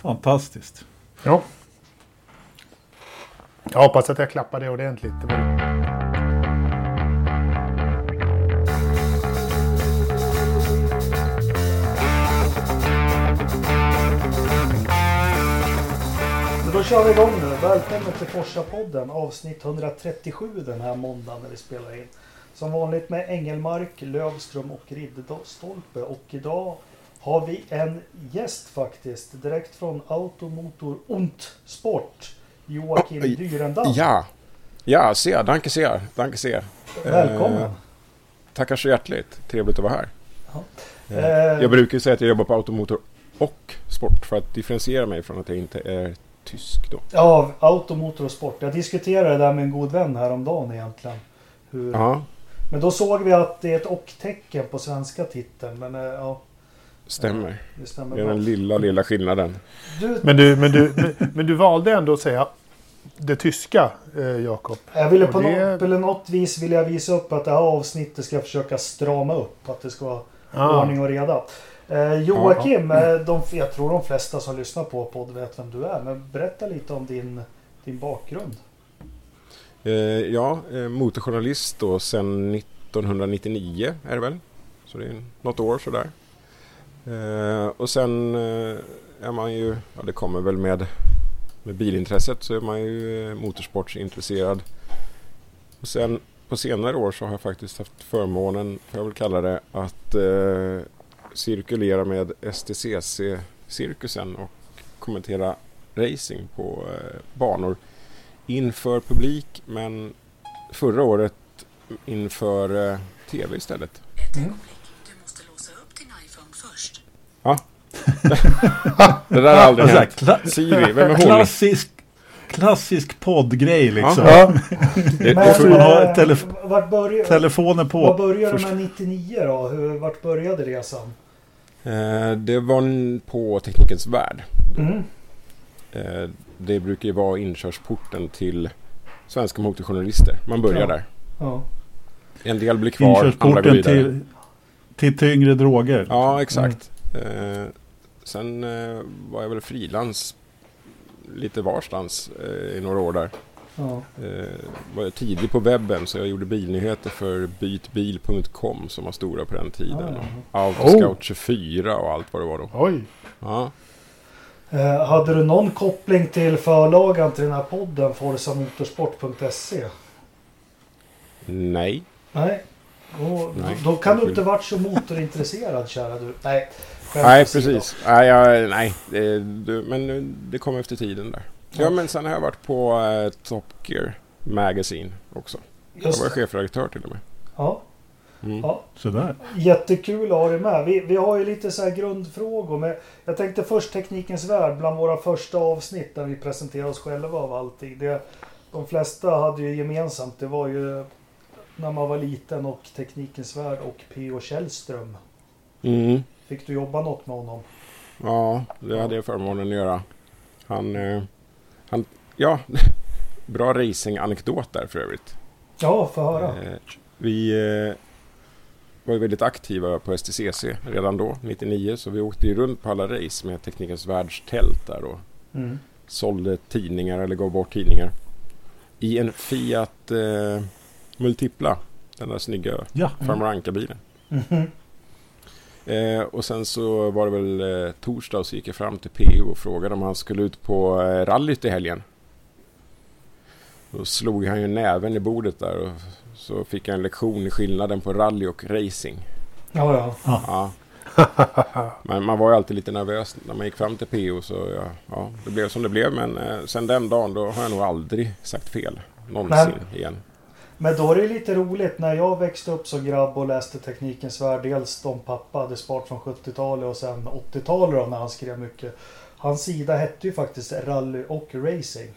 Fantastiskt. Ja. Jag hoppas att jag klappade ordentligt. Det var... Men då kör vi igång nu. Välkommen till Forsa-podden avsnitt 137 den här måndagen när vi spelar in. Som vanligt med Engelmark, Lövström och Ridderstolpe. Och idag har vi en gäst faktiskt. Direkt från Automotor und Sport. Joakim Oj. Dyrendal. Ja, ja, sehr, danke sehr, danke sehr. Välkommen. Eh, tackar så hjärtligt, trevligt att vara här. Ja. Eh, Eh. jag brukar säga att jag jobbar på automotor och sport för att differentiera mig från att jag inte är tysk då. Ja, Automotor och Sport. Jag diskuterade det där med en god vän häromdagen egentligen. Hur... Ja, Men då såg vi att det är ett och-tecken på svenska titeln. Men eh, ja, stämmer. det stämmer Det är bra. den lilla, lilla skillnaden. Du, Men, du, men, du, men, men du valde ändå att säga det tyska, eh, Jakob. Jag ville på det- något, eller något vis vill jag visa upp att det här avsnittet ska jag försöka strama upp. Att det ska vara Ah. ordning och reda. Eh, Joakim, eh, de, jag tror de flesta som lyssnar på podd vet vem du är. Men berätta lite om din, din bakgrund. Eh, ja, eh, motorjournalist då sedan 1999 är det väl. Så det är något år sådär. Eh, och sen eh, är man ju, ja det kommer väl med, med bilintresset så är man ju eh, motorsportsintresserad. Och sen på senare år så har jag faktiskt haft förmånen, får jag väl kalla det, att eh, cirkulera med STCC-cirkusen och kommentera racing på eh, banor inför publik men förra året inför eh, tv istället. Mm. Det där har aldrig Alltså, hänt. kla- Siri, vem är hon? klassisk, klassisk poddgrej liksom. Ja. Men, man ha eh, telef- vart började, Telefonen vad på. började Först- med 99 då? Hur, vart började resan? eh, det var på Teknikens Värld. Mm. Eh, det brukar ju vara inkörsporten till svenska motorjournalister. Man börjar Ja. där. Ja. En del blir kvar, andra går vidare. till, till tyngre droger. Ja, exakt. Eh, sen eh, var jag väl frilans lite varstans eh, i några år där. Ja. Eh, var jag tidig på webben så jag gjorde bilnyheter för bytbil.com som var stora på den tiden. Ja, Och Autoscout 24 och allt vad det var då. Oj. Ja. Eh, hade du någon koppling till förlagan till den här podden Forsamotorsport.se? Nej. Nej. Då, Nej. då kan du inte varit så motorintresserad kära du. Nej. Nej, precis. Nej, jag, nej det, du, men det kom efter tiden där. Ja, Ja. men sen har jag varit på eh, Top Gear Magazine också. Jag Just var det. chefredaktör till och med. Ja. Mm. Ja. Sådär. Jättekul att ha dig med. Vi, vi har ju lite så här grundfrågor. Men jag tänkte först Teknikens Värld bland våra första avsnitt där vi presenterar oss själva av allting. Det, de flesta hade ju gemensamt. Det var ju när man var liten och Teknikens Värld och P.O. Källström. Mm. Fick du jobba något med honom? Ja, det hade jag förmånen att göra. Han, eh, han ja, bra racing-anekdot där för övrigt. Ja, få höra. Eh, vi eh, var ju väldigt aktiva på STCC redan då, 99, så vi åkte ju runt på alla race med Teknikens Världstält där och Mm. sålde tidningar eller gav bort tidningar. I en Fiat eh, Multipla, den där snygga Ja. Farmer Anka-bilen. Mhm. Eh, och sen så var det väl eh, torsdag och så gick jag fram till PO och frågade om han skulle ut på eh, rallyt i helgen. Då slog han ju näven i bordet där och så fick jag en lektion i skillnaden på rally och racing. Ja, ja. Ja. Men man var ju alltid lite nervös när man gick fram till PO så ja, ja det blev som det blev. Men eh, sen den dagen då har jag nog aldrig sagt fel. Någonsin igen. Men då är det lite roligt när jag växte upp som grabb och läste Teknikens Värld. Dels de pappa hade spart från 70-talet och sen 80-talet då när han skrev mycket. Hans sida hette ju faktiskt Rally och Racing.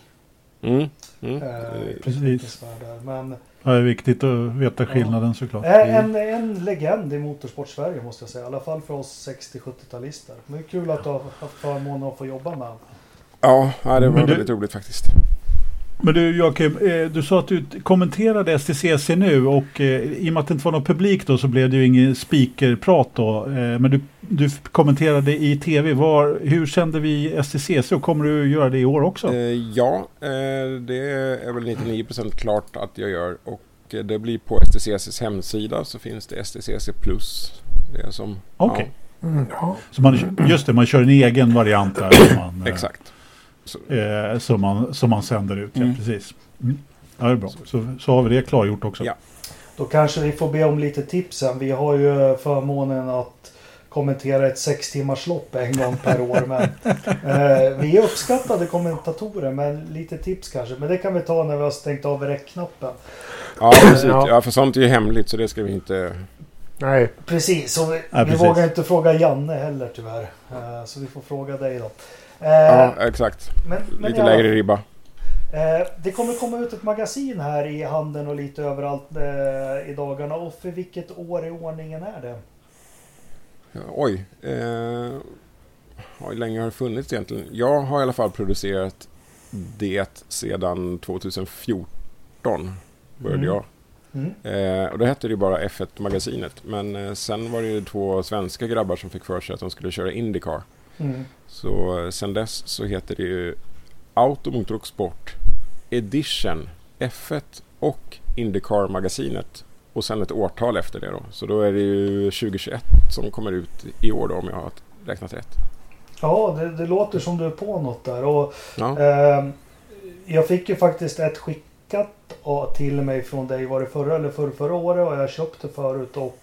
Mm. Mm. Eh, Precis. Men Det är viktigt att veta skillnaden såklart. eh, en, en legend i motorsport-Sverige måste jag säga. I alla fall för oss 60-70-talister. Men det är kul att du har haft förmånen att få jobba med honom. Ja, ja, det var Men du- väldigt roligt faktiskt. Men du Joakim, eh, du sa att du kommenterade STCC nu och eh, i och med att det inte var någon publik då så blev det ju ingen speakerprat då. Eh, Men du, du kommenterade i tv. Var, hur kände vi STCC och kommer du göra det i år också? Ja, det är väl 99% klart att jag gör. Och det blir på STCCs hemsida så finns det STCC Plus. Det är som... Okej. Mm, ja. Så man, just det, man kör en egen variant där. Man, Ja, eh, exakt. Så, eh, som, man, som man sänder ut. Ja, Mm. precis. Mm. Ja, det är bra. Så, så har vi det klargjort också. Ja. Då kanske vi får be om lite tips sen. Vi har ju förmånen att kommentera ett sex timmars lopp en gång per år. Men, eh, vi är uppskattade kommentatorer men lite tips kanske. Men det kan vi ta när vi har stängt av räckknappen. ja, precis. Ja. Ja, för sånt är ju hemligt så det ska vi inte... Nej, Precis, och vi, Ja, vi precis. vågar inte fråga Janne heller tyvärr. Eh, så vi får fråga dig då. Eh, Ja, exakt. men, men Lite ja, lägre ribba. Eh, det kommer komma ut ett magasin här i handeln och lite överallt eh, i dagarna. Och för vilket år i ordningen är det? Oj. Eh, hur länge har det funnits egentligen? Jag har i alla fall producerat det sedan 2014. Började Mm. jag. Mm. Eh, och då hette det ju bara F1-magasinet. Men eh, sen var det ju två svenska grabbar som fick för sig att de skulle köra Indycar. Mm. Så eh, sen dess så heter det ju och Sport Edition F1 och Indycar-magasinet. Och sen ett årtal efter det då. Så då är det ju 2021 som kommer ut i år då om jag har räknat rätt. Ja, det, det låter som du är på något där. Och, Ja, eh, jag fick ju faktiskt ett skickat till mig från dig. Var det förra eller förra, förra året? Och jag köpte förut. Och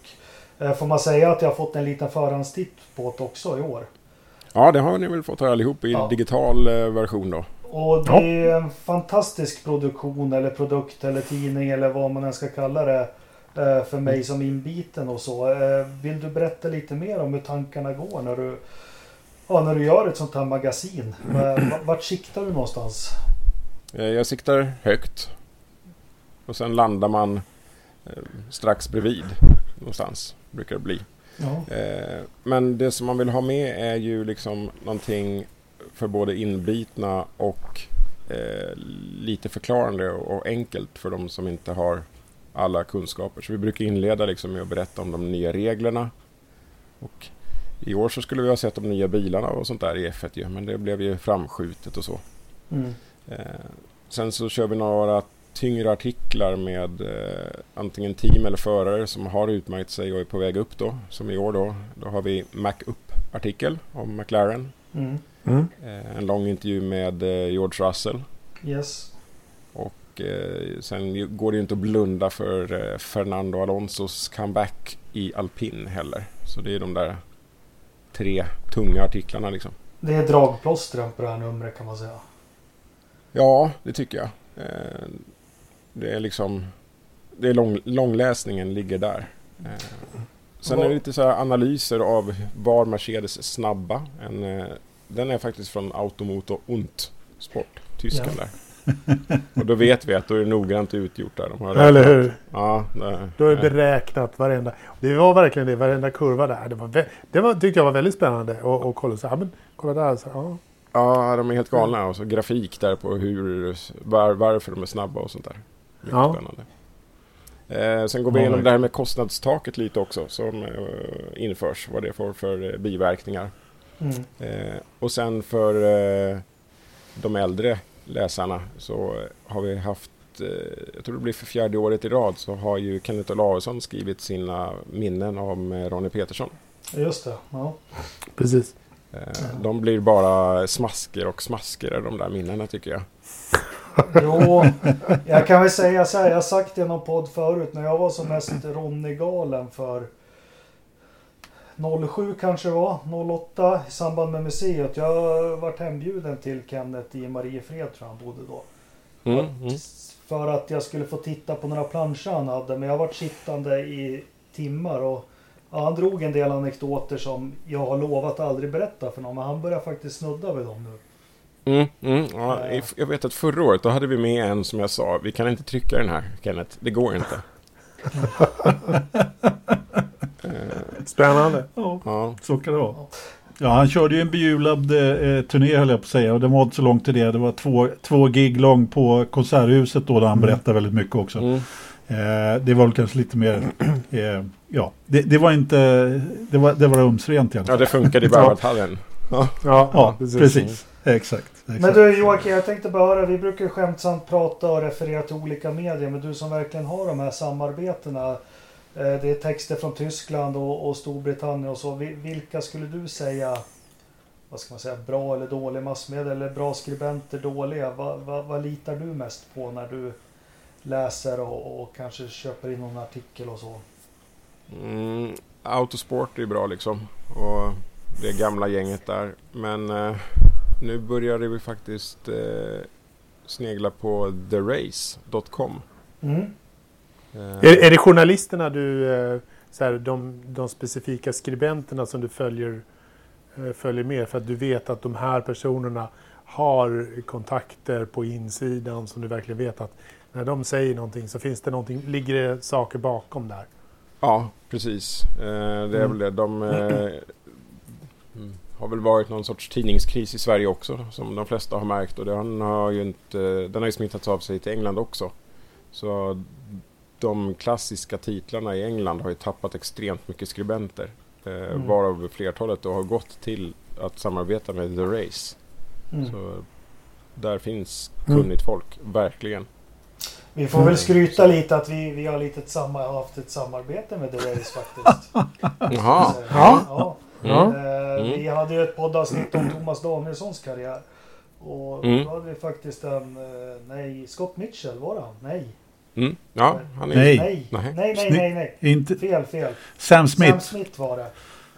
eh, får man säga att jag har fått en liten förhandstitt på det också i år. Ja det har ni väl fått allihop i Ja. digital eh, version då. Och det är en fantastisk produktion eller produkt eller tidning eller vad man än ska kalla det. eh, För mig som inbiten och så. Eh, Vill du berätta lite mer om hur tankarna går när du, ja, när du gör ett sånt här magasin? Vart siktar du någonstans? Jag siktar högt. Och sen landar man strax bredvid någonstans. Brukar det bli. Ja. Eh, Men det som man vill ha med är ju liksom någonting för både inbitna och eh, lite förklarande och enkelt för de som inte har alla kunskaper. Så vi brukar inleda liksom med att berätta om de nya reglerna. Och i år så skulle vi ha sett de nya bilarna och sånt där i F1 ju, men det blev ju framskjutet och så. Mm. Eh, sen så kör vi några tyngre artiklar med eh, antingen team eller förare som har utmärkt sig och är på väg upp då. Som i år då. Då har vi Mac Up-artikel om McLaren. Mm. Mm. Eh, en lång intervju med eh, George Russell. Yes. Och eh, sen går det ju inte att blunda för eh, Fernando Alonsos comeback i alpin heller. Så det är de där tre tunga artiklarna liksom. Det är dragplåstren på det här numret kan man säga. Ja, det tycker jag. Eh, det är liksom... Det är lång, långläsningen ligger där. Eh, sen är det lite så här analyser av var Mercedes är snabba. En, eh, den är faktiskt från Automotor und Sport, tyskan Ja. där. Och då vet vi att då är det noggrant utgjort där. De har Eller räknat. hur? Ja, det, Då är det beräknat varenda... Det var verkligen det, varenda kurva där. Det, var, det var, tyckte jag var väldigt spännande att och kolla. Så, ja, men, kolla där. Så, ja. Ja, de är helt galna. Och så grafik där på hur, var, varför de är snabba och sånt där. Mycket Ja. spännande. Eh, sen går vi Ja, igenom det här med kostnadstaket lite också som eh, införs. Vad det får för eh, biverkningar. Mm. Eh, och sen för eh, de äldre läsarna så har vi haft, eh, jag tror det blir för fjärde året i rad, så har ju Kenneth Olausson skrivit sina minnen om eh, Ronnie Petersson. Just det. Ja. Precis. Eh, de blir bara smasker och smasker de där minnena tycker jag. Jo, jag kan väl säga så här. Jag har sagt det i någon podd förut. När jag var som mest Ronny-galen för 07 kanske det var, 08 i samband med museet. Jag varit hembjuden till Kenneth i Mariefred tror jag han bodde då. Mm, mm. För att jag skulle få titta på några planscher han hade. Men jag varit sittande i timmar och ja, han drog en del anekdoter som jag har lovat att aldrig berätta för någon. Men han börjar faktiskt snudda vid dem nu. Mm, mm, ja, jag vet att förra året då hade vi med en som jag sa, vi kan inte trycka den här Kenneth, det går inte. Spännande. Ja, ja. så kan det vara. Ja, han körde ju en behjulad eh, turné höll jag på att säga och det var inte så långt till det. Det var två, två gig lång på Konserthuset då där han berättade väldigt mycket också. Mm. Eh, det var väl kanske lite mer, eh, ja, det, det var inte, det var, det var rumsrent alla Ja, det funkade i Berwaldhallen. Ja. Ja, Ja, precis. Exakt. exakt. Men du Joakim, jag tänkte bara höra, vi brukar ju skämtsamt prata och referera till olika medier, men du som verkligen har de här samarbetena. eh, Det är texter från Tyskland och, och Storbritannien och så. Vi- Vilka skulle du säga, vad ska man säga, bra eller dålig massmedia eller bra skribenter, dåliga? Vad, vad, vad litar du mest på när du läser och, och kanske köper in någon artikel och så? Mm, Autosport är ju bra liksom. Och det gamla gänget där. Men eh, nu började vi faktiskt eh, snegla på therace.com. Mm. Eh, Är, är det journalisterna du, eh, så här, de, de specifika skribenterna som du följer, eh, följer med för att du vet att de här personerna har kontakter på insidan som du verkligen vet att när de säger någonting så finns det någonting, ligger det saker bakom där. Ja, precis. Eh, det är Mm. väl det. De eh, mm, har väl varit någon sorts tidningskris i Sverige också som de flesta har märkt och den har ju inte, den har ju smittats av sig till England också. Så de klassiska titlarna i England har ju tappat extremt mycket skribenter. Eh, Mm. Varav flertalet då har gått till att samarbeta med The Race. Mm. Så där finns Mm. kunnigt folk, verkligen. Vi får väl skryta lite att vi, vi har lite ett samma, haft ett samarbete med The Race faktiskt. Jaha. Så, Ja. ja. Ja. Eh, Mm. Vi hade ju ett poddavsnitt om Thomas Danielssons karriär. Och Mm. då hade vi faktiskt en, eh, nej, Scott Mitchell var det han? Nej. Mm. Ja, han är Nej. Nej, Nej. nej, nej, nej, nej. Inte Fel, fel. Sam Smith. Sam Smith var det.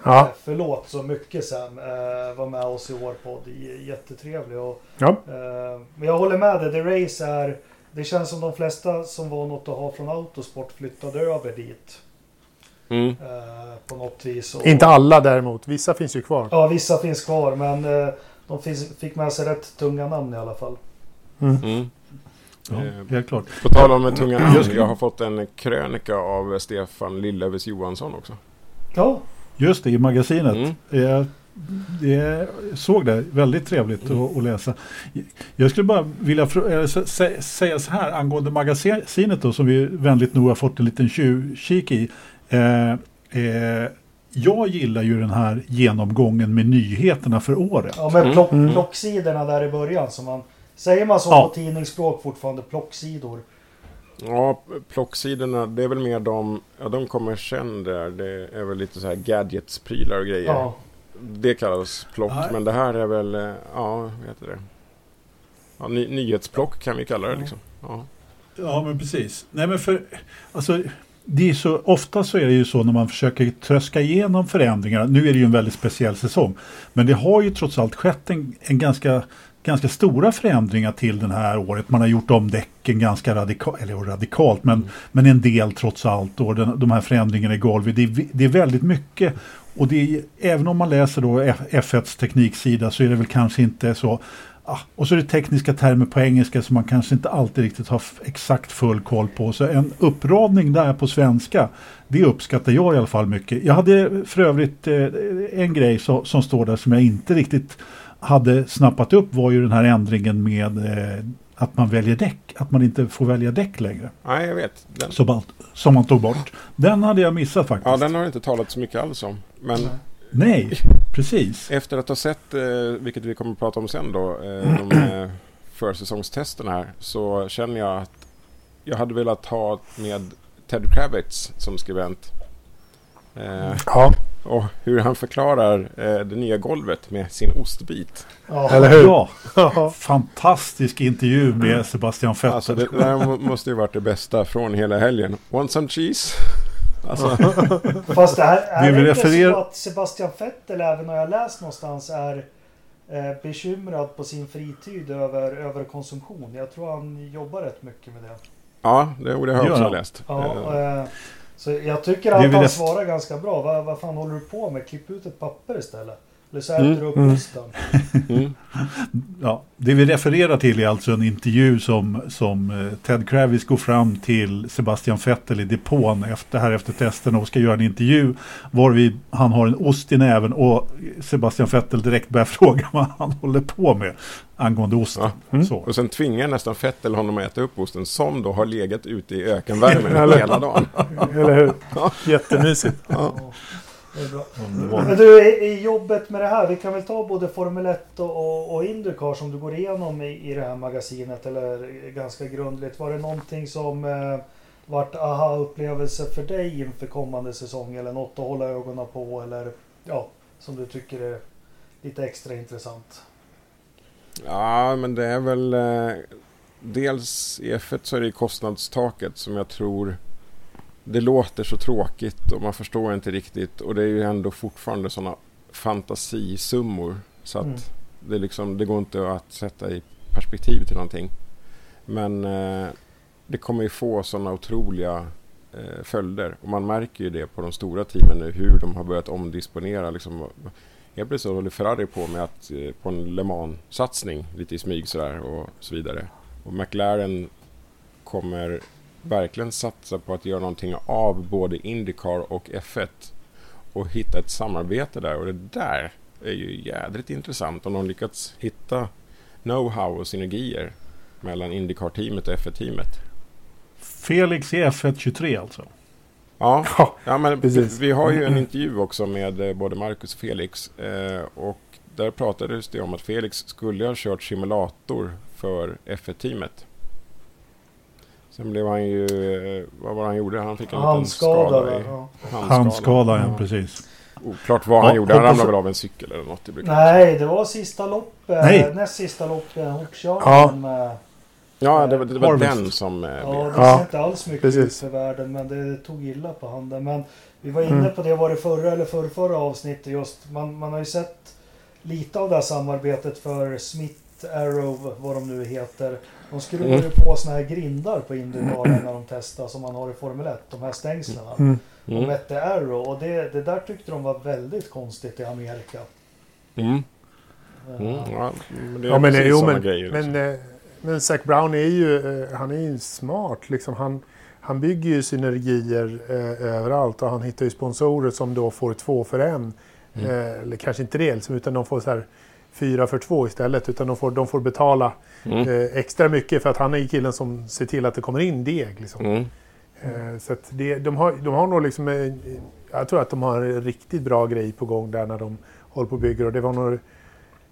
Ja. Eh, Förlåt så mycket Sam. Eh, var med oss i vår podd. Jättetrevlig. Och, Ja. eh, men jag håller med dig. The Race är... Det känns som de flesta som var något att ha från Autosport flyttade över dit. Mm. Eh, på något vis. Och, Inte alla däremot, vissa finns ju kvar. Ja, vissa finns kvar men eh, de finns, fick med sig rätt tunga namn i alla fall. Mm. Ja, Eh, helt klart. På tal om tunga namn. Jag Jag har fått en krönika av Stefan Lillövis Johansson också. Ja, Just det, i magasinet. Mm. Jag, jag såg det, väldigt trevligt Mm. att, att läsa. Jag skulle bara vilja säga så här angående magasinet då som vi vänligt nog har fått en liten tjuvkik i. Eh, eh, jag gillar ju den här genomgången med nyheterna för året. ja med Mm. plock, Mm. plocksidorna där i början. Som man, säger man så Ja. på tidningsspråk fortfarande? Plocksidor. Ja, plocksidorna, det är väl mer de, ja de kommer sen där. Det är väl lite så här gadgets, prylar och grejer. Ja. Det kallas plock, Nej. men det här är väl, eh, ja, vad heter det? Ja, ny, nyhetsplock kan vi kalla det liksom. Ja. Ja, men precis. Nej, men för, alltså, det är så, ofta så är det ju så när man försöker tröska igenom förändringar. Nu är det ju en väldigt speciell säsong. Men det har ju trots allt skett en, en ganska, ganska stora förändringar till det här året. Man har gjort om däcken ganska radikalt, eller radikalt, men, men en del trots allt. Och den, de här förändringarna i golvet. Det är, det är väldigt mycket. Och det är, även om man läser då F1s tekniksida så är det väl kanske inte så Ah, och så är det tekniska termer på engelska som man kanske inte alltid riktigt har exakt full koll på. Så en uppradning där på svenska, det uppskattar jag i alla fall mycket. Jag hade för övrigt eh, en grej så, som står där som jag inte riktigt hade snappat upp var ju den här ändringen med eh, att man väljer däck. Att man inte får välja däck längre. Nej, jag vet. Den, Som man, som man tog bort. Den hade jag missat faktiskt. ja, den har det inte talat så mycket alls om. Men Nej, precis. efter att ha sett, eh, vilket vi kommer att prata om sen då, eh, de försäsongstesterna här, så känner jag att jag hade velat ha med Ted Kravitz som skribent. Eh, Ja, och hur han förklarar eh, det nya golvet med sin ostbit. Ja. eller hur? Ja, fantastisk intervju med Sebastian Vettel. Alltså det, det här må- måste ju varit det bästa från hela helgen. Want some cheese? Alltså, Fast det här, är det vill inte så att Sebastian Vettel, även har jag läst någonstans, är eh, bekymrad på sin fritid över överkonsumtion. Jag tror han jobbar rätt mycket med det. ja, det, har jag också läst. Ja, Eh, eh, så jag tycker att han svarar ganska bra. Vad, vad fan håller du på med? Klipp ut ett papper istället. Eller så äter du upp Mm. Mm. Ja, det vi refererar till är alltså en intervju som, som eh, Ted Kravis går fram till Sebastian Vettel i depån efter, här efter testen och ska göra en intervju varvid han har en ost i näven och Sebastian Vettel direkt börjar fråga vad han håller på med angående osten. Ja. Mm. Så. Och sen tvingar nästan Fettel honom att äta upp osten som då har legat ute i ökenvärmen hela dagen. Eller hur? Jättemysigt. Ja, det är bra. Underbart. Men du, i, i jobbet med det här, vi kan väl ta både Formel 1 och, och, och Indycar som du går igenom i, i det här magasinet, eller ganska grundligt. Var det någonting som eh, vart aha-upplevelse för dig inför kommande säsong, eller något att hålla ögonen på, eller ja, som du tycker är lite extra intressant? Ja, men det är väl... Eh, dels i F1 så är det ju kostnadstaket som jag tror... Det låter så tråkigt och man förstår inte riktigt. Och det är ju ändå fortfarande sådana fantasisummor. Så att Mm. det, liksom, det går inte att sätta i perspektiv till någonting. Men eh, det kommer ju få sådana otroliga eh, följder. Och man märker ju det på de stora teamen nu hur de har börjat omdisponera. Liksom, Helt plötsligt håller Ferrari på med att eh, på en Le Mans-satsning lite i smyg sådär och så vidare. Och McLaren kommer verkligen satsa på att göra någonting av både Indycar och F1 och hitta ett samarbete där och det där är ju jädrigt intressant om de lyckats hitta know-how och synergier mellan Indycar-teamet och F1-teamet. Felix i F1 23 alltså. Ja, Ja, men Precis. vi har ju en intervju också med eh, både Marcus och Felix. Eh, och där pratades det om att Felix skulle ha kört simulator för F1-teamet. Sen blev han ju... eh, Vad var det han gjorde? Han fick en liten Handskada, skada va? i ja. Handskada, ja, Ja. precis. Oklart vad han Ja, gjorde. Han ramlade väl av en cykel eller något. Det Nej, det var sista loppet. Nej. Näst sista loppet, hopkörningen Ja. med... Ja, det var, det var den som... eh, Ja, blev- det Ja, inte alls mycket precis. ut för världen, men det tog illa på handen. Men vi var inne Mm. på det, var det förra eller förra, förra avsnittet just. Man, man har ju sett lite av det här samarbetet för Smith, Arrow, vad de nu heter. De skruvar Mm. ju på såna här grindar på Indycar när de testar som man har i Formel 1. De här stängslen. Mm. De Mm. hette Arrow och det, det där tyckte de var väldigt konstigt i Amerika. Mm. Eh, Mm. Ja, men det är Ja, men, jo, men, grejer. liksom. men, eh, men Zac Brown är ju, eh, han är ju smart. Liksom. Han, han bygger ju synergier eh, överallt och han hittar ju sponsorer som då får två för en. Mm. Eh, eller kanske inte det, liksom, utan de får så här fyra för två istället. Utan de får, de får betala Mm. eh, extra mycket för att han är killen som ser till att det kommer in deg. Liksom. Mm. Eh, så det, de, har, de har nog liksom, eh, jag tror att de har en riktigt bra grej på gång där när de håller på och bygger. Och det var nog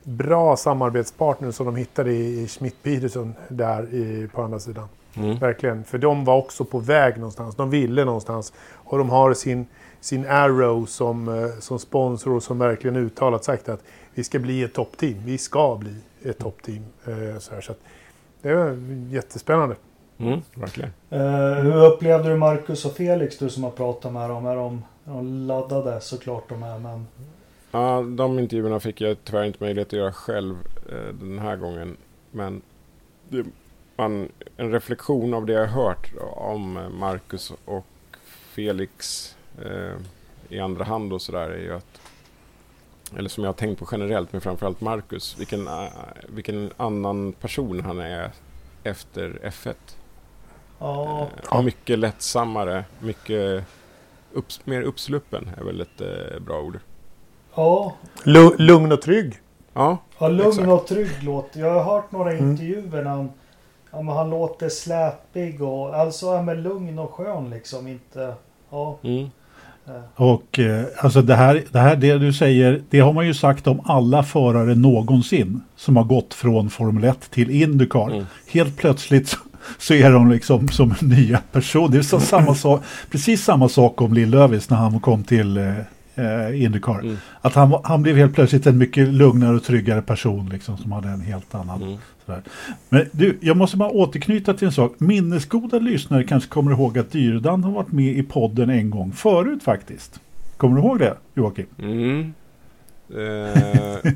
bra samarbetspartner som de hittade i, i Schmidt Peterson där i, på andra sidan. Mm. Verkligen, för de var också på väg någonstans. De ville någonstans. Och de har sin, sin Arrow som, eh, som sponsor och som verkligen uttalat sagt att vi ska bli ett toppteam. Vi ska bli ett toppteam. Eh, så här, så det var jättespännande. Mm. Verkligen. Eh, hur upplevde du Marcus och Felix, du som har pratat med dem? Är de, är de laddade såklart de är, men... Ja, de intervjuerna fick jag tyvärr inte möjlighet att göra själv eh, den här gången. Men det, man, en reflektion av det jag har hört om Marcus och Felix eh, i andra hand och sådär är ju att eller som jag har tänkt på generellt, men framförallt Marcus, vilken, eh, vilken annan person han är efter F1. Ja, Eh, mycket lättsammare, mycket upps, mer uppsluppen är väl ett eh, bra ord. ja, Lu- Lugn och trygg. Ja, ja lugn Exakt. och trygg låter. Jag har hört några Mm. intervjuer när han, ja, han låter släpig och alltså ja, men lugn och skön liksom. Inte... Ja. mm. Och eh, alltså det här, det här, det du säger, det har man ju sagt om alla förare någonsin som har gått från Formel 1 till Indycar. Mm. Helt plötsligt så, så är de liksom som nya personer. Det är så samma sak, precis samma sak om Lill Lövis när han kom till eh, eh, Indycar. Mm. Att han, han blev helt plötsligt en mycket lugnare och tryggare person liksom, som hade en helt annan Mm. Sådär. Men du, jag måste bara återknyta till en sak. Minnesgoda lyssnare kanske kommer ihåg att Dyrdan har varit med i podden en gång förut faktiskt. Kommer du ihåg det Joakim? Mm. Eh,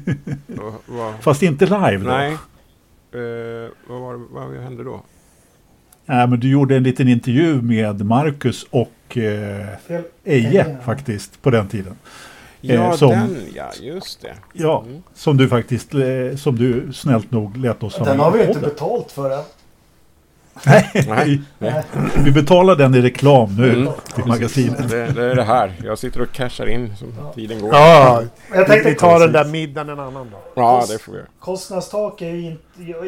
vad, Fast inte live då. nej. Eh, vad, var, det- vad hände då? Nej, men du gjorde en liten intervju med Marcus och eh. Eje faktiskt på den tiden. Ja, som, den ja, just det. ja, Mm. som du faktiskt, eh, som du snällt nog lät oss ha Den har vi ju inte podden. betalt för än. Nej, Nej, nej. vi betalar den i reklam nu Mm. till magasinet. Det, det är det här. Jag sitter och cashar in som Ja. tiden går. Ja, Jag vi, tänkte vi tar den där middagen en annan dag. Ja, det får vi göra. Kostnadstak är ju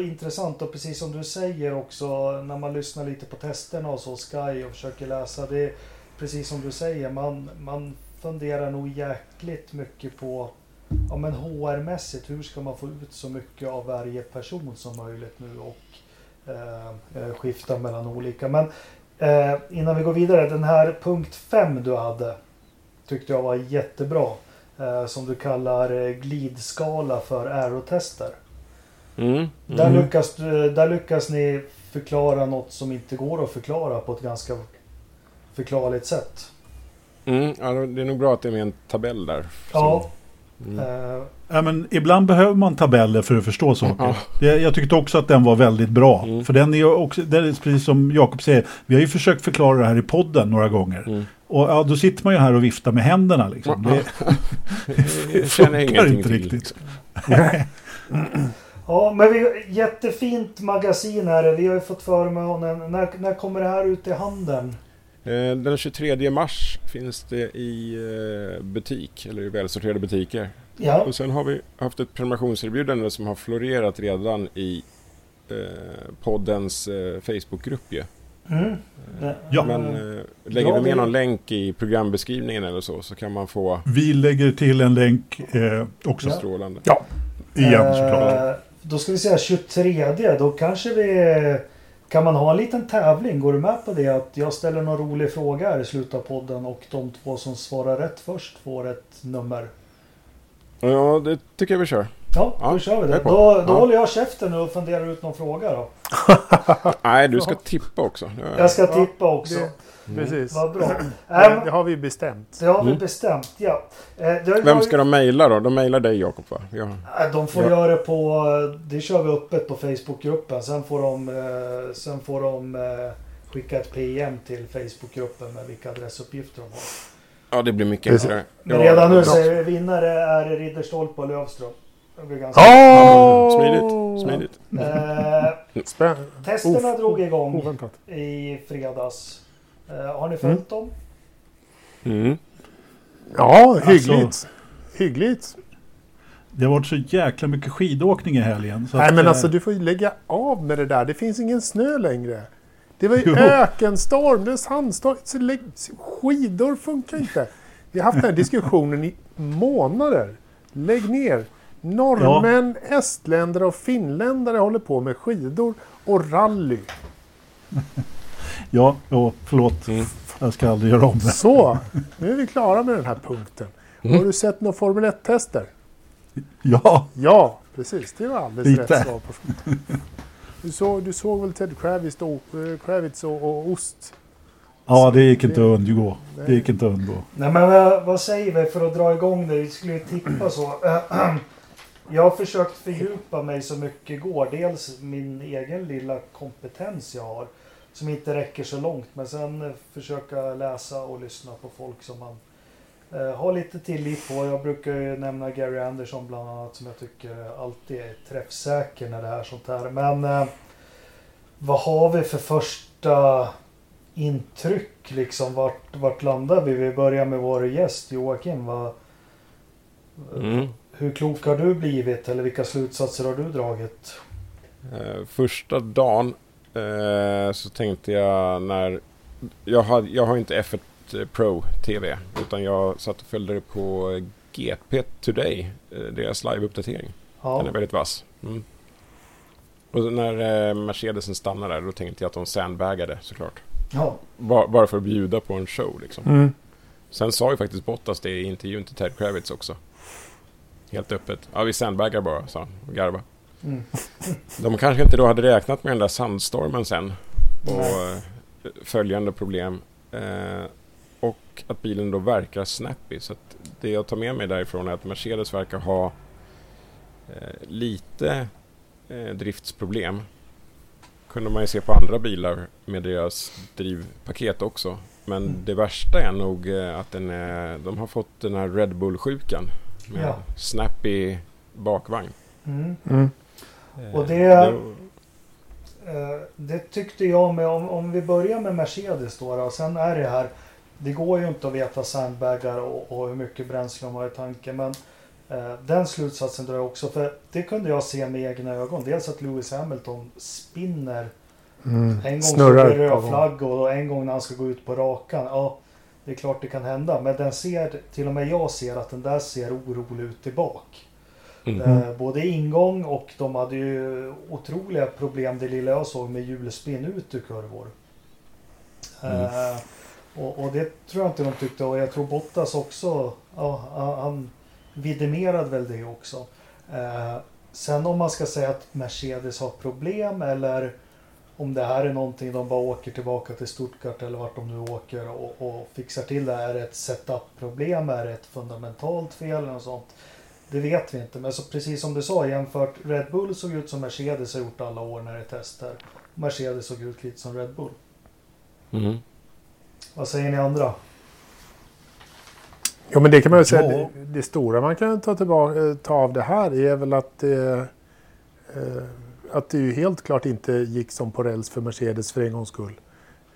intressant och precis som du säger också när man lyssnar lite på testerna och så Sky och försöker läsa det. är Precis som du säger, man, man funderar nog jäkligt mycket på ja, men HR-mässigt, hur ska man få ut så mycket av varje person som möjligt nu och eh, eh, skifta mellan olika. Men eh, innan vi går vidare, den här punkt 5 du hade tyckte jag var jättebra. Eh, som du kallar eh, glidskala för aerotester. Mm. Där, Mm. lyckas, du- där lyckas ni förklara något som inte går att förklara på ett ganska förklarligt sätt. Mm. Ja, det är nog bra att det är med en tabell där. Ja, Mm. Ja, men ibland behöver man tabeller för att förstå saker. Ja. Det, jag tyckte också att den var väldigt bra. Mm. För den är ju också, den är precis som Jakob säger, vi har ju försökt förklara det här i podden några gånger. Mm. Och ja, då sitter man ju här och viftar med händerna liksom. Ja, Det, Jag känner funkar inte riktigt. ja, men vi, jättefint magasin här. Vi har ju fått förmånen. När, när kommer det här ut i handeln? Eh, Den 23 mars finns det i eh, butik, eller i välsorterade butiker. Ja, Och sen har vi haft ett prenumerationserbjudande som har florerat redan i eh, poddens eh, Facebookgrupp ju. mm. Ja. Men eh, lägger Ja, vi med någon länk i programbeskrivningen eller så, så kan man få Vi lägger till en länk eh, också. Ja. strålande. Igen såklart. Eh, Då ska vi säga 23. Då kanske vi... Kan man ha en liten tävling? Går du med på det? Att jag ställer någon rolig fråga här i slutet av podden och de två som svarar rätt först får ett nummer. Ja, det tycker jag vi kör. Ja, Ja, då kör vi det. Då, då Ja. håller jag käften nu och funderar ut någon fråga då. Nej, du ska tippa också. Ja, Jag ska Ja, tippa också. det- Precis. Vad bra. Det, det har vi bestämt. det har vi Mm. bestämt, ja. Eh, det har- Vem ska de mejla då? De mejlar dig Jakob va? Ja. Eh, De får Ja. göra det på... Det kör vi öppet på Facebookgruppen. Sen får de, eh, sen får de eh, skicka ett PM till Facebookgruppen med vilka adressuppgifter de har. ja, det blir mycket enklare. Men redan nu säger vi vinnare är Ridderstolpe och Lövström. Det blir ganska... Åh! Smidigt, smidigt. Eh, testerna Of- drog igång Oväntat. i fredags. Eh, har ni följt dem? Mm. Ja, hyggligt. Alltså- Hyggligt. Det har varit så jäkla mycket skidåkning i helgen. Så Nej att, men eh, alltså du får ju lägga av med det där. Det finns ingen snö längre. Det var ju Jo. ökenstorm, det är sandstorm. Skidor funkar inte. Vi har haft den här diskussionen i månader. Lägg ner. Norrmän, estländare och finländare håller på med skidor och rally. Ja, ja, förlåt. Mm. Jag ska aldrig göra om det. Så, nu är vi klara med den här punkten. Har du sett några Formel 1-tester? Ja, Ja, precis. Det var alldeles Lite. rätt svar på. Du såg, du såg väl Ted Kravitz och, eh, Kravitz och, och ost? ja det gick inte att undgå. Det gick inte att undgå. Nej men vad, säger vi för att dra igång det? Vi skulle ju tippa så. Jag har försökt fördjupa mig så mycket igår. Dels min egen lilla kompetens jag har. Som inte räcker så långt. Men sen eh, försöka läsa och lyssna på folk som man eh, har lite tillit på. Jag brukar ju nämna Gary Anderson bland annat. Som jag tycker alltid är träffsäker när det är sånt här. Men eh, vad har vi för första intryck liksom? Vart, vart landar vi? Vi börjar med vår gäst Joakim. Vad, Mm. Hur klok har du blivit? Eller vilka slutsatser har du dragit? Eh, första dagen eh, så tänkte jag när... Jag har, jag har inte F1 Pro TV utan jag satt och följde det på GP Today, eh, deras live-uppdatering. Ja, Den är väldigt vass. Mm. Och när eh, Mercedesen stannade där då tänkte jag att de sandbaggade såklart. ja. Ba- bara för att bjuda på en show liksom. Mm. Sen sa ju faktiskt Bottas det i intervjun till Ted Kravitz också. Helt öppet. Ja, vi sandbaggar bara, sa han och garva. Mm. De kanske inte då hade räknat med den där sandstormen sen. Och Nej. eh, följande problem. Eh, och att bilen då verkar snappy. Så att det jag tar med mig därifrån är att Mercedes verkar ha eh, lite eh, driftsproblem. Kunde man ju se på andra bilar med deras drivpaket också. Men Mm. det värsta är nog eh, att den är, de har fått den här Red Bull-sjukan. Med Ja. snappy bakvagn. Mm. Mm. Och Eh, det- Eh, Det tyckte jag med, om, om vi börjar med Mercedes då, då. Sen är det här, det går ju inte att veta sandbaggar och, och hur mycket bränsle de har i tanken. Men eh, den slutsatsen drar jag också, för det kunde jag se med egna ögon. Dels att Lewis Hamilton spinner. Mm. En gång så Snurrar par röd flagg och en gång när han ska gå ut på rakan. Ja, det är klart det kan hända. Men den ser, till och med jag ser att den där ser orolig ut tillbaka. Mm. Eh, både ingång och de hade ju otroliga problem det lilla jag såg med hjulspinn ut ur kurvor. Eh, och, och det tror jag inte de tyckte och jag tror Bottas också, ja, han- vidimerade väl det också. Eh, sen om man ska säga att Mercedes har problem eller om det här är någonting de bara åker tillbaka till Stuttgart eller vart de nu åker och, och fixar till det. Är det ett setup-problem? Är det ett fundamentalt fel eller något sånt? Det vet vi inte. Men så precis som du sa jämfört Red Bull såg ut som Mercedes har gjort alla år när det är tester. Mercedes såg ut lite som Red Bull. Mm. Vad säger ni andra? Ja, men det kan man ju säga. Ja. Det, det stora man kan ta, tillbaka, eh, ta av det här är väl att det, eh, att det ju helt klart inte gick som på räls för Mercedes för en gångs skull.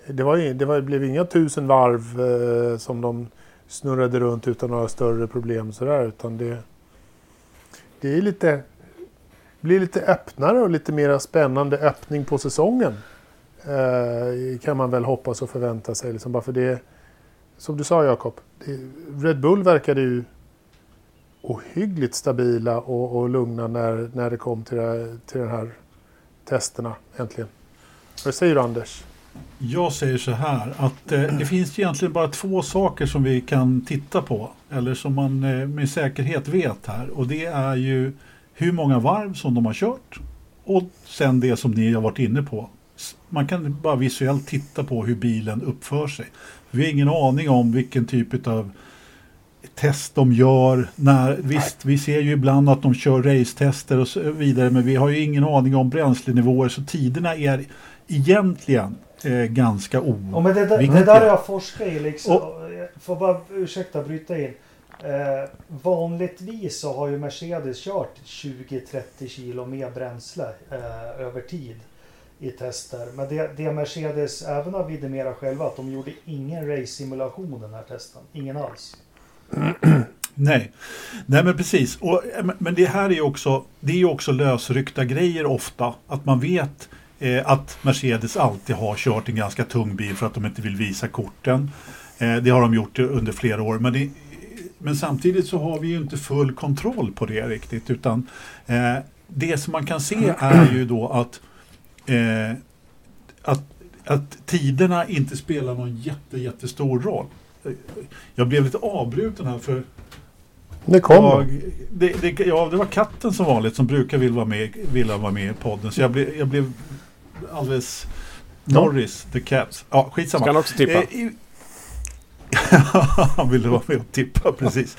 Det, var, det var, blev inga tusen varv eh, som de snurrade runt utan några större problem sådär, utan det, det är lite, blir lite öppnare och lite mer spännande öppning på säsongen. Eh, kan man väl hoppas och förvänta sig. Liksom, bara för det, som du sa Jakob, Red Bull verkade ju ohyggligt stabila och, och lugna när, när det kom till, det, till de här testerna äntligen. Vad säger du Anders? Jag säger så här att eh, det finns egentligen bara två saker som vi kan titta på. Eller som man eh, med säkerhet vet här. Och det är ju hur många varv som de har kört. Och sen det som ni har varit inne på. Man kan bara visuellt titta på hur bilen uppför sig. Vi har ingen aning om vilken typ av test de gör. När, visst, vi ser ju ibland att de kör racetester och så vidare. Men vi har ju ingen aning om bränslenivåer. Så tiderna är egentligen eh, ganska o... Och men det, där- det där jag forskat i liksom. Och- Får bara ursäkta bryta in. Eh, vanligtvis så har ju Mercedes kört 20-30 kilo mer bränsle eh, över tid i tester. Men det, det Mercedes även har vidimerat själva att de gjorde ingen race-simulation den här testen. Ingen alls. Nej. Nej men precis. Och, eh, men- det här är ju också, det är också lösryckta grejer ofta. Att man vet eh, att Mercedes alltid har kört en ganska tung bil för att de inte vill visa korten. Eh, det har de gjort under flera år. Men, det, men samtidigt så har vi ju inte full kontroll på det riktigt. Utan eh, det som man kan se är ju då att, eh, att, att tiderna inte spelar någon jätte, jättestor roll. Eh, Jag blev lite avbruten här för Det kom. jag, det, det, ja, det var katten som vanligt som brukar vilja vara med, vilja vara med i podden. Så jag blev, jag blev alldeles Norris, the Cats. Ja, skitsamma. Ska han också tippa? Eh, i- Han ville vara med och tippa, precis.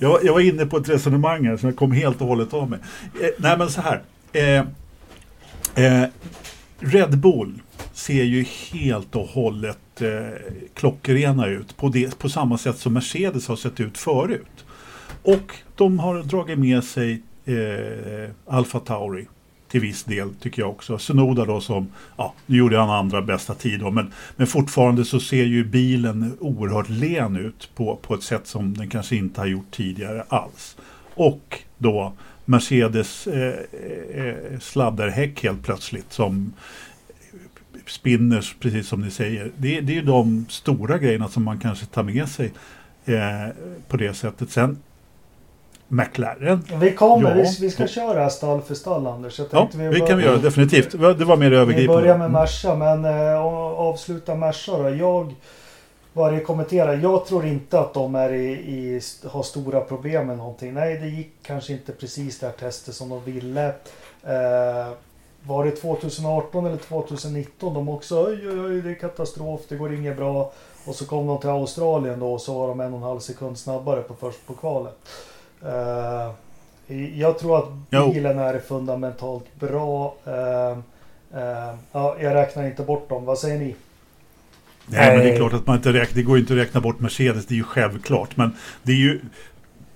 jag, jag var inne på ett resonemang här som jag kom helt och hållet av mig. Eh, nej men så här. Eh, eh, Red Bull ser ju helt och hållet eh, klockrena ut på, det, på samma sätt som Mercedes har sett ut förut. Och de har dragit med sig eh, Alfa Tauri till viss del tycker jag också. Sunoda då som, ja nu gjorde han andra bästa tid då, men, men fortfarande så ser ju bilen oerhört len ut på, på ett sätt som den kanske inte har gjort tidigare alls. Och då Mercedes eh, eh, eh sladderhäck helt plötsligt som spinners, precis som ni säger. Det, det är ju de stora grejerna som man kanske tar med sig eh, på det sättet. Sen McLaren. Vi kommer, Ja. vi, vi ska köra stall för stall Anders. Jag Ja, tänkte vi kan vi göra definitivt. Det var- mer Vi övergripande. börjar med Merca, men eh, avsluta Merca då. Jag bara kommentera. Jag tror inte att de är i, i, har stora problem med någonting. Nej, det gick kanske inte precis det här testet som de ville. Eh, var det 2018 eller 2019 de också oj, oj, oj, det är katastrof, det går inget bra. Och så kom de till Australien då och så var de en och en halv sekund snabbare på först på kvalet. Eh, jag tror att Jo. bilen är fundamentalt bra. Eh, eh, ja, jag räknar inte bort dem. Vad säger ni? Nej, men det är klart att man inte räknar, det går inte att räkna bort Mercedes, det är ju självklart. Men det är ju,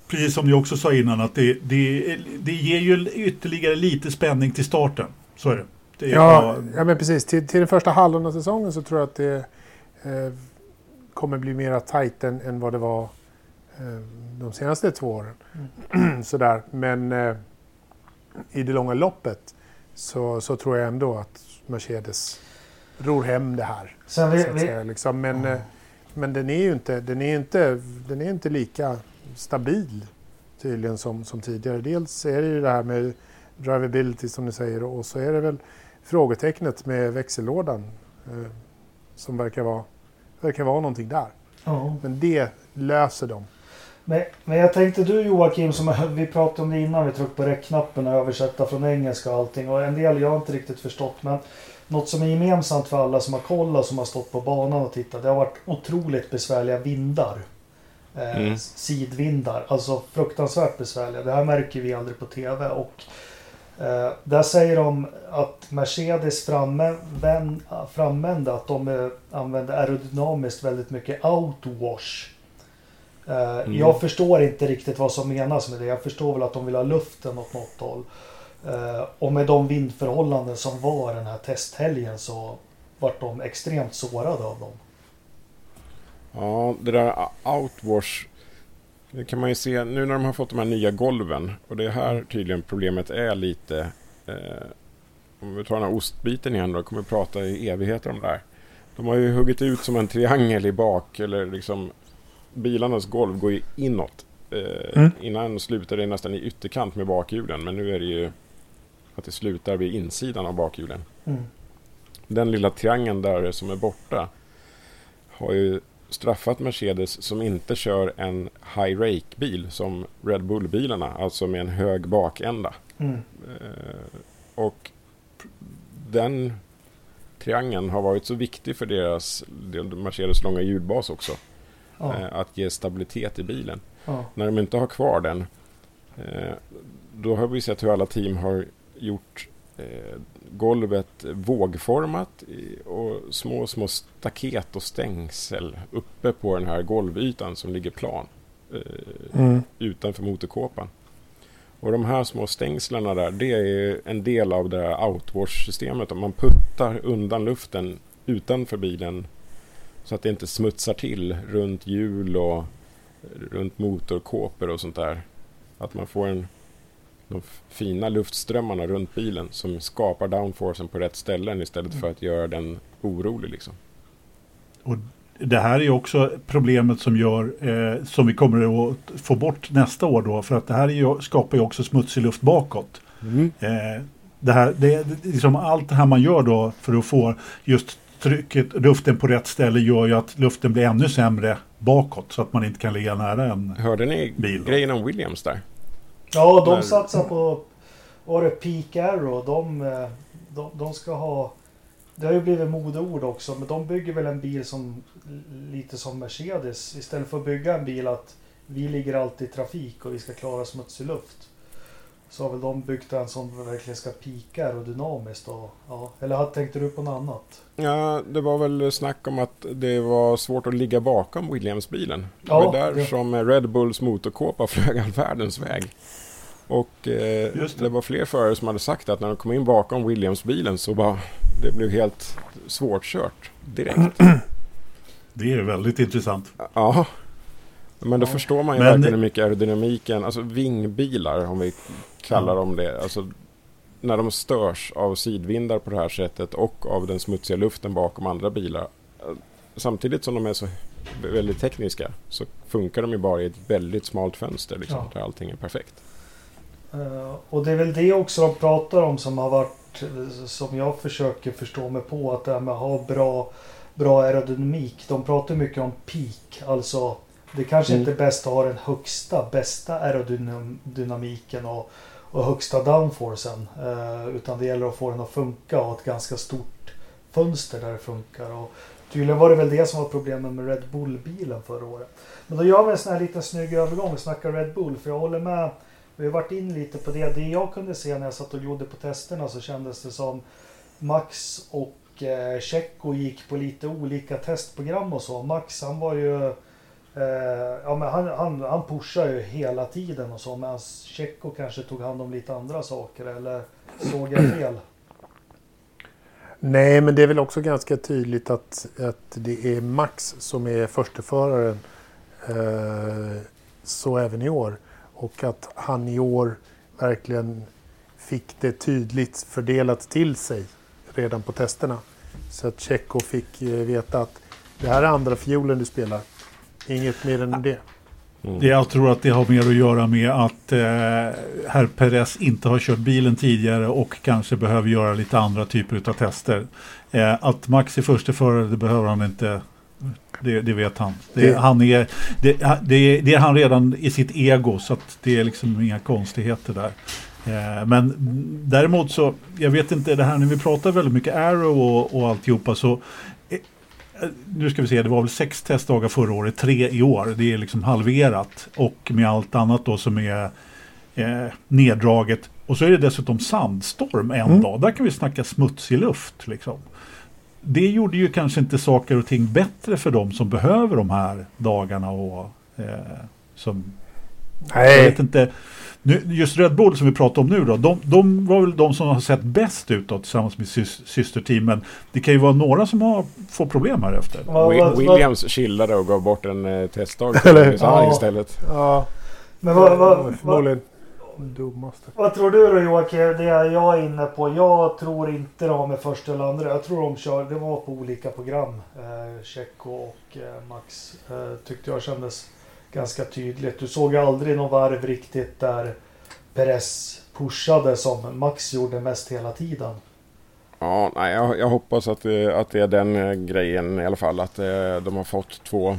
precis som ni också sa innan, att det, det, det ger ju ytterligare lite spänning till starten. Så är det. det är Ja, ja men precis. Till, till den första halvan av säsongen så tror jag att det eh, kommer bli mera tajt än, än vad det var de senaste två åren. Sådär. Men eh, i det långa loppet så, så tror jag ändå att Mercedes ror hem det här. Vi, vi, liksom. Men, eh, men den är ju inte, den är inte, den är inte lika stabil tydligen som, som tidigare. Dels är det ju det här med drivability som ni säger och så är det väl frågetecknet med växellådan eh, som verkar vara, verkar vara någonting där. ja. Men det löser de. Men, men jag tänkte du Joakim, som vi pratade om det innan vi tryckte på räckknappen och översätta från engelska och allting. Och en del jag har inte riktigt förstått. Men något som är gemensamt för alla som har kollat som har stått på banan och tittat. Det har varit otroligt besvärliga vindar. Eh, Mm. Sidvindar. Alltså fruktansvärt besvärliga. Det här märker vi aldrig på TV. Och eh, där säger de att Mercedes frammände att de eh, använder aerodynamiskt väldigt mycket outwash. Eh, Mm. Jag förstår inte riktigt vad som menas med det. Jag förstår väl att de vill ha luften åt något håll. Eh, och med de vindförhållanden som var den här testhelgen så vart de extremt sårade av dem. Ja, det där outwash. Det kan man ju se nu när de har fått de här nya golven. Och det är här tydligen problemet är lite. Eh, om vi tar den här ostbiten igen då. Kommer vi prata i evigheter om det här. De har ju huggit ut som en triangel i bak. Eller liksom bilarnas golv går ju inåt. Eh, Mm. Innan slutade det nästan i ytterkant med bakhjulen. Men nu är det ju att det slutar vid insidan av bakhjulen. Mm. Den lilla triangeln där som är borta har ju straffat Mercedes som inte kör en high rake-bil som Red Bull-bilarna, alltså med en hög bakända. Mm. Eh, och den triangeln har varit så viktig för deras Mercedes långa hjulbas också. Ja, Eh, att ge stabilitet i bilen. ja. När de inte har kvar den, eh, då har vi sett hur alla team har gjort eh, golvet vågformat och små, små staket och stängsel uppe på den här golvytan som ligger plan eh, utanför motorkåpan. Och de här små stängslarna där, det är en del av det här outwash-systemet. Man puttar undan luften utanför bilen så att det inte smutsar till runt hjul och runt motorkåpor och sånt där. Att man får en, de fina luftströmmarna runt bilen som skapar downforcen på rätt ställen istället för att göra den orolig. Liksom. Det här är också problemet som gör eh, som vi kommer att få bort nästa år då. För att det här är ju, skapar ju också smutsig luft bakåt. Eh, det här, det, liksom allt det här man gör då för att få just trycket, luften på rätt ställe gör ju att luften blir ännu sämre bakåt. Så att man inte kan ligga nära en Hörde ni bil. Grejen om Williams där? ja, de När- satsar på var det Peak Arrow. De, eh, de, de ska ha... Det har ju blivit modeord också, men de bygger väl en bil som lite som Mercedes. Istället för att bygga en bil att vi ligger alltid i trafik och vi ska klara smutsig luft. Så har väl de byggt en som verkligen ska pika aerodynamiskt. Och, ja. Eller hade- tänkte du på något annat? Ja, det var väl snack om att det var svårt att ligga bakom Williams-bilen. Det Ja, var där det- som Red Bulls motorkåpa flög all världens väg. Och eh, Just det. det. var fler förare som hade sagt att när de kom in bakom Williams-bilen så bara det blev helt svårkört direkt. Det är väldigt intressant. Ja. Men då Ja. förstår man ju Men- verkligen hur mycket aerodynamiken, alltså vingbilar om vi kallar dem det. Alltså när de störs av sidvindar på det här sättet och av den smutsiga luften bakom andra bilar. eh, Samtidigt som de är så väldigt tekniska så funkar de ju bara i ett väldigt smalt fönster liksom, Ja. där allting är perfekt. Eh, och det är väl det också de pratar om som har varit, eh, som jag försöker förstå mig på, att det här med att ha bra, bra aerodynamik. De pratar mycket om peak, alltså det kanske Mm. inte är bäst att ha den högsta, bästa aerodynamiken och, och högsta downforcen. Eh, utan det gäller att få den att funka och ha ett ganska stort fönster där det funkar. Och tydligen var det väl det som var problemet med Red Bull-bilen förra året. Men då gör vi en sån här liten snygg övergång. och snackar Red Bull, för jag håller med vi har varit in lite på det. Det jag kunde se när jag satt och glodde på testerna så kändes det som Max och och Checo gick på lite olika testprogram och så. Max han var ju... Eh, ja men han, han, han pushar ju hela tiden och så medan Tjecko kanske tog hand om lite andra saker eller såg jag fel? Nej, men det är väl också ganska tydligt att, att det är Max som är försteföraren. Eh, så även i år. Och att han i år verkligen fick det tydligt fördelat till sig redan på testerna. Så att Tjecko fick eh, veta att det här är andra fiolen du spelar. Inget mer än det. Mm. Jag tror att det har mer att göra med att eh, herr Perez inte har kört bilen tidigare och kanske behöver göra lite andra typer av tester. Eh, att Max är första förare, det behöver han inte. Det, det vet han. Det, Det- han är, det, det, det är han redan i sitt ego så att det är liksom inga konstigheter där. Eh, men däremot så, jag vet inte, det här när vi pratar väldigt mycket Arrow och, och alltihopa så nu ska vi se, det var väl sex testdagar förra året, tre i år. Det är liksom halverat. Och med allt annat då som är eh, neddraget. Och så är det dessutom sandstorm en Mm. dag. Där kan vi snacka smutsig luft. Liksom. Det gjorde ju kanske inte saker och ting bättre för de som behöver de här dagarna. Och, eh, som, jag Nej, vet inte, nu, just Red Bull som vi pratar om nu då, de, de var väl de som har sett bäst utåt tillsammans med sys, systerteamen. Det kan ju vara några som har, får problem här efter. Williams chillade och gav bort en eh, testdag till Ja. istället. ja, Men vad, vad, vad, dummaste. vad tror du då Joakim? Det är jag är inne på. Jag tror inte det har med första eller andra. Jag tror de kör, det var på olika program. Eh, Checo och eh, Max eh, tyckte jag kändes ganska tydligt. Du såg aldrig någon varv riktigt där Perez pushade som Max gjorde mest hela tiden. Ja, nej, jag, jag hoppas att att det är den eh, grejen i alla fall. Att eh, de har fått två,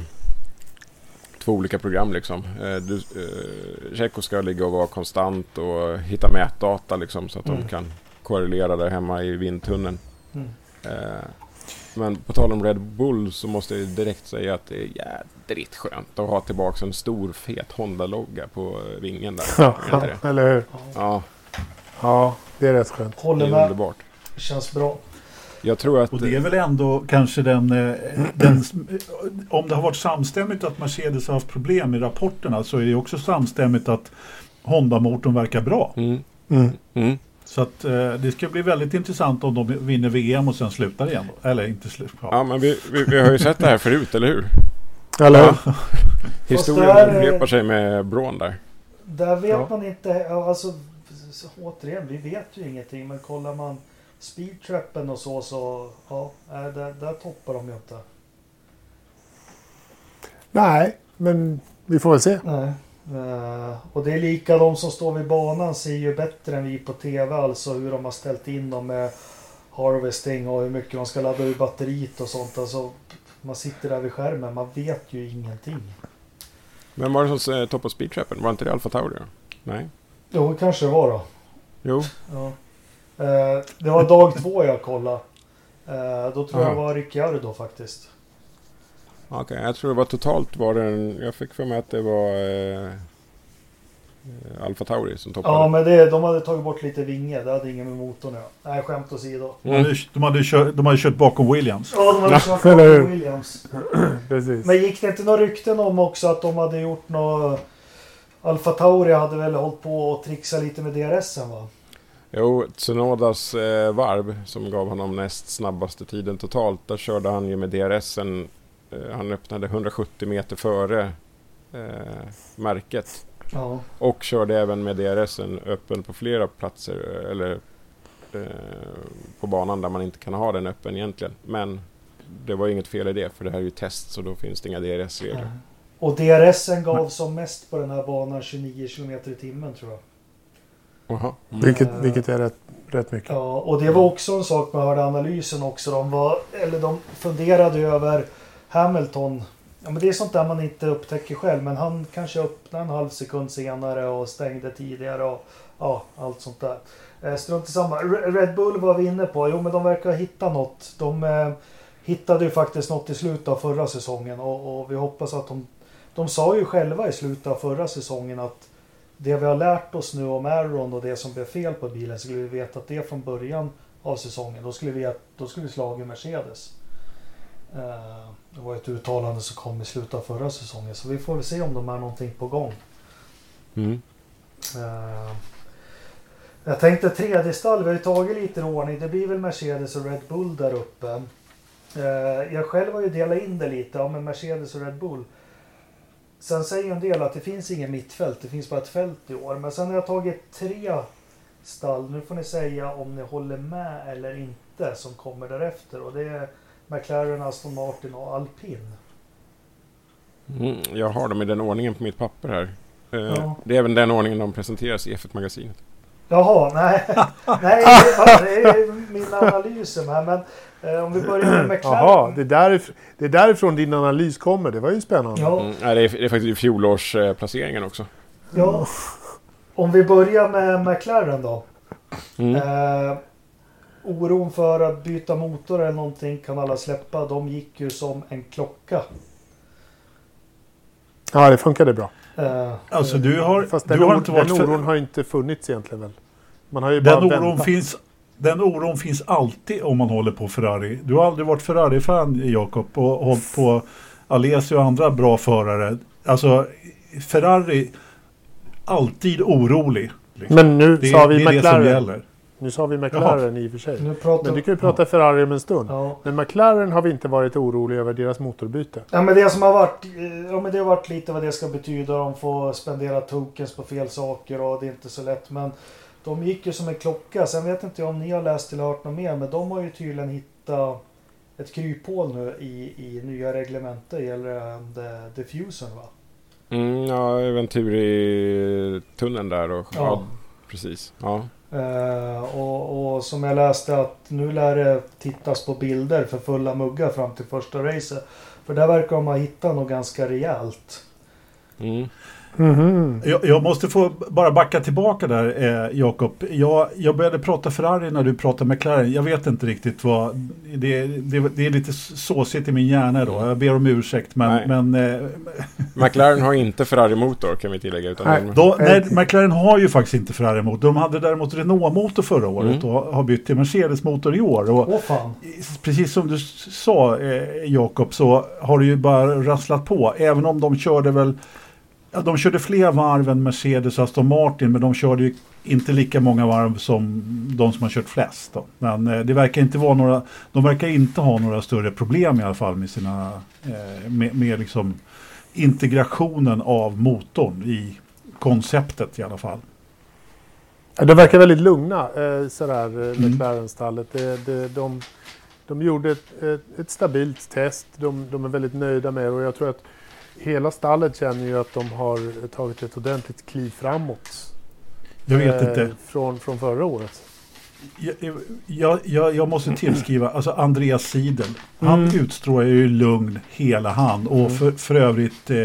två olika program liksom. Eh, du, Tjecko ska ligga och vara konstant och hitta mätdata liksom så att Mm. de kan korrelera där hemma i vindtunneln. Mm. Eh, men på tal om Red Bull så måste jag direkt säga att det är jädrigt skönt att ha tillbaka en stor fet Honda-logga på vingen där. Ja, Är det? eller hur? Ja, Ja, det är rätt skönt. det Håller är med. underbart. Känns bra. Jag tror att... Och det är väl ändå kanske den, eh, den om det har varit samstämmigt att Mercedes har haft problem i rapporterna så är det också samstämmigt att Honda-motorn verkar bra. Mm, Mm. mm. Så att eh, det ska bli väldigt intressant om de vinner VM och sen slutar igen. då. Eller inte slutar. Ja, men vi, vi, vi har ju sett det här förut, eller hur? Eller hur? Ja. Historien eh, upprepar sig med Brån där. Där vet Ja. man inte, alltså så, återigen, vi vet ju ingenting men kollar man speedtrappen och så så, ja, där, där toppar de ju inte. Nej, men vi får väl se. Nej. Eh, och det är lika de som står vid banan ser ju bättre än vi på TV alltså hur de har ställt in dem med harvesting och hur mycket de ska ladda ur batteriet och sånt. Alltså, man sitter där vid skärmen, man vet ju ingenting. Vem var det som eh, toppade speedtrappen? Var inte det Alfa Tauri? Nej? Jo, kanske det var då. Jo. Ja. Eh, det var dag två jag kollade. Eh, då tror jag det var Ricciardo faktiskt. Okej, jag tror det var totalt var det en, Jag fick för mig att det var eh, Alfa Tauri som toppade. Ja, men det, de hade tagit bort lite vinge. Det hade inget med motorn att göra. Nej, skämt åsido. De, hade, de, hade kört, de hade kört bakom Williams. Ja, de hade Ja, kört bakom Williams. Precis. Men gick det inte några rykten om också att de hade gjort något... Alfa Tauri hade väl hållit på och trixa lite med DRSen va? Jo, Tsunodas eh, varv som gav honom näst snabbaste tiden totalt. Där körde han ju med DRSen. Eh, han öppnade 170 meter före eh, märket. Ja. Och körde även med DRSen öppen på flera platser. eh, Eller eh, på banan där man inte kan ha den öppen egentligen. Men det var inget fel i det för det här är ju test så då finns det inga DRS-regler. Och DRSen gav som mest på den här banan 29 km i timmen tror jag. Jaha. Mm. Vilket, vilket är rätt, rätt mycket. Ja, och det var också en sak man hörde analysen också. De, var, eller de funderade över Hamilton. Ja, men det är sånt där man inte upptäcker själv. Men han kanske öppnade en halv sekund senare och stängde tidigare. Och, ja, allt sånt där. Eh, strunt i samma. Red Bull var vi inne på. Jo, men de verkar ha hittat något. De eh, hittade ju faktiskt något i slutet av förra säsongen. Och, och vi hoppas att de... De sa ju själva i slutet av förra säsongen att det vi har lärt oss nu om Aron och det som blev fel på bilen skulle vi veta att det från början av säsongen. Då skulle vi, då skulle vi slagit Mercedes. Eh, det var ett uttalande som kom i slutet av förra säsongen. Så vi får väl se om de är någonting på gång. Mm. Eh, jag tänkte tredje stall, vi har ju tagit lite ordning. Det blir väl Mercedes och Red Bull där uppe. Eh, jag själv har ju delat in det lite, ja, med Mercedes och Red Bull. Sen säger en del att det finns ingen mittfält, det finns bara ett fält i år. Men sen har jag tagit tre stall, nu får ni säga om ni håller med eller inte, som kommer därefter. Och det är McLaren, Aston Martin och Alpin. Mm, jag har dem i den ordningen på mitt papper här. Eh, Ja. Det är även den ordningen de presenteras i F1-magasinet. Jaha, nej. nej det är min analys här. Men eh, om vi börjar med McLaren. Jaha, det är, därif- det är därifrån din analys kommer. Det var ju spännande. Ja, Mm, nej, det, är, det är faktiskt i fjolårsplaceringen också. ja. Om vi börjar med McLaren då. Mm. Eh, oron för att byta motor eller någonting kan alla släppa. De gick ju som en klocka. Ja, det funkade bra. Eh, Alltså du har, Fast du den, har or- inte varit den för, oron har ju inte funnits egentligen väl? Man har ju bara den oron väntat. finns den oron finns alltid om man håller på Ferrari. Du har aldrig varit Ferrari-fan Jakob och hållit på Alesi och andra bra förare. Alltså Ferrari alltid orolig. liksom. Men nu det, sa vi det är det som McLaren. Nu sa vi McLaren i och för sig. nu pratar Men du kan ju prata Ferrari om en stund. Ja. Men McLaren har vi inte varit oroliga över deras motorbyte. Ja men det som har varit, eh, ja men det har varit lite vad det ska betyda. De får spendera tokens på fel saker och det är inte så lätt. Men de gick ju som en klocka. Sen vet inte jag om ni har läst eller hört något mer. Men de har ju tydligen hittat ett kryphål nu i, i nya reglementet gällande diffusen va? Mm, ja, Venturi-tunneln där och... Ja. Ja. precis. Ja. Eh, och, och som jag läste att nu lär det tittas på bilder för fulla muggar fram till första racet. För där verkar de ha hittat något ganska rejält. Mm. Mhm. Jag, jag måste få bara backa tillbaka där eh, Jakob. Jag, jag började prata Ferrari när du pratade McLaren. Jag vet inte riktigt vad... Det, det, det är lite såsigt i min hjärna då. Jag ber om ursäkt. Men, men eh, McLaren har inte Ferrari-motor kan vi tillägga. Utan Nej. de, Då, nej, McLaren har ju faktiskt inte Ferrari-motor. De hade däremot Renault-motor förra året Mm. och har bytt till Mercedes-motor i år. Och Åh fan. precis som du sa eh, Jakob så har det ju bara rasslat på. Även om de körde väl ja, de körde fler varv än Mercedes och Aston Martin men de körde ju inte lika många varv som de som har kört flest. Då. Men eh, det verkar inte vara några, de verkar inte ha några större problem i alla fall med sina eh, med, med liksom integrationen av motorn i konceptet i alla fall. De verkar väldigt lugna, eh, sådär, eh, Mm. McLaren-stallet. Det, det, de, de gjorde ett, ett, ett stabilt test. De, de är väldigt nöjda med det och jag tror att hela stallet känner ju att de har tagit ett ordentligt kliv framåt. Jag vet eh, inte. Från, från förra året. Jag, jag, jag, jag måste tillskriva, alltså Andreas Siedel. Han Mm. utstrålar ju lugn hela hand. Och Mm. för, för övrigt eh,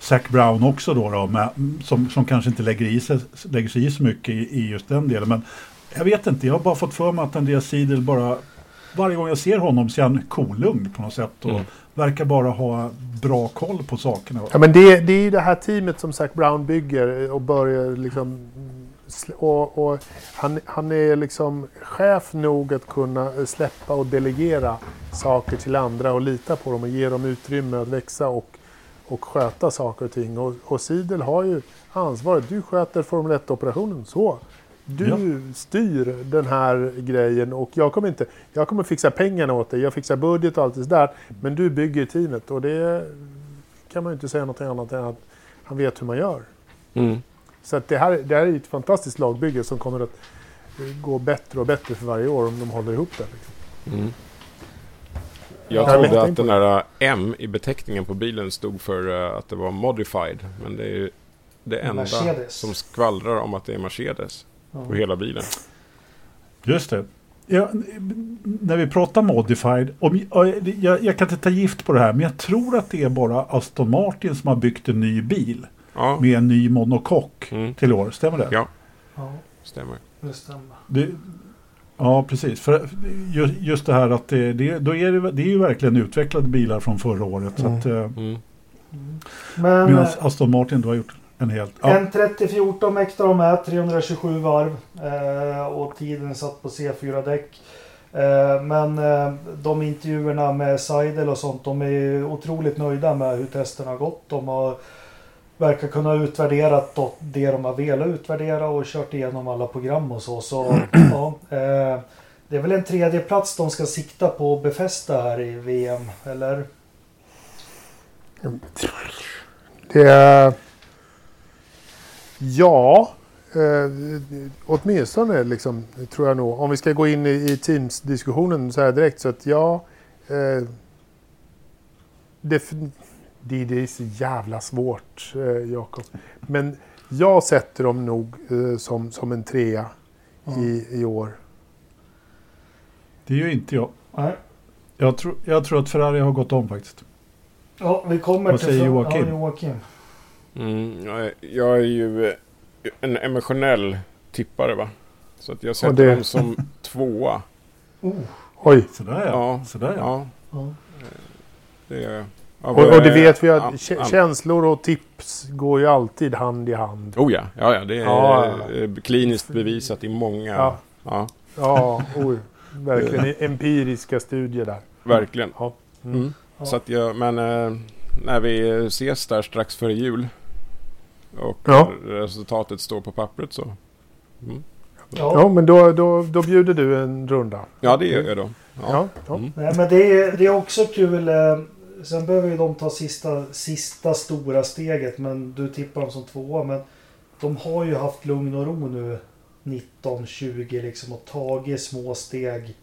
Zac Brown också då, då med, som, som kanske inte lägger, i sig, lägger sig i så mycket i, i just den delen. Men jag vet inte, jag har bara fått för mig att Andreas Siedel bara varje gång jag ser honom så är han kolugn på något sätt. Och Mm verkar bara ha bra koll på sakerna. Ja, men det, det är ju det här teamet som Zac Brown bygger eh, och börjar liksom... Och, och han, han är liksom chef nog att kunna eh, släppa och delegera saker till andra och lita på dem och ge dem utrymme att växa och, och sköta saker och ting. Och, och Sidel har ju ansvaret. Du sköter Formel 1-operationen. Så. Du Ja. styr den här grejen och jag kommer inte... Jag kommer fixa pengarna åt dig. Jag fixar budget och allt det där. Men du bygger teamet och det kan man ju inte säga något annat än att han vet hur man gör. Mm. Så att det, här, det här är ett fantastiskt lagbygge som kommer att eh, gå bättre och bättre för varje år om de håller ihop det. Liksom. Mm. Jag trodde att den där M i beteckningen på bilen stod för eh, att det var modified. Men det är ju det enda Mercedes. som skvallrar om att det är Mercedes. På hela bilen. Just det. Ja, när vi pratar modified, om, jag, jag kan inte ta gift på det här, men jag tror att det är bara Aston Martin som har byggt en ny bil Ja, med en ny monokock Mm. till år. Stämmer det? Ja. Ja, stämmer. det stämmer. det ja, precis. För ju- just det här att det, det, då är det, det är ju verkligen utvecklade bilar från förra året. Så Mm. att, eh, Mm. Men Medan Aston Martin då har gjort en helt... Ja, en 3014 mäktar de med, 327 varv. Eh, och tiden satt på C4-däck. Eh, Men eh, de intervjuerna med Seidel och sånt, de är ju otroligt nöjda med hur testerna har gått. De har verkar kunna utvärdera det de har velat utvärdera och kört igenom alla program och så. Så ja, eh, det är väl en tredje plats de ska sikta på att befästa här i VM, eller? Det är... Ja, eh, åtminstone liksom, tror jag nog. Om vi ska gå in i, i Teams-diskussionen så här direkt så att ja. Eh, det, det, det är så jävla svårt, eh, Jakob. Men jag sätter dem nog eh, som, som en trea i, i år. Det gör inte jag. Nej. Jag tror, jag tror att Ferrari har gått om faktiskt. Ja, vi kommer Vad till... säger Joakim? Ja, Joakim. Mm, jag är- jag är ju eh, en emotionell tippare va. Så att jag sätter det- dem som tvåa. Oh, Oj, Sådär ja. Ja. Sådär ja. Ja, det är... ja, och, och det vet vi att känslor och tips går ju alltid hand i hand. Oh ja, ja, ja det är Ja. eh, kliniskt bevisat i många... Ja. Ja, Ja, oj, verkligen empiriska studier där. verkligen. Ja. Mm. Mm. Ja. Så att jag, men eh, när vi ses där strax före jul och Ja. resultatet står på pappret så... Mm. Ja. Ja, men då, då, då bjuder du en runda. Ja, det gör jag då. Ja. Ja, ja. Mm. Nej, men det är, det är också kul. Eh, sen behöver ju de ta sista, sista stora steget. Men du tippar dem som tvåa. Men de har ju haft lugn och ro nu 19-20 liksom och tagit små steg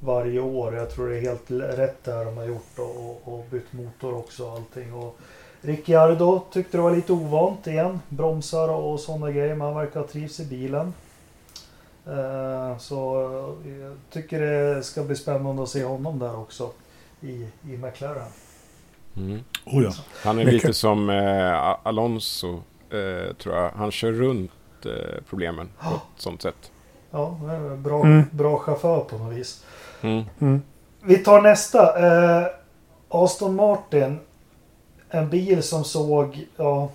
varje år. Jag tror det är helt rätt där de har gjort och, och, och bytt motor också och allting. Och Ricciardo tyckte det var lite ovant igen. Bromsar och sådana grejer. Men han verkar trivs i bilen. Eh, Så jag tycker det ska bli spännande att se honom där också i, i McLaren. Mm. Oh, ja. Han är lite som eh, Alonso, eh, tror jag. Han kör runt eh, problemen på ett sånt sätt. Ja, bra, Mm. bra chaufför på något vis. Mm. Mm. Vi tar nästa. Eh, Aston Martin. En bil som såg, ja.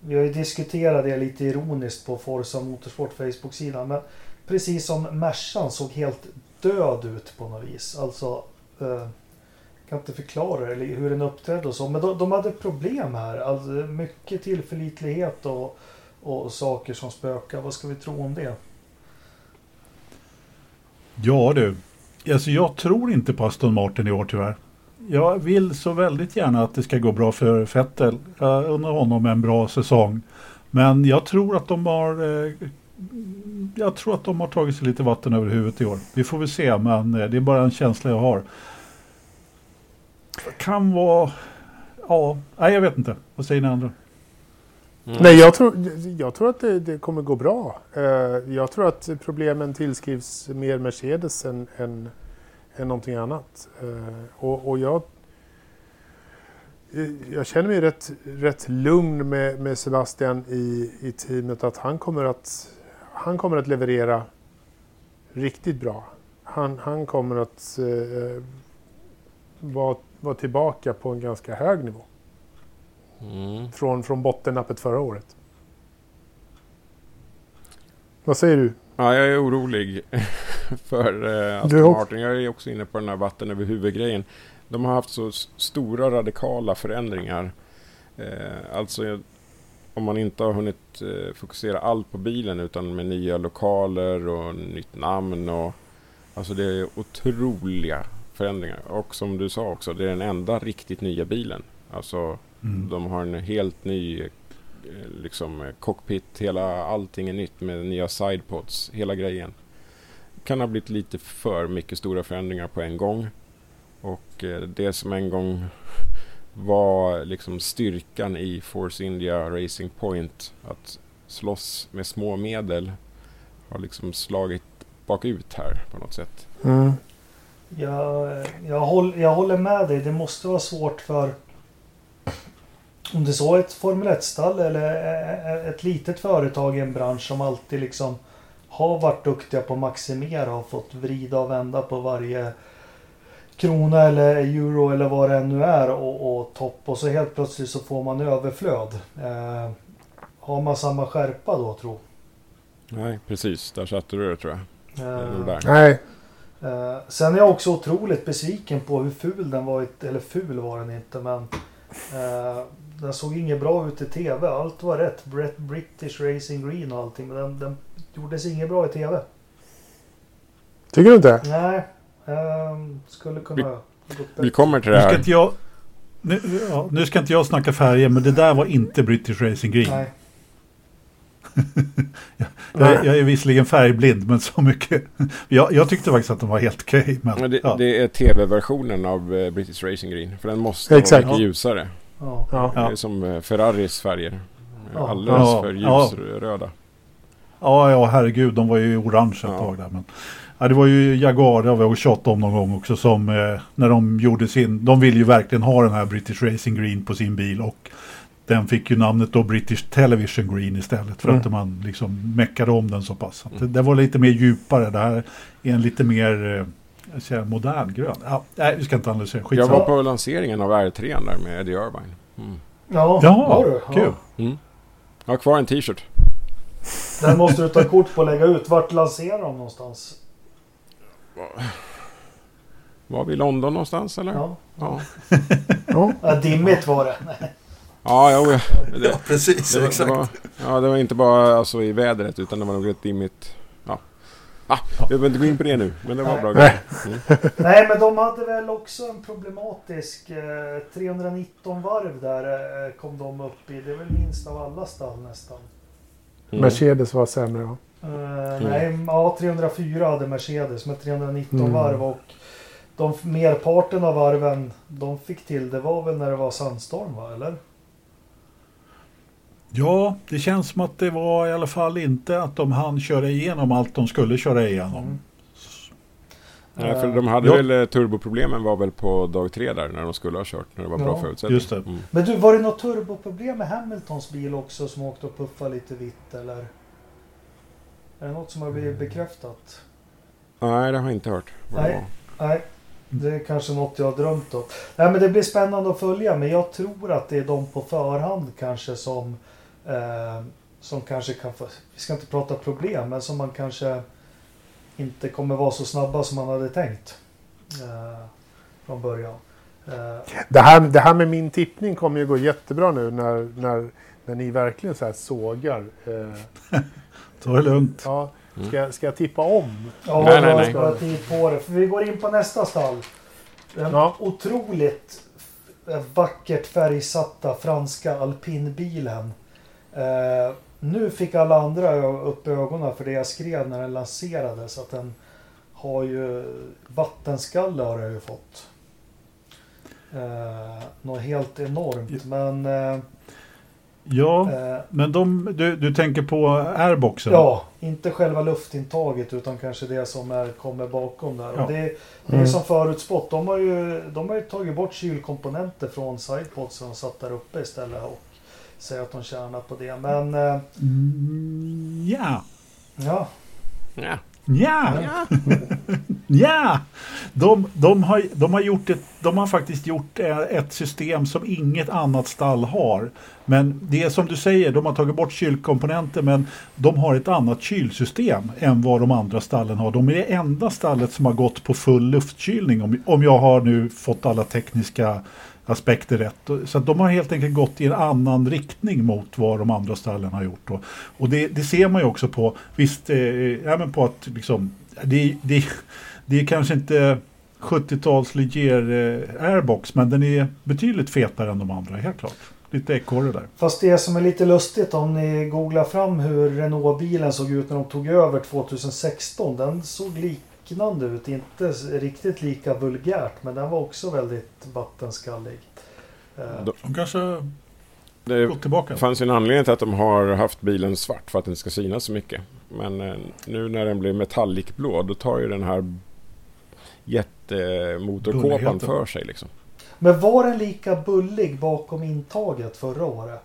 Vi har ju diskuterat det lite ironiskt på Forza Motorsport Facebook-sidan. Men precis som Mercan såg helt död ut på något vis. Alltså. Eh, kan inte förklara det, eller hur den uppträdde och så. Men de, de hade problem här. Alltså, mycket tillförlitlighet och, och saker som spökar. Vad ska vi tro om det? Ja du. Alltså jag tror inte på Aston Martin i år tyvärr. Jag vill så väldigt gärna att det ska gå bra för Vettel. Jag undrar honom en bra säsong. Men jag tror att de har eh, jag tror att de har tagit sig lite vatten över huvudet i år. Vi får väl se, men eh, det är bara en känsla jag har. Kan vara... Ja, nej jag vet inte. Vad säger ni andra? Mm. Nej, jag tror, jag tror att det, det kommer gå bra. Eh, Jag tror att problemen tillskrivs mer Mercedes än, än, än någonting annat. Eh, Och, och jag, eh, jag känner mig rätt, rätt lugn med, med Sebastian i, i teamet att han kommer att, han kommer att leverera riktigt bra. Han, han kommer att eh, vara, vara tillbaka på en ganska hög nivå Mm. från, från bottennappet förra året. Vad säger du? Ja, jag är orolig för eh, Aston? Martin. Jag är också inne på den här vatten över huvudgrejen. De har haft så stora radikala förändringar. Eh, alltså om man inte har hunnit eh, fokusera allt på bilen utan med nya lokaler och nytt namn och alltså det är otroliga förändringar. Och som du sa också, det är den enda riktigt nya bilen. Alltså Mm. de har en helt ny liksom, cockpit, hela, allting är nytt med nya sidepods, hela grejen. Kan ha blivit lite för mycket stora förändringar på en gång. Och eh, det som en gång var liksom styrkan i Force India Racing Point, att slåss med små medel, har liksom slagit bakut här på något sätt. Jag, jag, håll, jag håller med dig. Det måste vara svårt för om det så är ett Formel 1-stall eller ett litet företag i en bransch som alltid liksom har varit duktiga på att maximera och fått vrida och vända på varje krona eller euro eller vad det nu är och, och topp och så helt plötsligt så får man överflöd. Eh, har man samma skärpa då tro? Nej, precis. Där satte du det tror jag. Eh, Det var där. Nej, Eh, sen är jag också otroligt besviken på hur ful den var. Eller ful var den inte men. Eh, den såg inget bra ut i TV. Allt var rätt. Brett British Racing Green och allting. Men den, den gjordes inget bra i TV. Tycker du inte? Nej. ehm, skulle kunna... Vi bättre. kommer till det Nu ska här. inte jag... Nu, ja, nu ska inte jag snacka färger, men det där var inte British Racing Green. Nej. Jag, jag är visserligen färgblind, men så mycket. Jag, jag tyckte faktiskt att de var helt okej. men, Men det, ja. det är tv-versionen av eh, British Racing Green. För den måste Exakt. vara mycket Ja. ljusare. Ja. Ja. Det är som eh, Ferraris färger. Ja. Alldeles Ja. för Ja. ljusröda. Ja, ja, herregud, de var ju orange ett Ja. tag där. Men, ja, det var ju Jaguar, det har vi också tjatat om någon gång också, som eh, när de gjorde sin... De ville ju verkligen ha den här British Racing Green på sin bil och den fick ju namnet då British Television Green istället för Mm. att man liksom meckade om den så pass. Så det, det var lite mer djupare. Det här är en lite mer eh, jag säger, modern grön. Ja, nej, vi ska inte analysera. Jag Skitsamma. var på lanseringen av R3 där med Eddie Irvine. Mm. Ja, Ja, var du? kul. Mm. Jag har kvar en t-shirt. Den måste du ta kort på och lägga ut. Vart lanserar de någonstans? Var vi i London någonstans eller? Ja. Ja, Ja. Ja, dimmigt var det. ja, jo, ja. Det, Ja, precis. det, var- exakt. det var, ja, det var inte bara alltså, i vädret utan det var nog rätt dimmigt. Ja. Ah, vi behöver inte gå in på det nu, men det var Nej. bra Nej. Mm. Nej, men de hade väl också en problematisk eh, 319 varv där eh, kom de upp i. Det är väl minst av alla stall nästan. Mm. Mercedes var sämre ja. Eh, Nej, ja 304 hade Mercedes med 319 Mm. varv och de merparten av varven de fick till det var väl när det var sandstorm va, eller? Ja, det känns som att det var i alla fall inte att de hann köra igenom allt de skulle köra igenom. Mm. Nej, för Eh, de hade Ja. väl eh, turboproblemen var väl på dag tre där när de skulle ha kört. När det var bra Ja, förutsättningar. just det. Mm. Men du, var det något turboproblem med Hamiltons bil också som åkte och puffade lite vitt eller? Är det något som har blivit bekräftat? Nej, det har jag inte hört. Nej. Nej, det är kanske något jag har drömt om. Nej, men det blir spännande att följa. Men jag tror att det är de på förhand kanske som eh, som kanske kan få, vi ska inte prata problem, men som man kanske inte kommer vara så snabba som man hade tänkt eh, från början. Eh, Det här, det här med min tippning kommer ju gå jättebra nu när, när, när ni verkligen så här sågar. Eh, är det lugnt. ja, Mm. ska, jag- ska jag tippa om? Ja, Nej, nej, nej. ska tid på det. För vi går in på nästa stall. Den Ja. otroligt vackert färgsatta franska alpinbilen. Eh, nu fick alla andra upp ögonen för det jag skrev när den lanserades. Att den har ju vattenskalle har den ju fått. Eh, något helt enormt. Men eh, Ja, eh, men de, du, du tänker på airboxen? Ja, inte själva luftintaget utan kanske det som är, kommer bakom där. Ja. Och det, det är Mm. som förutspått. De har, ju, de har ju tagit bort kylkomponenter från sidepodsen och satt där uppe istället och säger att de tjänar på det. Men eh, Mm, ja. ja, Ja. Ja! Ja! De, de, har, de, har gjort ett, de har faktiskt gjort eh, ett system som inget annat stall har. Men det är som du säger, de har tagit bort kylkomponenter men de har ett annat kylsystem än vad de andra stallen har. De är det enda stallet som har gått på full luftkylning om, om jag har nu fått alla tekniska aspekter rätt. Så att de har helt enkelt gått i en annan riktning mot vad de andra stallen har gjort. Och, och det, det ser man ju också på, visst, eh, eh ja, men på att liksom, det, det, det är kanske inte 70-tals Ligier eh, airbox men den är betydligt fetare än de andra, helt klart. Lite ekorre där. fast det som är lite lustigt om ni googlar fram hur Renault-bilen såg ut när de tog över 2016. Den såg liknande ut. Inte riktigt lika vulgärt men den var också väldigt vattenskallig. Eh, De- kanske Det gått tillbaka. fanns ju en anledning till att de har haft bilen svart för att den ska synas så mycket. Men eh, nu när den blir metallicblå då tar ju den här jättemotorkåpan för sig liksom. Men var den lika bullig bakom intaget förra året?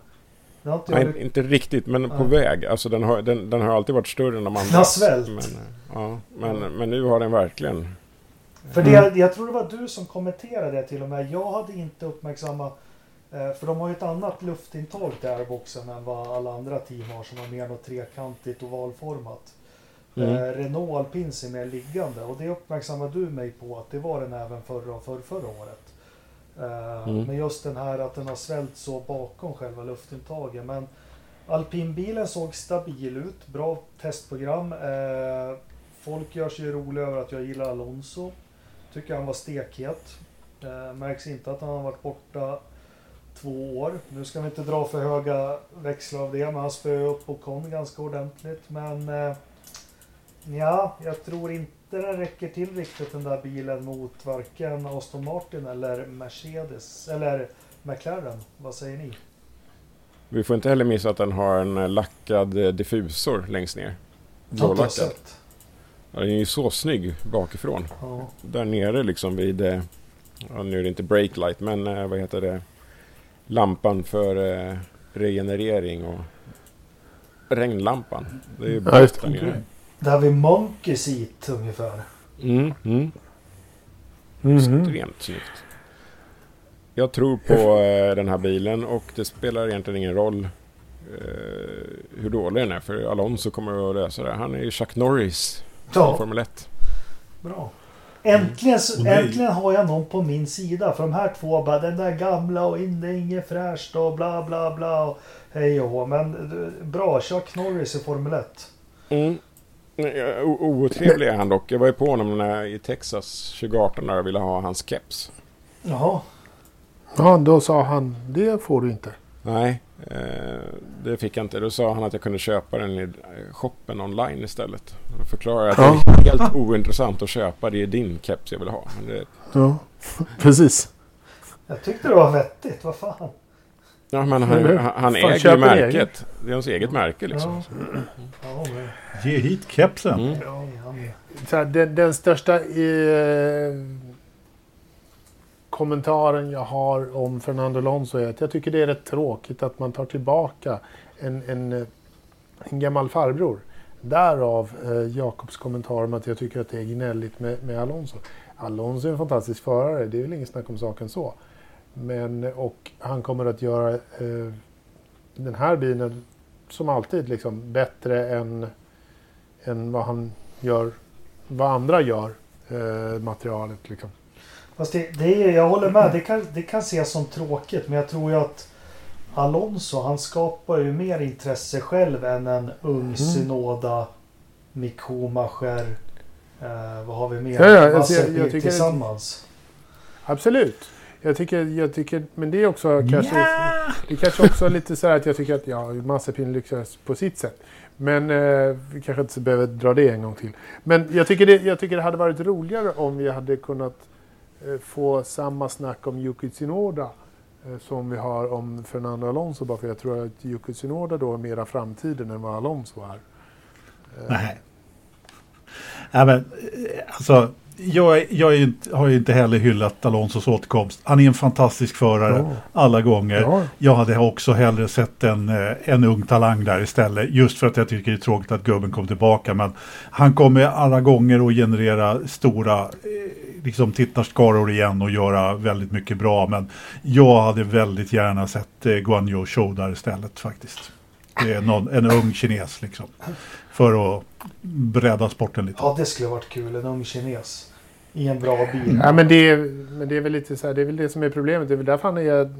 Det inte Nej, inte riktigt, men på Nej. väg. Alltså den har, den, den har alltid varit större än de andra. Den har svällt. Men, ja, men, men nu har den verkligen... För det, jag tror det var du som kommenterade det till och med. Jag hade inte uppmärksammat eh, för de har ju ett annat luftintag till airboxen än vad alla andra team har som har mer något trekantigt ovalformat. Mm. Eh, Renault Alpin ser mer liggande och det uppmärksammade du mig på att det var den även förra och förra, förra året. Eh, Mm. Men just den här att den har svällt så bakom själva luftintaget. Men alpinbilen såg stabil ut, bra testprogram. Eh, folk gör sig roliga över att jag gillar Alonso. Tycker han var stekhet. Eh, märks inte att han har varit borta två år. Nu ska vi inte dra för höga växlar av det, men han spöade upp Ocon ganska ordentligt. Men ja, jag tror inte den räcker till riktigt den där bilen mot varken Aston Martin eller Mercedes eller McLaren. Vad säger ni? Vi får inte heller missa att den har en eh, lackad eh, diffusor längst ner. Blålackad. den är ju så snygg bakifrån. Ja. Där nere liksom vid, eh, ja, nu är det inte breaklight, men eh, vad heter det? Lampan för regenerering och regnlampan. Det är ju Ja, där nere. Där vid Monkey Seat ungefär. Mm, mm. Mhm. Extremt snyggt. Jag tror på eh, den här bilen och det spelar egentligen ingen roll eh, hur dålig den är för Alonso kommer att lösa det. Han är ju Chuck Norris i Ja, Formel 1. bra. Äntligen, nej. äntligen har jag någon på min sida. För de här två bara den där gamla och in, det är inget fräscht och bla bla bla. Och hej och. Men eh, bra, Chuck Norris i Formel 1. Mm. Eh, Otrevlig är han dock. Jag var ju på honom när, i Texas 2018 när jag ville ha hans keps. Jaha. Ja, då sa han det får du inte. Nej, eh, det fick jag inte. Då sa han att jag kunde köpa den i eh, shoppen online istället. Då förklarade jag att det är helt ointressant att köpa. Det är din keps jag vill ha. Det, Ja, precis. Jag tyckte det var vettigt. Vad fan. Ja, men han, han Fan, äger ju märket. Det är hans eget märke liksom. Ja. Ge hit kepsen. Mm. ja, här, den, den största eh, kommentaren jag har om Fernando Alonso är att jag tycker det är rätt tråkigt att man tar tillbaka en, en, eh, en gammal farbror. Därav eh, Jakobs kommentar om att jag tycker att det är gnälligt med, med Alonso. Alonso är en fantastisk förare, det är väl inget snack om saken så. Men, och han kommer att göra eh, den här bilen som alltid liksom bättre än, än vad han gör, vad andra gör, eh, materialet liksom. Fast det, det är, jag håller med. Det kan, det kan ses som tråkigt. Men jag tror ju att Alonso, han skapar ju mer intresse själv än en ung Synoda, Mick Schumacher. Eh, vad har vi mer? Ja, ja, jag- jag tycker- tillsammans. Absolut. Jag tycker, jag tycker, men det är också kanske, det är kanske också lite så här att jag tycker att ja, Mazepin lyckas på sitt sätt. Men eh, vi kanske inte behöver dra det en gång till. Men jag tycker det, jag tycker det hade varit roligare om vi hade kunnat eh, få samma snack om Yuki Tsunoda eh, som vi har om Fernando Alonso. Bara för jag tror att Yuki Tsunoda då är mera framtiden än vad Alonso är. Eh, Nej. Nej men, eh, alltså, jag, jag ju inte, har ju inte heller hyllat Alonsos återkomst. Han är en fantastisk förare Ja. alla gånger. Ja. Jag hade också hellre sett en, eh, en ung talang där istället. Just för att jag tycker det är tråkigt att gubben kom tillbaka. Men han kommer alla gånger att generera stora eh, liksom tittarskaror igen och göra väldigt mycket bra. Men jag hade väldigt gärna sett eh, Guan Yu Show där istället faktiskt. Det är någon, en ung kines liksom. För att bredda sporten lite. Ja, det skulle varit kul. En ung kines. I en bra bil. Ja, men, det är, men det är väl lite så här, det är väl det som är problemet. Det är väl därför han är...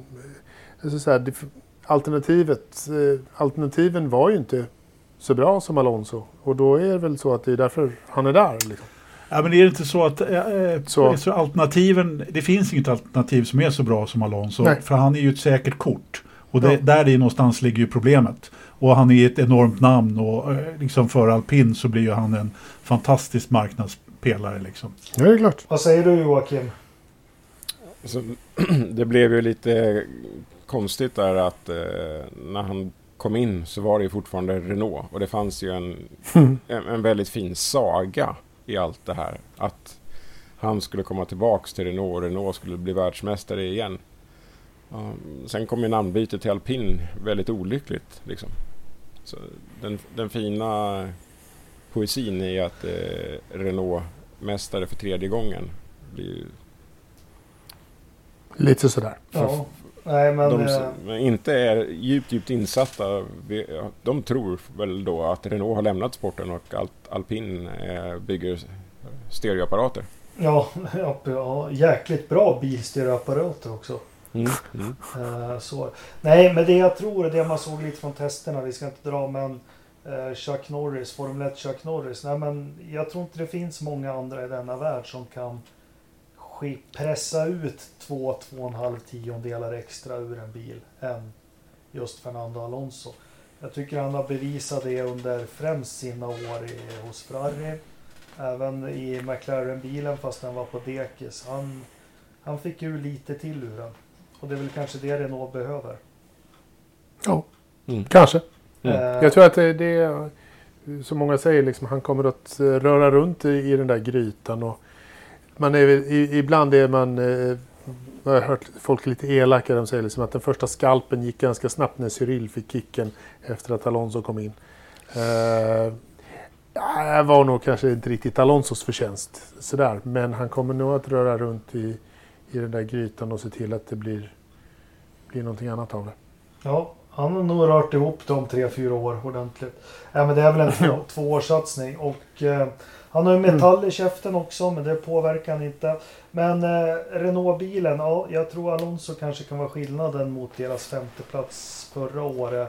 Alltså så här, det, alternativet, eh, alternativen var ju inte så bra som Alonso. Och då är det väl så att det är därför han är där. Liksom. Ja, men är det inte så att eh, eh, Så. så. alternativen, det finns inget alternativ som är så bra som Alonso. Nej. För han är ju ett säkert kort. Och det, Ja. där är någonstans ligger ju problemet. Och han är ett enormt namn och eh, liksom för alpin så blir ju han en fantastisk marknadspelare liksom. Ja, det är klart. Vad säger du Joakim? Så, det blev ju lite konstigt där att eh, när han kom in så var det ju fortfarande Renault. Och det fanns ju en, en, en väldigt fin saga i allt det här. Att han skulle komma tillbaks till Renault och Renault skulle bli världsmästare igen. Sen kom ju namnbytet till Alpin väldigt olyckligt. Liksom. Så den, den fina poesin i att eh, Renault mästare för tredje gången blir ju Lite sådär. Ja. Nej, men... de eh, som inte är djupt, djupt insatta, de tror väl då att Renault har lämnat sporten och att Alpin eh, bygger stereoapparater. ja, ja, ja, jäkligt bra bilstereoapparater också. Mm. Mm. Eh, så. Nej, men det jag tror, det man såg lite från testerna, vi ska inte dra, men eh, Chuck Norris, Formel 1 Chuck Norris. Nej, men jag tror inte det finns många andra i denna värld som kan pressa ut två, två och en halv tiondelar extra ur en bil än just Fernando Alonso. Jag tycker han har bevisat det under främst sina år i, hos Ferrari. Även i McLaren-bilen fast den var på dekis. Han, han fick ju lite till ur den. Och det är väl kanske det Renault behöver. Ja, Mm. kanske. Mm. Jag tror att det, det är, som många säger, liksom, han kommer att eh, röra runt i, i den där grytan. Och man är, i, ibland är man, eh, jag har hört folk lite elaka, de säger liksom att den första skalpen gick ganska snabbt när Cyril fick kicken efter att Alonso kom in. Eh, ja, det var nog kanske inte riktigt Alonsos förtjänst, sådär. men han kommer nog att röra runt i, i den där grytan och se till att det blir, blir någonting annat av det. Ja, han har nog rört ihop de tre, fyra år ordentligt. Ja, men det är väl en två, tvåårssatsning. Och eh, han har ju metall i käften också, men det påverkar han inte. Men eh, Renault-bilen, ja, jag tror Alonso kanske kan vara skillnaden mot deras femteplats förra året.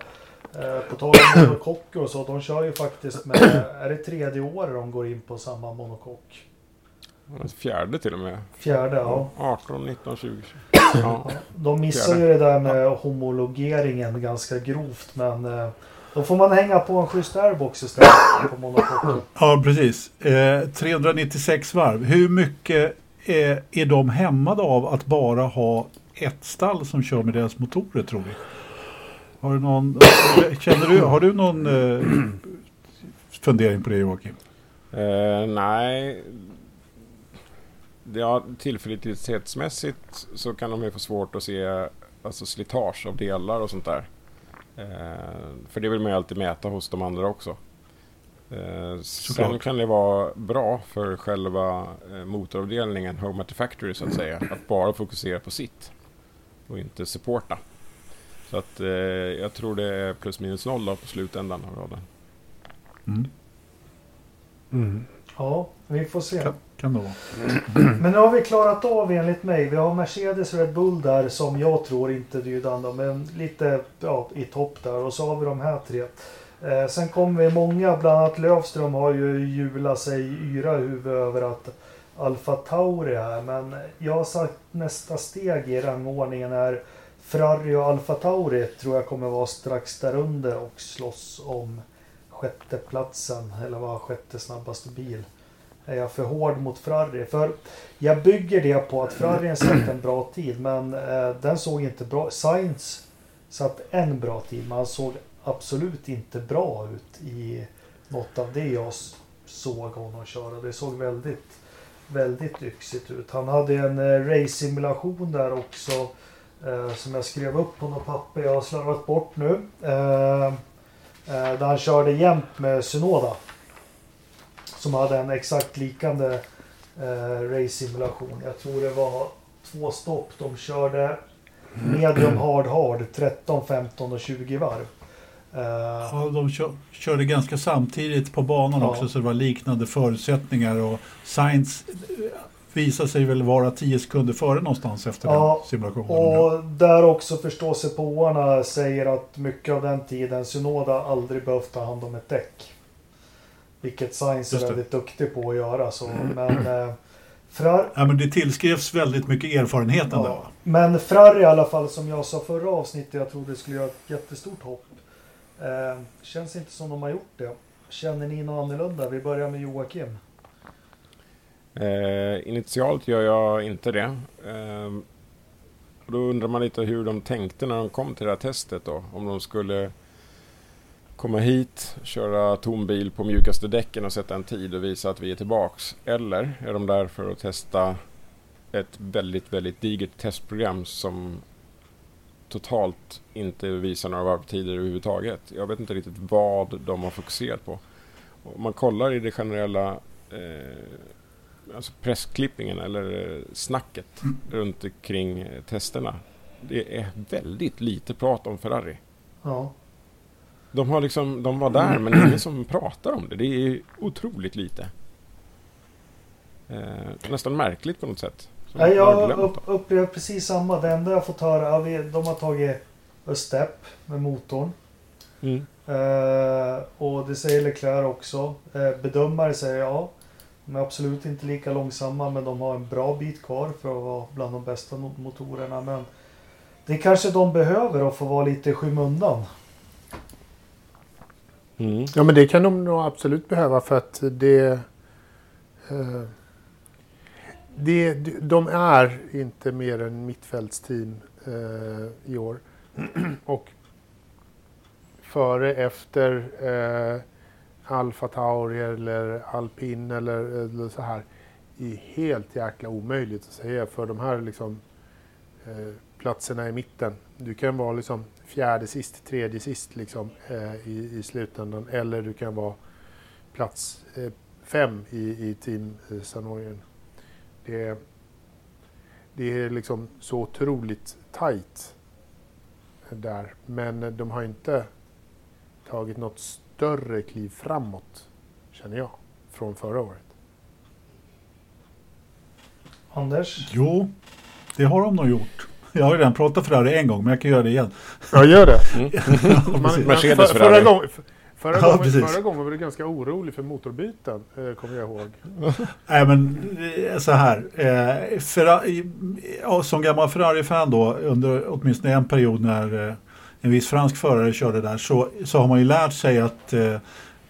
Eh, på tal om monokocker och så, de kör ju faktiskt med, är det tredje året de går in på samma monokock? Fjärde till och med. Fjärde, ja. 18, 19, 20. Ja. De missar ju det där med homologeringen ganska grovt men eh, då får man hänga på en schysst airbox istället på monokocken. Ja, precis. Eh, 396 varv. Hur mycket är, är de hämmade av att bara ha ett stall som kör med deras motorer tror vi? Har du någon, känner du, har du någon eh, fundering på det Joakim? Eh, nej. Ja, tillförlitlighetsmässigt så kan de ju få svårt att se alltså, slitage av delar och sånt där. Eh, för det vill man ju alltid mäta hos de andra också. Eh, sen kan det vara bra för själva eh, motoravdelningen, Home at the Factory så att säga, att bara fokusera på sitt och inte supporta. Så att eh, jag tror det är plus minus noll på slutändan av raden. Mm. Ja, vi får se. Kan, kan det vara. Men nu har vi klarat av enligt mig. Vi har Mercedes Red Bull där som jag tror inte Dydanda men lite ja, i topp där. Och så har vi de här tre. Eh, sen kommer vi många, bland annat Lövström har ju hjulat sig yra i huvudet över att Alfa Tauri är. Men jag har sagt nästa steg i rangordningen är Ferrari och Alfa Tauri tror jag kommer vara strax där under och slåss om sjätteplatsen. Eller vad sjätte snabbaste bil. Är jag för hård mot Ferrari? För jag bygger det på att Ferrari har satt en bra tid men eh, den såg inte bra Sainz satt en bra tid men han såg absolut inte bra ut i något av det jag såg honom köra. Det såg väldigt, väldigt yxigt ut. Han hade en eh, race-simulation där också eh, som jag skrev upp på något papper jag har slarvat bort nu. Eh, eh där han körde jämt med Synoda. Som hade en exakt likande eh, race-simulation. Jag tror det var två stopp. De körde medium hard hard 13, 15 och 20 varv. Eh, Ja, de kör, körde ganska samtidigt på banan Ja. också så det var liknande förutsättningar och Science visade sig väl vara 10 sekunder före någonstans efter Ja, den simulationen. Och där också förståsigpåarna säger att mycket av den tiden Synoda aldrig behövt ta hand om ett däck. Vilket Sainz är väldigt duktig på att göra. Så. Men, eh, Ferrari, Ja, men det tillskrevs väldigt mycket erfarenheten där. ja. men Ferrari i alla fall som jag sa förra avsnittet. Jag trodde det skulle göra ett jättestort hopp. Eh, känns inte som de har gjort det. Känner ni något annorlunda? Vi börjar med Joakim. Eh, initialt gör jag inte det. Eh, och då undrar man lite hur de tänkte när de kom till det här testet då. Om de skulle komma hit, köra tom bil på mjukaste däcken och sätta en tid och visa att vi är tillbaks. Eller är de där för att testa ett väldigt, väldigt digert testprogram som totalt inte visar några varvtider överhuvudtaget. Jag vet inte riktigt vad de har fokuserat på. Om man kollar i det generella eh, alltså pressklippningen eller snacket snacket runt omkring testerna det är väldigt lite prat om Ferrari. Ja. De, har liksom, de var där men det är ingen som pratar om det. Det är otroligt lite. Eh, nästan märkligt på något sätt. Nej, jag upp, upplever precis samma. Det enda jag fått höra, ja, vi- de har tagit a step med motorn. Mm. Eh, och det säger Leclerc också. Eh, bedömare säger ja. De är absolut inte lika långsamma men de har en bra bit kvar för att vara bland de bästa mo- motorerna. Men det kanske de behöver att få vara lite i skymundan. Mm. Ja, men det kan de nog absolut behöva för att det... Eh, det de är inte mer än mittfältsteam eh, i år. Och före, efter eh, Alfa Tauri eller Alpin eller, eller så här är helt jäkla omöjligt att säga för de här liksom eh, platserna i mitten. Du kan vara liksom fjärde sist, tredje sist liksom, eh, i, i slutändan. Eller du kan vara plats eh, fem i, i Team eh. Det, är- det är liksom så otroligt tajt där. Men eh, de har inte tagit något större kliv framåt, känner jag, från förra året. Anders? Jo, det har de nog gjort. Jag har ju redan pratat Ferrari en gång, men jag kan göra det igen. Ja, gör det. Mm. Man, Mercedes för, förra, Ferrari. gång, förra, Ja, gången, förra gången var du ganska orolig för motorbyten, eh, kommer jag ihåg. Nej men eh, så här. Eh, Ferrari, ja, som gammal Ferrari-fan då under åtminstone en period när eh, en viss fransk förare körde där så, så har man ju lärt sig att eh,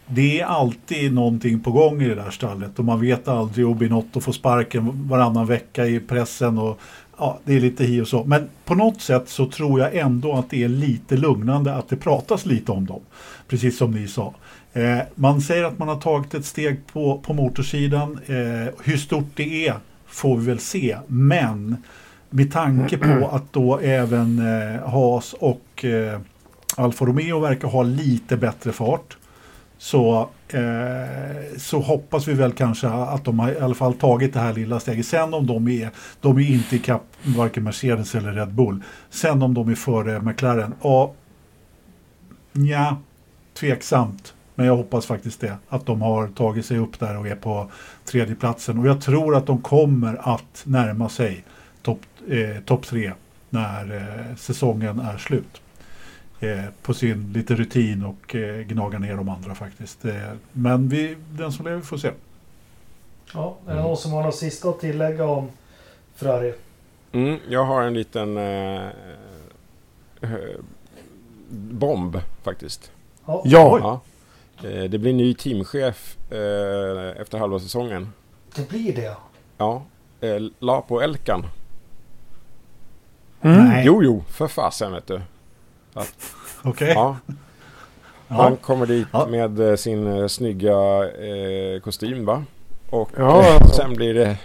det är alltid någonting på gång i det där stallet och man vet aldrig och Binotto får sparken varannan vecka i pressen och ja, det är lite hi och så. Men på något sätt så tror jag ändå att det är lite lugnande att det pratas lite om dem. Precis som ni sa. Eh, man säger att man har tagit ett steg på, på motorsidan. Eh, hur stort det är får vi väl se. Men med tanke på att då även eh, Haas och eh, Alfa Romeo verkar ha lite bättre fart. Så, eh, så hoppas vi väl kanske att de har i alla fall tagit det här lilla steget. Sen om de är, de är inte ikapp varken Mercedes eller Red Bull. Sen om de är före McLaren. Ja, nja, tveksamt. Men jag hoppas faktiskt det. Att de har tagit sig upp där och är på tredjeplatsen. Och jag tror att de kommer att närma sig topp eh, top tre när eh, säsongen är slut. Eh, på sin lite rutin och eh, gnaga ner de andra faktiskt. Eh, men vi, den som lever får se. Ja, är det någon som har något sista att tillägga om Ferrari? Mm, jag har en liten eh, bomb faktiskt. Ja. Ja, det blir ny teamchef eh, efter halva säsongen. Det blir det. Ja, eh, la på Elkan. Mm. Nej, Jo, jo, för fasen vet du. Okej. Ja, Ja. han kommer dit Ja. med eh, sin eh, snygga eh, kostym va? Och Ja, eh, sen blir det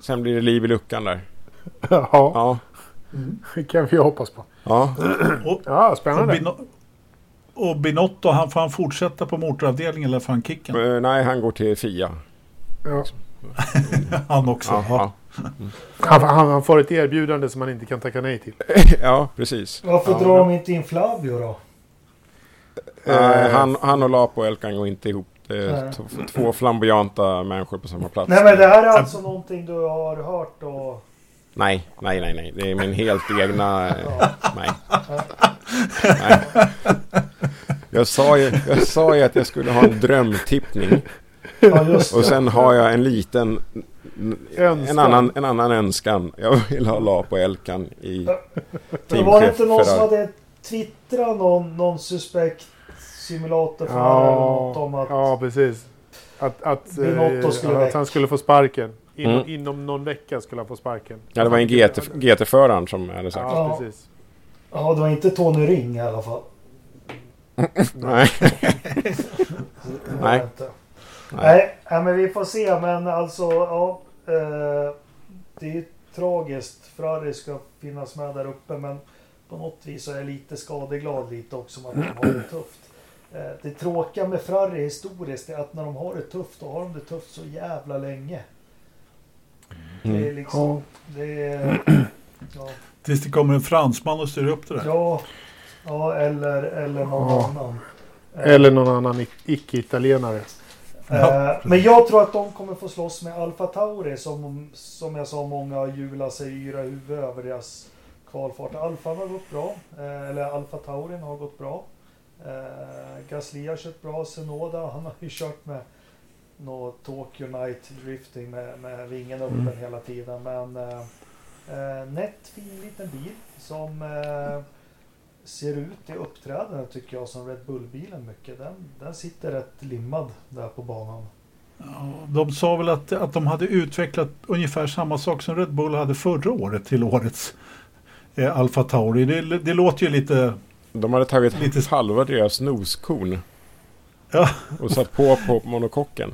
Sen blir det liv i luckan där. ja, Ja, det kan vi hoppas på. ja. Och, Ja, och, spännande. Bino- och Binotto, han får han fortsätta på motoravdelningen eller får han kicken? Eh, nej, han går till Fia. Ja. Han också. Ja, Ja. Han, han, han får ett erbjudande som han inte kan tacka nej till. ja precis. Varför Ja. drar de inte in Flavio då? Eh, han, han och Lapo och Elkan går inte ihop. Det är två flamboyanta människor på samma plats. Nej men det här är alltså någonting du har hört och... Nej, nej, nej, nej. Det är min helt egna... eh, Ja. Nej. nej. Jag sa, ju, jag sa ju att jag skulle ha en drömtippning. Ja. Och sen har jag en liten... En annan, en annan önskan. Jag vill ha Lapo och Elkan i Men var det inte någon som hade twittrat någon, någon suspekt simulator för något om att... ja, precis. Att, att, Binotto eh, skulle att han skulle få sparken. Inom, Mm. inom någon vecka skulle han få sparken. Ja, det var en GT, GT-föraren som hade sagt. Ja, Ja. precis. Ja, det var inte Tony Ring i alla fall. Nej. Nej. Nej, nej, men vi får se. Men alltså, ja. Eh, det är ju tragiskt. Ferrari ska finnas med där uppe. Men på något vis är jag lite skadeglad lite också de har det tufft. Eh, det tråkiga med Ferrari historiskt är att när de har det tufft, då har de det tufft så jävla länge. Det är Mm. liksom... Ja. Det är, Ja, Tills det kommer en fransman och styr upp det där. ja, ja eller, eller någon Ja. annan. Eh, Eller någon annan ic- icke-italienare. Ja, Eh, men jag tror att de kommer få slåss med Alfa Tauri som, som jag sa, många hjular sig yra huvud över deras kvalfart. Alfa har gått bra, eh, eller Alfa Taurin har gått bra. Eh, Gasly har kört bra, Senoda han har ju kört med något Tokyo Night drifting med, med vingen öppen Mm. hela tiden. Men eh, eh, nätt fin liten bil som eh, ser ut i uppträdandet tycker jag som Red Bull-bilen mycket. Den, den sitter rätt limmad där på banan. Ja, de sa väl att, att de hade utvecklat ungefär samma sak som Red Bull hade förra året till årets eh, Alfa Tauri. Det, det låter ju lite... De hade tagit Lite- halva deras noskorn Ja. och satt på på monokocken.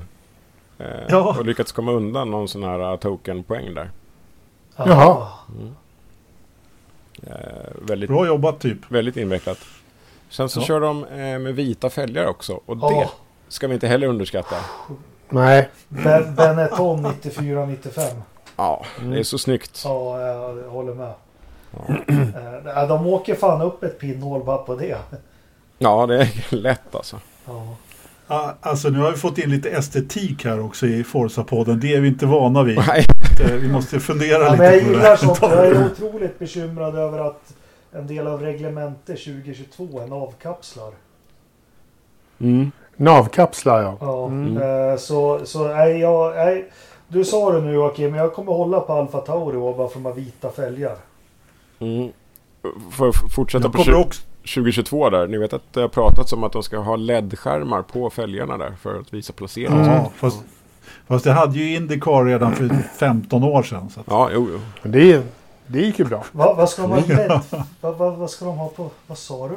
Eh, Ja. Och lyckats komma undan någon sån här tokenpoäng där. Jaha. Mm. Eh, väldigt, Bra jobbat typ. väldigt invecklat. Sen så Ja. kör de eh, med vita fälgar också. Och Ja. det ska vi inte heller underskatta. Nej. Ben- Benetton 94-95. Ja, det är så snyggt. Ja, jag håller med. Ja. Eh, De åker fan upp ett pinnhål bara på det. Ja, det är lätt alltså. Ja. Ja, Alltså nu har vi fått in lite estetik här också i Forza-podden. Det är vi inte vana vid. Nej. Eh, Vi måste fundera Ja, lite men jag på det gillar här. sånt. Jag är otroligt bekymrad över att en del av reglemente 2022 är navkapslar. Mm. Navkapslar ja. Ja, Mm. eh, så, så nej, jag, nej, du sa det nu Joakim, men jag kommer hålla på Alfa Tauri och bara för de har vita fälgar. Mm. Får jag fortsätta Jag på kommer tju- också, 2022 där. Ni vet att det har pratats om att de ska ha LED-skärmar på fälgarna där för att visa placering. Mm. ja, fast, fast det hade ju Indycar redan för 15 år sedan. Så att, Ja, jo, jo. Men det, det gick ju bra. Va, vad ska de ha LED? vad, vad, ska de ha på? Vad sa du?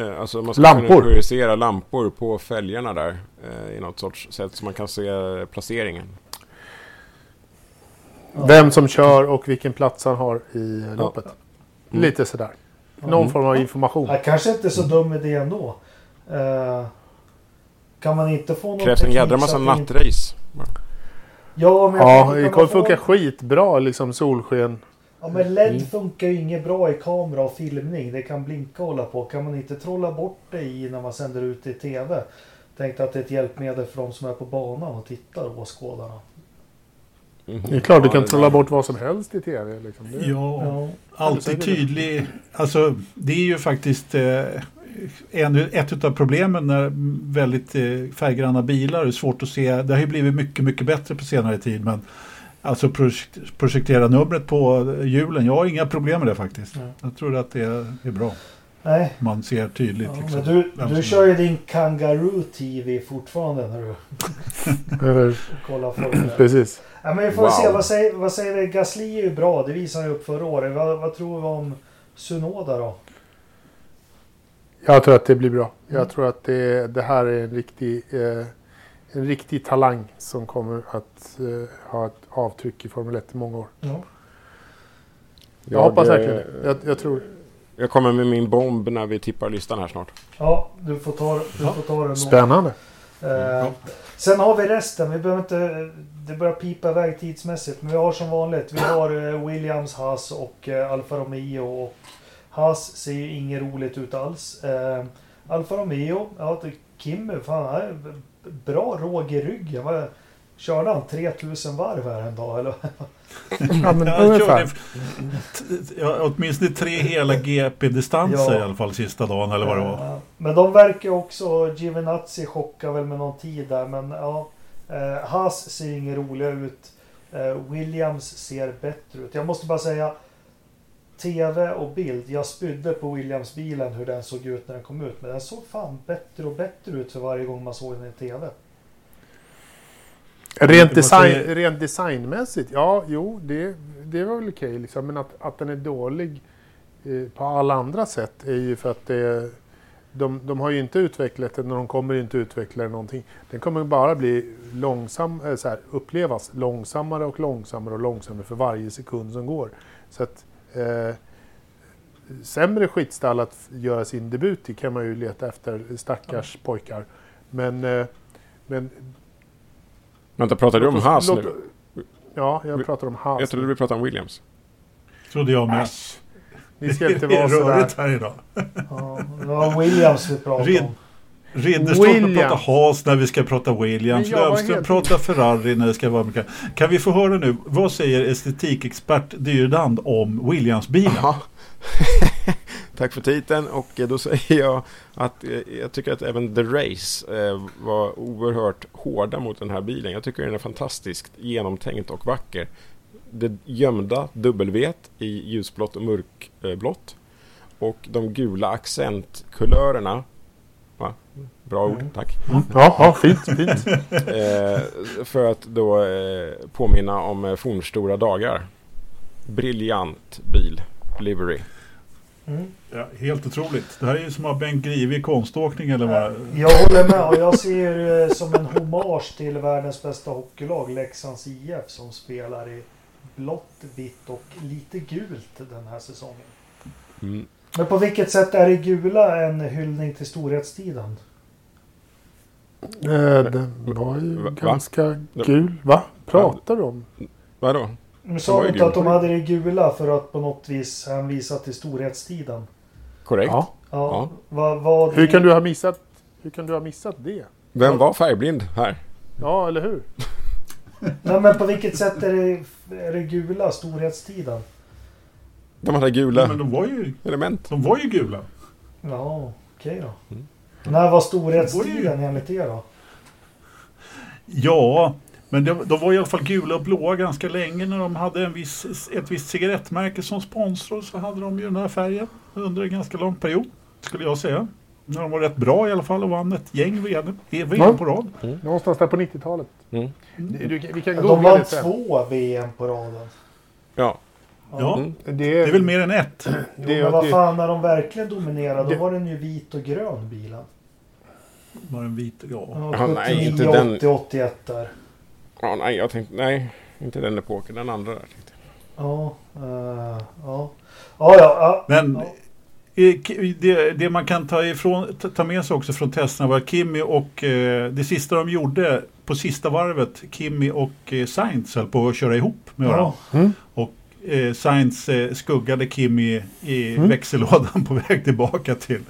Eh, Alltså man ska Lampor. kunna projicera lampor på fälgarna där eh, i något sorts sätt så man kan se placeringen. Ja. Vem som kör och vilken plats han har i loppet. Mm. Lite sådär. Någon Mm. form av information. Ja, kanske inte så dum idé ändå. Eh, kan man inte få någon Krävs en jädra massa nattrace. Ja, men Ja, kan kommer man få- skitbra liksom solsken. Ja, men LED Mm. funkar ju inget bra i kamera och filmning. Det kan blinka och hålla på. Kan man inte trolla bort det i när man sänder ut det i TV? Tänkte att det är ett hjälpmedel för de som är på banan och tittar, åskådarna. Mhm. Det är klart du kan trolla bort vad som helst i tv. Liksom. Det, ja, Ja. alltid tydlig. Alltså det är ju faktiskt eh, en, ett av problemen när väldigt eh, färggranna bilar är svårt att se. Det har ju blivit mycket, mycket bättre på senare tid. Men alltså projek projektera numret på hjulen, jag har inga problem med det faktiskt. Nej. Jag tror att det är, bra. Nej, Man ser tydligt. ja, liksom, men du, du kör ju din Kangaroo TV fortfarande när du kollar 1. precis. Ja, men vi får Wow. se, vad säger, vad säger vi? Gasly är ju bra, det visade han ju upp förra året. Vad, vad tror vi om Sunoda då? Jag tror att det blir bra. Mm. Jag tror att det, det här är en riktig, eh, en riktig talang som kommer att eh, ha ett avtryck i Formel 1 i många år. Ja. Jag, hoppas eh, verkligen det. Jag, jag tror. Jag kommer med min bomb när vi tippar listan här snart. Ja, du får ta, du får ta det nog. Spännande. Eh, sen har vi resten. Vi behöver inte... Det börjar pipa iväg tidsmässigt. Men vi har som vanligt. Vi har eh, Williams, Haas och eh, Alfa Romeo. Och Haas ser ju inget roligt ut alls. Eh, Alfa Romeo. Ja, det- Kim, fan, han är bra råg i ryggen. Vad, körde han 3000 varv här en dag eller? Ja, men ungefär. körde ja, åtminstone tre hela GP-distanser Ja. i alla fall sista dagen eller vad det var. Men de verkar också... Giovinazzi chockar väl med någon tid där. Men ja. Eh, Haas ser inget roliga ut. Eh, Williams ser bättre ut. Jag måste bara säga. TV och bild. Jag spydde på Williams-bilen hur den såg ut när den kom ut. Men den såg fan bättre och bättre ut för varje gång man såg den i TV. Rent, design, måste- rent designmässigt, ja, jo, det, det var väl okej. liksom. Men att, att den är dålig eh, på alla andra sätt är ju för att det, de, de har ju inte utvecklat den och de kommer inte utveckla någonting. Den kommer bara bli långsam, eh, så här, upplevas långsammare och långsammare och långsammare för varje sekund som går. Så att eh, sämre skitstall att göra sin debut i kan man ju leta efter stackars pojkar. Men, eh, men Vänta, pratar du om Haas låt- nu? Ja, jag pratar om Haas. Jag trodde vi pratade om Williams. Trodde jag med. Äsch. Ni ska inte Det är vara sådär. rörigt här idag. Ja, det var Williams vi pratade om. Ridderstolpe pratar Haas när vi ska prata Williams. Lövström helt- pratar Ferrari när det ska vara mycket. Kan vi få höra nu, vad säger estetikexpert Dyrdand om Williams-bilen? Ja. Tack för titeln och eh, då säger jag att eh, jag tycker att även The Race eh, var oerhört hårda mot den här bilen. Jag tycker den är fantastiskt genomtänkt och vacker. Det gömda W i ljusblått och mörkblått och de gula accentkulörerna. Bra ord, Mm. tack. Ja, ja, fint, fint. Eh, för att då eh, påminna om eh, fornstora dagar. Briljant bil, livery. Mm. Ja, helt otroligt. Det här är ju som att ha Bengt Grive i konståkning eller vad? Jag håller med och jag ser det som en hommage till världens bästa hockeylag Leksands IF som spelar i blått, vitt och lite gult den här säsongen. Mm. Men på vilket sätt är det gula en hyllning till storhetstiden? Eh, Den var ju Va? ganska gul. Va? Pratar du om? Vadå? Var sa du inte att de hade det gula för att på något vis hänvisa till storhetstiden? Korrekt. Ja. Ja. Ja. Vad, vad Hur kan du ha missat, hur kan du ha missat det? Vem var färgblind här? Ja, eller hur? Nej men på vilket sätt är det, är det gula storhetstiden? De hade gula Men de var ju, element. de var ju gula. Ja, okej då. Mm. När var Det storhetstiden enligt er då? Ja, men de, de var i alla fall gula och blåa ganska länge när de hade en viss, ett visst cigarettmärke som sponsor så hade de ju den här färgen under en ganska lång period, skulle jag säga. När de var rätt bra i alla fall och vann ett gäng VM, VM Ja. på rad. Någonstans där på 90-talet. Mm. Du, du, vi kan De vann det två VM på raden. Ja. Ja, Mm. Det, det är väl mer än ett. Jo, Det- men vad det- fan, när de verkligen dominerade Det- då var den ju vit och grön bilen. Var en vit, ja. Ja, Ja, nej, 79, inte den. 80, 81 där. ja. Nej, jag tänkte... Nej, inte den epoken. Den andra där. Tänkte jag. Ja, eh, ja. Ja, ja, ja. Men det, det man kan ta, ifrån, ta- med sig också från testerna var Kimmy och eh, det sista de gjorde på sista varvet, Kimmy och eh, Sainz höll på att köra ihop med varandra. Ja. Mm. Eh, Sainz eh, skuggade Kimmy i Mm. växellådan på väg tillbaka till,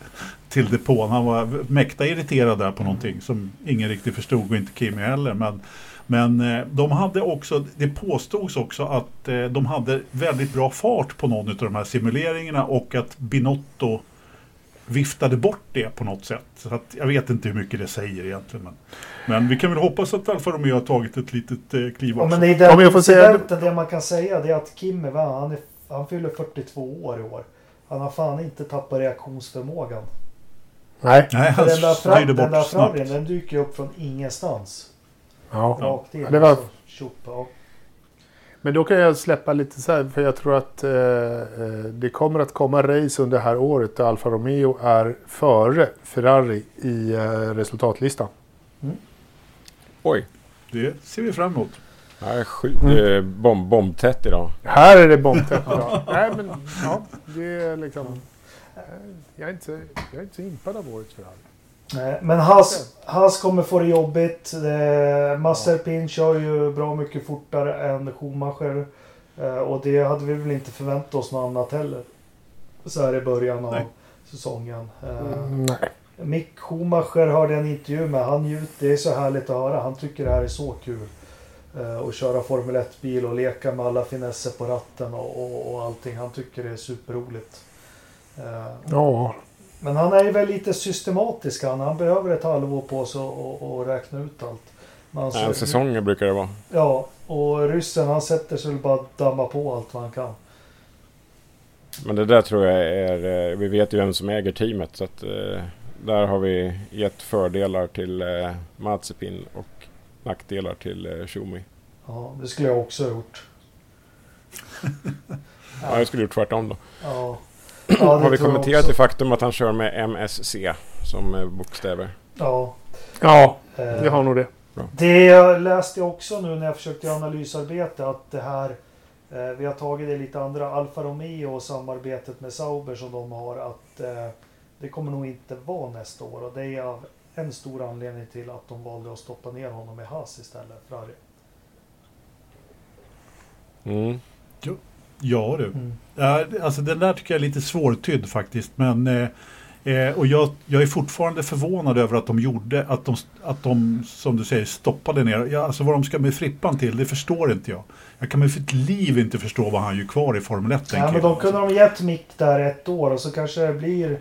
till depån. Han var mäkta irriterad där på någonting som ingen riktigt förstod och inte Kimmy heller. Men, men eh, de hade också, det påstods också att eh, de hade väldigt bra fart på någon av de här simuleringarna och att Binotto viftade bort det på något sätt. Så att, jag vet inte hur mycket det säger egentligen. Men, men vi kan väl hoppas att Alfa Romeo har tagit ett litet eh, kliv Ja, också. men i den Om jag får säga- incidenten, det man kan säga det är att Kim är, va, han, är, han fyller 42 år i år. Han har fan inte tappat reaktionsförmågan. Nej. Nej, han den där, fra, styrde den bort där snabbt. Ferrarin, den dyker upp från ingenstans. Ja. Rakt in. Ja, det var- Så, ja. Men då kan jag släppa lite så här, för jag tror att eh, eh, det kommer att komma race under det här året där Alfa Romeo är före Ferrari i eh, resultatlistan. Oj. Det ser vi fram emot. Det här är sjukt. Det är bomb, bombtätt idag. Här är det bombtätt idag. Nej men ja, det är liksom... eh, Jag är inte, jag är inte så impad av årets Ferrari. Men Haas, Haas kommer få det jobbigt. Eh, Mazepin kör ju bra mycket fortare än Schumacher. Eh, och det hade vi väl inte förväntat oss något annat heller. Så här i början av Nej. säsongen. Eh, Mm, nej. Mick Schumacher hörde en intervju med. Han njut, det är så härligt att höra. Han tycker det här är så kul. Att köra Formel 1-bil och leka med alla finesser på ratten och, och, och allting. Han tycker det är superroligt. Ja, men han är ju väl lite systematisk han. Han behöver ett halvår på sig och, och räkna ut allt. Men alltså, En säsong brukar det vara. Ja, och ryssen han sätter sig väl bara att damma på allt vad han kan. Men det där tror jag är... eh, Vi vet ju vem som äger teamet. Så att eh, där har vi gett fördelar till eh, Mazepin och nackdelar till Schumi. Ja, det skulle jag också ha gjort. Ja, jag skulle gjort tvärtom då. Ja. Ja, har vi kommenterat det faktum att han kör med MSC som eh, bokstäver? Ja. ja eh, vi har nog det. Det jag läste jag också nu när jag försökte göra analysarbete att det här eh, Vi har tagit det lite andra Alfa Romeo och samarbetet med Sauber som de har att Det kommer nog inte vara nästa år och det är av en stor anledning till att de valde att stoppa ner honom i Haas istället. Ferrari. Mm. Ja du. Mm. Ja, alltså den där tycker jag är lite svårtydd faktiskt. Men, eh, eh, och jag, jag är fortfarande förvånad över att de gjorde, att de, att de som du säger stoppade ner. Ja, alltså vad de ska med Frippan till, det förstår inte jag. Jag kan med mitt liv inte förstå vad han gör kvar i Formel 1. Ja, men de kunde de gett Mick där ett år och så kanske det blir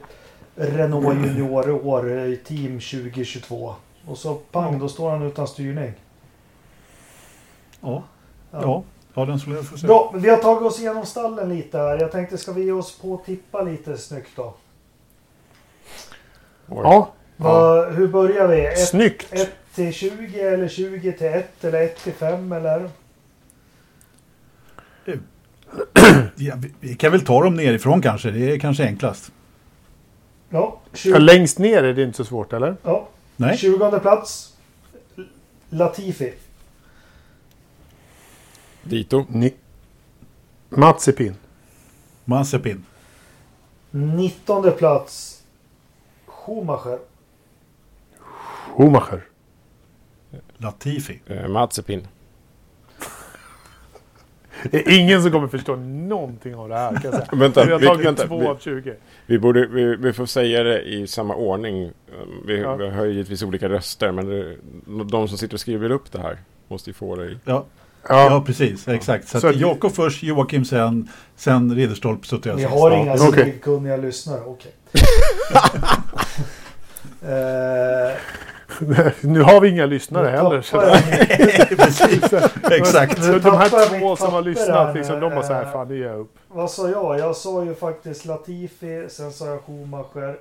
Renault Junior år i team 2022. Och så pang, då står han utan styrning. Ja, ja. ja den skulle jag få se. Bra, vi har tagit oss igenom stallen lite här. Jag tänkte, ska vi ge oss på att tippa lite snyggt då? Ja, Vad- hur börjar vi? 1 snyggt. till 20 eller 20 till 1 eller 1 till 5 eller? Ja, vi, kan väl ta dem nerifrån kanske, det är kanske enklast. Ja, Ja, 20, längst ner är det inte så svårt, eller? ja. Nej, 20 plats. Latifi. Dito. Ni... Mazepin. Mazepin. 19 plats. Schumacher. Schumacher. Latifi. Eh, Mazepin. Det är ingen som kommer förstå någonting av det här, kan jag säga. Vänta, vi har vi- tagit vänta, två vi- av 20. Vi, borde, vi, vi får säga det i samma ordning. Um, Vi, Ja. vi har ju givetvis olika röster, men det, de som sitter och skriver upp det här måste ju få det i... Ja, Ja, ja precis. Exakt. Så, Så att Jakob först, Joakim sen, sen Ridderstolpe så tar jag Vi sist. har Ja. inga okej. civilkunniga lyssnare. Okej. Eh, nu har vi inga lyssnare nu heller. Så precis. Exakt. De här två som har lyssnat, här liksom, de bara så här, fan det ger jag upp. Vad sa jag? Jag sa ju faktiskt Latifi, sen sa jag Schumacher.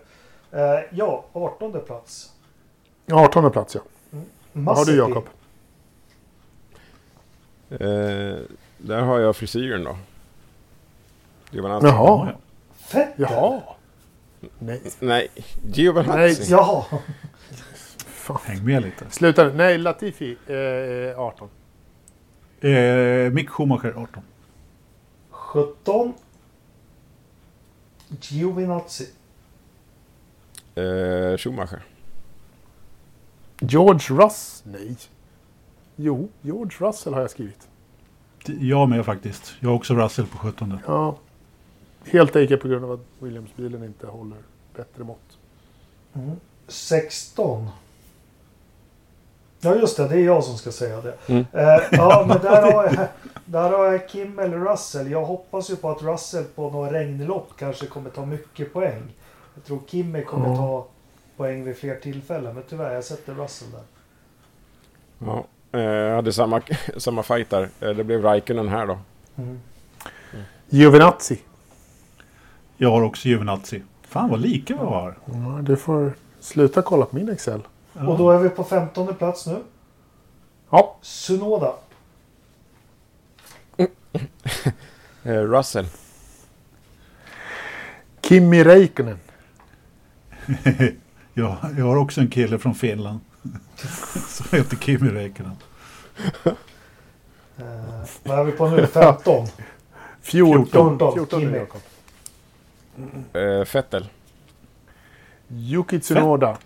Eh, ja, 18 plats. 18 plats, ja. Vad har du. Jakob? Eh, där har jag frisyren då. Giovinazzi. Jaha. Ja, Vettel? Jaha. Nej. Nej, Giovinazzi. Ja. Fan. Häng med lite. Sluta nu. Nej, Latifi. Eh, 18. Eh, Mick Schumacher 18. 17. Giovinazzi. Eh, Schumacher. George Russ? Nej. Jo, George Russell har jag skrivit. Jag med faktiskt. Jag har också Russell på 17. Ja. Helt enkelt på grund av att Williams-bilen inte håller bättre mått. Mm. 16. Ja just det, det är jag som ska säga det. Mm. Eh, ja men där har, jag, där har jag Kim eller Russell. Jag hoppas ju på att Russell på några regnlopp kanske kommer ta mycket poäng. Jag tror Kimmy kommer Ja. ta poäng vid fler tillfällen. Men tyvärr, jag sätter Russell där. Ja. Eh, jag hade samma, samma fight där. Eh, det blev Raikkonen här då. Mm. Giovinazzi. Jag har också Giovinazzi. Fan vad lika vi har. Ja, du får sluta kolla på min Excel. Ja. Och då är vi på 15 plats nu. Ja. Sunoda. Eh, Russell. Kimi Räikkönen. jag, jag har också en kille från Finland. Som heter Kimi Räikkönen. Eh, vad är vi på nu? 15. 14. 14. 14 Kimi. Jakob. Eh, Fettel. Yuki Tsunoda.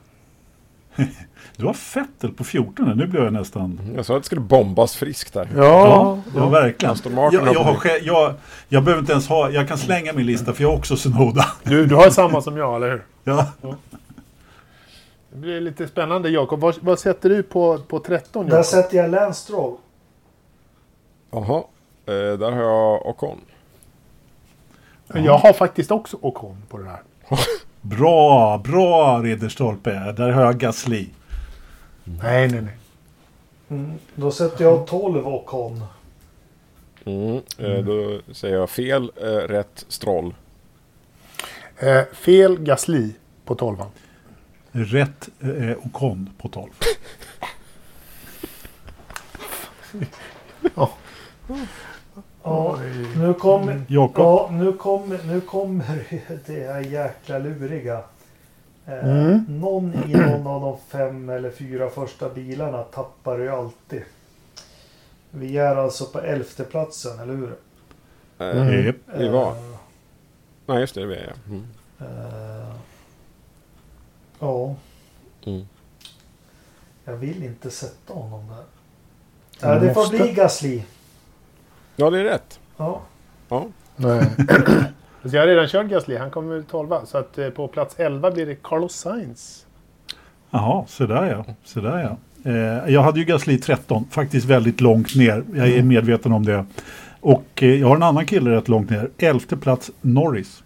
Du har Fettel på 14 nu blir jag nästan... Jag sa att det skulle bombas friskt där. Ja. Ja, ja verkligen. Jag, jag, har jag, jag behöver inte ens ha... Jag kan slänga min lista för jag har också Sunoda. Du, du har samma som jag, eller hur? Ja. Det blir lite spännande, Jakob. Vad, vad sätter du på, på 13, Där Jakob? sätter jag Lance Stroll. Jaha. Eh, där har jag Ocon. Jag har faktiskt också Ocon på det där. Bra, bra Ridderstolpe. Där har jag Gasly. Nej, nej, nej. Mm. Då sätter jag 12 Ocon. Mm. Eh, då säger jag fel, eh, rätt, Stroll. Eh, fel Gasly på 12. Rätt eh, Ocon på 12. Ja, nu kom, Jakob. ja, nu kom, nu kommer det här jäkla luriga. Eh, Mm. Någon i någon av de fem eller fyra första bilarna tappar ju alltid. Vi är alltså på elfte platsen, eller hur? Mm. Japp. Vi var. Eh, Nej, just det, det var jag. Mm. eh, ja, Mm. jag vill inte sätta honom där. Du det får måste. bli Gasly. Ja, det är rätt. Ja. Ja. Nej. Så jag har redan kört Gasly, han kommer 12 Så att eh, på plats 11 blir det Carlos Sainz. Jaha, så där ja. Så där ja. Eh, jag hade ju Gasly 13, faktiskt väldigt långt ner. Jag är medveten om det. Och eh, jag har en annan kille rätt långt ner. Elfte plats Norris.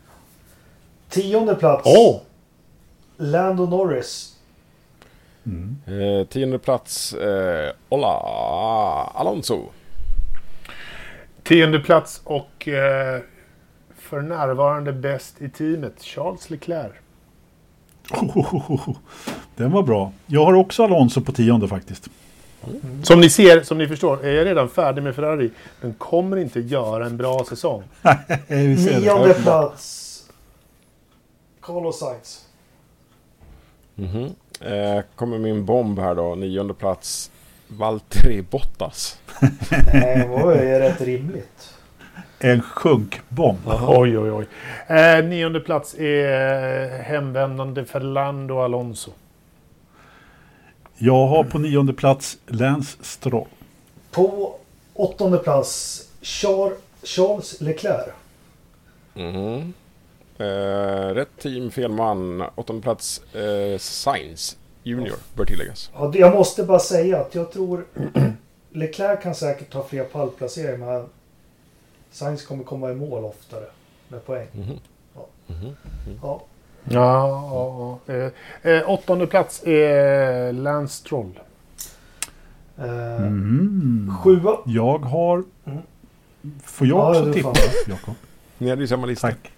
Tionde plats. Åh! Lando Norris. Eh, tionde plats, eh, Ola Alonso. Tionde plats och eh, för närvarande bäst i teamet, Charles Leclerc. Den var bra. Jag har också Alonso på tionde faktiskt. Som ni ser, som ni förstår, är jag redan färdig med Ferrari. Den kommer inte göra en bra säsong. Nionde plats. Carlos Sainz. Mhm. Eh, kommer min bomb här då, nionde plats. Valtteri Bottas. Nej, det var ju rätt rimligt. En sjunkbomb. Oj, oj, oj. Eh, nionde plats är hemvändande Fernando Alonso. Jag har på nionde plats Lance Stroll. På åttonde plats. Char Charles Leclerc. Mhm. Eh, rätt team, fel man. Åttonde plats, eh, Sainz Junior bör tilläggas. Ja, jag måste bara säga att jag tror Leclerc kan säkert ta fler pallplaceringar men Sainz kommer komma i mål oftare med poäng. Mhm. Ja. Ja, ja, ja. Eh, eh, åttonde plats är Lance Stroll. Eh, Mm. Sjua. Jag har... Mm. Får jag Ja, också tippa? Jakob? Ni hade ju samma lista. Tack.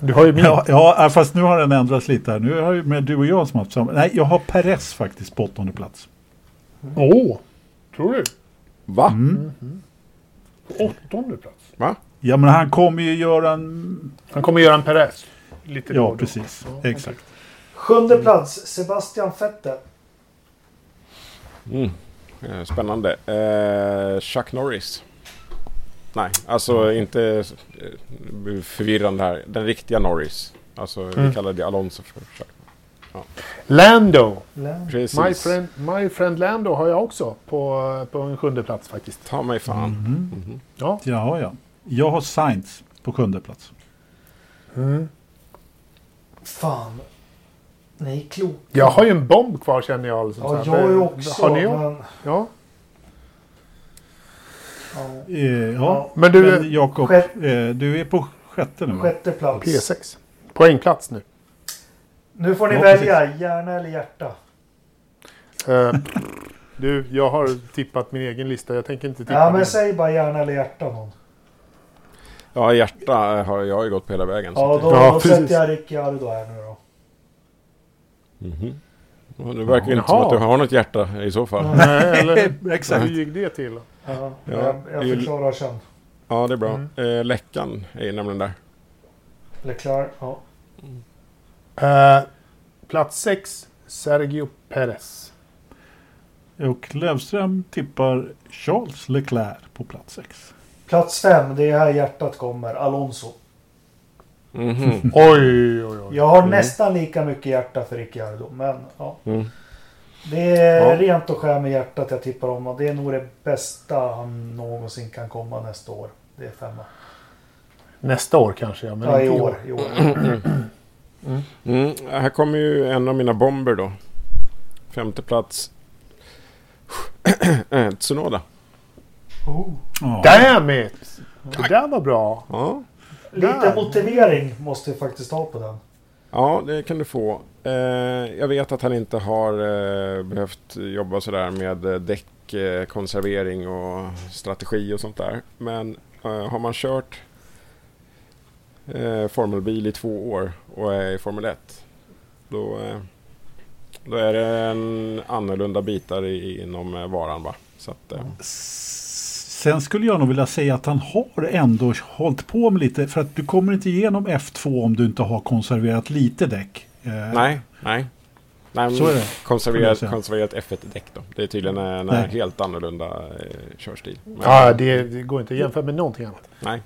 Du har ju min. Ja, ja, fast nu har den ändrats lite här. Nu har ju med du och jag som haft samma. Nej, jag har Perez faktiskt på åttonde plats. Åh! tror du? Va? Mm. På åttonde plats. Va? Ja, men han kommer ju göra en... Han kommer göra en Perez. Lite då Ja, då. precis. Ja, Exakt. Sjunde plats. Sebastian Vettel. Mm. Eh, Spännande. Eh, Chuck Norris. Nej, alltså inte eh, förvirrande här. Den riktiga Norris. Alltså Mm. vi kallar det Alonso för Chuck. Lando. Lando. My friend, my friend Lando har jag också på, på en sjunde plats faktiskt. Ta mig fan. Mhm. Mhm. Ja. Ja, ja. Jag har Sainz på sjunde plats. Mm. Fan. Ni är kloka. Jag har ju en bomb kvar känner jag. Liksom, Ja, jag är ju också. Har ni ja. men, ja. Ja. Eh, ja. Men du, Men Jakob, Sjätte- eh, du är på sjätte nu? Sjätte plats. P6. Poängplats nu. Nu får ni Ja, välja. Hjärna eller hjärta. Eh, du, jag har tippat min egen lista. Jag tänker inte tippa Ja, min. men säg bara hjärna eller hjärta någon. Ja, hjärta har jag ju gått på hela vägen. så Ja, då, Ja, då precis. sätter jag Ricciardo här nu då. Mhm. Ja, Det verkar ju inte som Jaha. att du har något hjärta i så fall. Nej, eller Exakt. hur gick det till? Ja, Ja, jag, jag förklarar sen. Ja, det är bra. Mm. Eh, läckan är nämligen där. Leclerc, ja. Eh, plats 6. Sergio Perez. Och Lövström tippar Charles Leclerc på plats sex. Plats fem, det är här hjärtat kommer. Alonso. Mhm. Oj, oj, oj. Jag har Mm. nästan lika mycket hjärta för Ricciardo, men ja. Mm. Det är Ja. rent och skär med hjärtat jag tippar om och det är nog det bästa han någonsin kan komma nästa år. Det är femma. Nästa år kanske, ja. Men Ja, i inte år. I år. Mm. Här kommer ju en av mina bomber då. Femte plats. Eh, Tsunoda. Oh. Damn it! Det där var bra. Ja. Lite motivering måste vi faktiskt ha på den ja, det kan du få. Eh, jag vet att han inte har eh, behövt jobba sådär med eh, däckkonservering och strategi och sånt där. Men har man kört formelbil i två år och är i Formel 1 då, då är det en annorlunda bitar inom varan. Va? Så att, Sen skulle jag nog vilja säga att han har ändå hållit på med lite, för att du kommer inte igenom F2 om du inte har konserverat lite däck. Eh, nej, nej. nej Så är det, Konserverat, konserverat F1-däck då. Det är tydligen en, Nej. helt annorlunda eh, körstil. Men, Ja, det, det går inte att jämföra med någonting annat. Nej.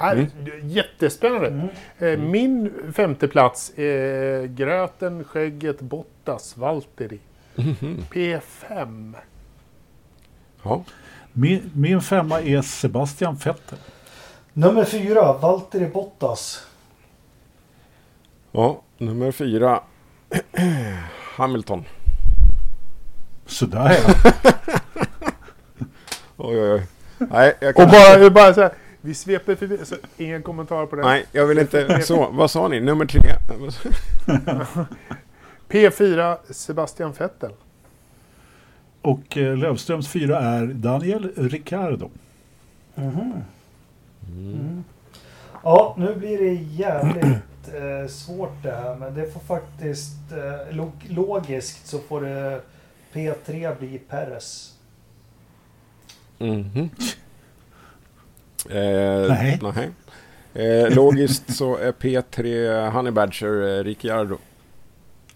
Mm. Jättespännande. Mm. Eh, Min femte plats är Gröten, Skägget, Bottas, Valtteri. Mhm. P5. Ja. Min, min femma är Sebastian Vettel. Nummer fyra, Valtteri Bottas. Ja, nummer fyra. Hamilton. Sådär ja. Oj, oj, oj. Nej, jag kan Och bara, bara så här, vi sveper förbi, så ingen kommentar på det. Nej, jag vill inte... Så, vad sa ni? Nummer tre? P4, Sebastian Vettel. Och eh, Lövströms fyra är Daniel Ricciardo. Mhm. Mm. Ja, nu blir det jävligt eh, svårt det här. Men det får faktiskt... Eh, log logiskt så får det P3 bli Perez. Mhm. Eh, Nej. nej. Eh, logiskt så är P3 Honey Badger eh, Ricciardo.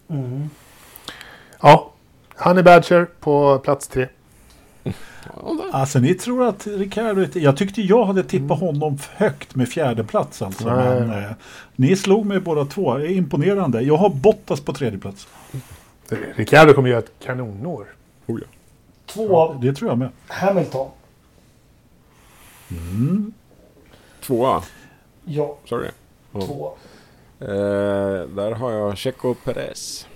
Mm. Ja, Honey Badger på plats tre. Ja, där. Alltså ni tror att Ricciardo... Jag tyckte jag hade tippat honom högt med fjärde plats alltså. Nej. Men, eh, ni slog mig båda två. Det är imponerande. Jag har Bottas på tredje plats. Ricciardo kommer göra ett kanonår. Oh, ja. Två, Det tror jag med. Hamilton. Mm. Tvåa, Ja, sa du det? Ja. två. Eh, där har jag Checo Perez.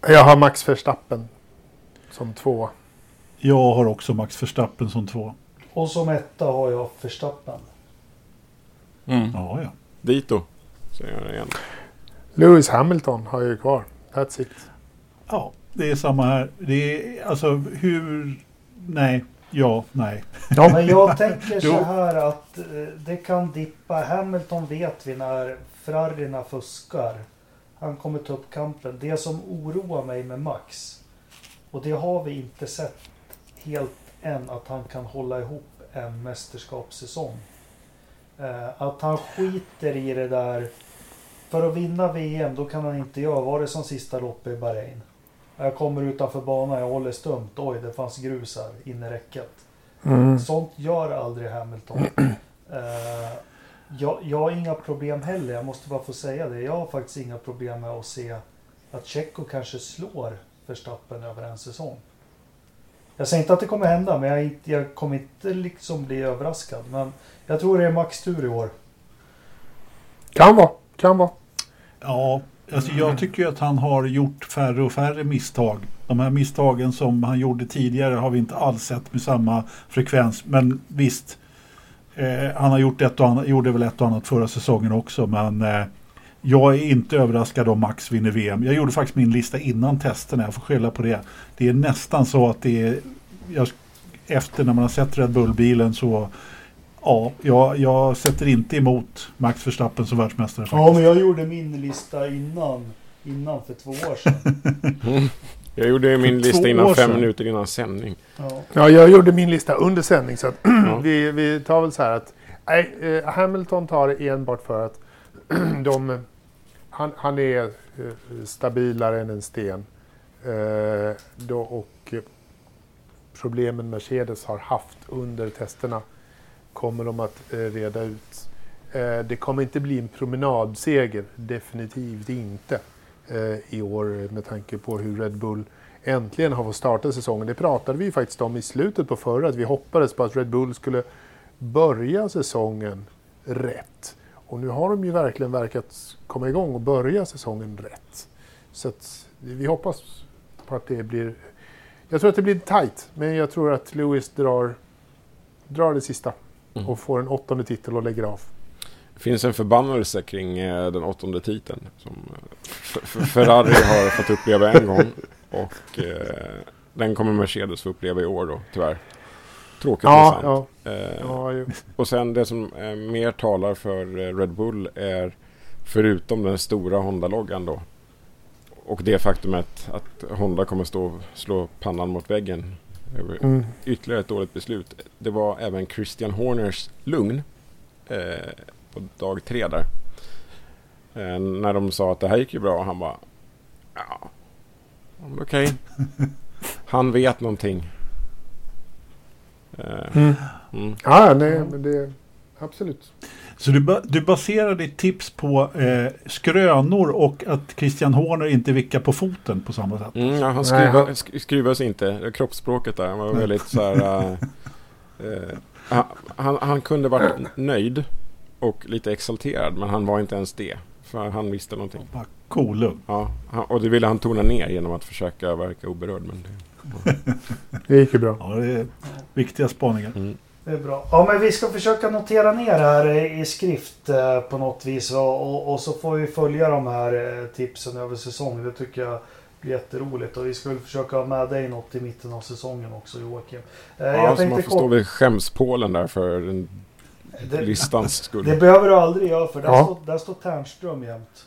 Jag har Max Verstappen som två. Jag har också Max Verstappen som två. Och som etta har jag Verstappen. Ja, ja. Dito, säger jag igen. Lewis Hamilton har jag ju kvar. That's it. Ja, det är samma här. Det är alltså hur... Nej, ja, nej. Ja, Men jag tänker så här att eh, det kan dippa. Hamilton vet vi när Ferrarierna fuskar. Han kommer ta upp kampen. Det som oroar mig med Max. Och det har vi inte sett helt än. Att han kan hålla ihop en mästerskapssäsong. Eh, Att han skiter i det där. För att vinna VM då kan han inte göra. Var det som sista loppet i Bahrain? Jag kommer utanför banan, jag håller stumt. Oj, det fanns grus här inne i räcket. mm. Sånt gör aldrig Hamilton. Eh, jag, jag har inga problem heller, jag måste bara få säga det. Jag har faktiskt inga problem med att se att Checo kanske slår Verstappen över en säsong. Jag säger inte att det kommer hända, men jag, är inte- jag kommer inte liksom bli överraskad. Men jag tror det är Max tur i år. Kan vara. Kan vara. Ja, alltså jag tycker ju att han har gjort färre och färre misstag. De här misstagen som han gjorde tidigare har vi inte alls sett med samma frekvens. Men visst, eh, han har gjort ett och annat, gjorde väl ett och annat förra säsongen också. Men eh, jag är inte överraskad om Max vinner VM. Jag gjorde faktiskt min lista innan testerna, jag får skylla på det. Det är nästan så att det är, jag, efter när man har sett Red Bull-bilen så Ja, jag, jag sätter inte emot Max Verstappen som världsmästare. faktiskt. Ja, men jag gjorde min lista innan, innan för två år sedan. Jag gjorde min lista innan fem minuter innan sändning. Ja. Ja, jag gjorde min lista under sändning så att Ja. vi, vi tar väl så här att nej, eh, Hamilton tar det enbart för att de, han, han är eh, stabilare än en sten. Eh, då, och problemen Mercedes har haft under testerna kommer de att reda ut. Det kommer inte bli en promenadseger, definitivt inte i år med tanke på hur Red Bull äntligen har fått starta säsongen. Det pratade vi faktiskt om i slutet på förra, att vi hoppades på att Red Bull skulle börja säsongen rätt. Och nu har de ju verkligen verkat komma igång och börja säsongen rätt. Så att vi hoppas på att det blir... Jag tror att det blir tight, men jag tror att Lewis drar, drar det sista Mm. och får en åttonde titel och lägger av. Det finns en förbannelse kring eh, den åttonde titeln. Som eh, Ferrari har fått uppleva en gång. Och eh, den kommer Mercedes få uppleva i år då, tyvärr. Tråkigt Ja, sant. ja, Eh, ja. Och sen det som eh, mer talar för eh, Red Bull är förutom den stora Honda-loggan då. Och det faktumet att Honda kommer stå slå pannan mot väggen. Mm. Ytterligare ett dåligt beslut. Det var även Christian Horners lugn på dag tre där. Eh, när de sa att det här gick ju bra. Han bara ja, okej. Han vet någonting. Eh, Mm. mm. Ja, nej, men det... absolut. Så du, ba- du baserar ditt tips på eh, skrönor och att Christian Horner inte vickar på foten på samma sätt? Mm, ja, han Nej, skruvar, han- sk- skruvar sig inte. Kroppsspråket där han var väldigt så här... eh, han, han, han kunde varit nöjd och lite exalterad men han var inte ens det. För han visste någonting. Bara Kolugn. Ja, och det ville han tona ner genom att försöka verka oberörd. Men det, Det gick ju bra. Ja, det är viktiga spaningar. mm. Det är bra. Ja, men vi ska försöka notera ner det här i skrift eh, på något vis. Och, och, och så får vi följa de här eh, tipsen över säsongen. Det tycker jag blir jätteroligt. Och vi ska väl försöka ha med dig något i mitten av säsongen också Joakim. Eh, Ja, jag så man kort, vid skämspålen där för den det, listans skull. det behöver du aldrig göra för där, Ja. står, där står Ternström jämt.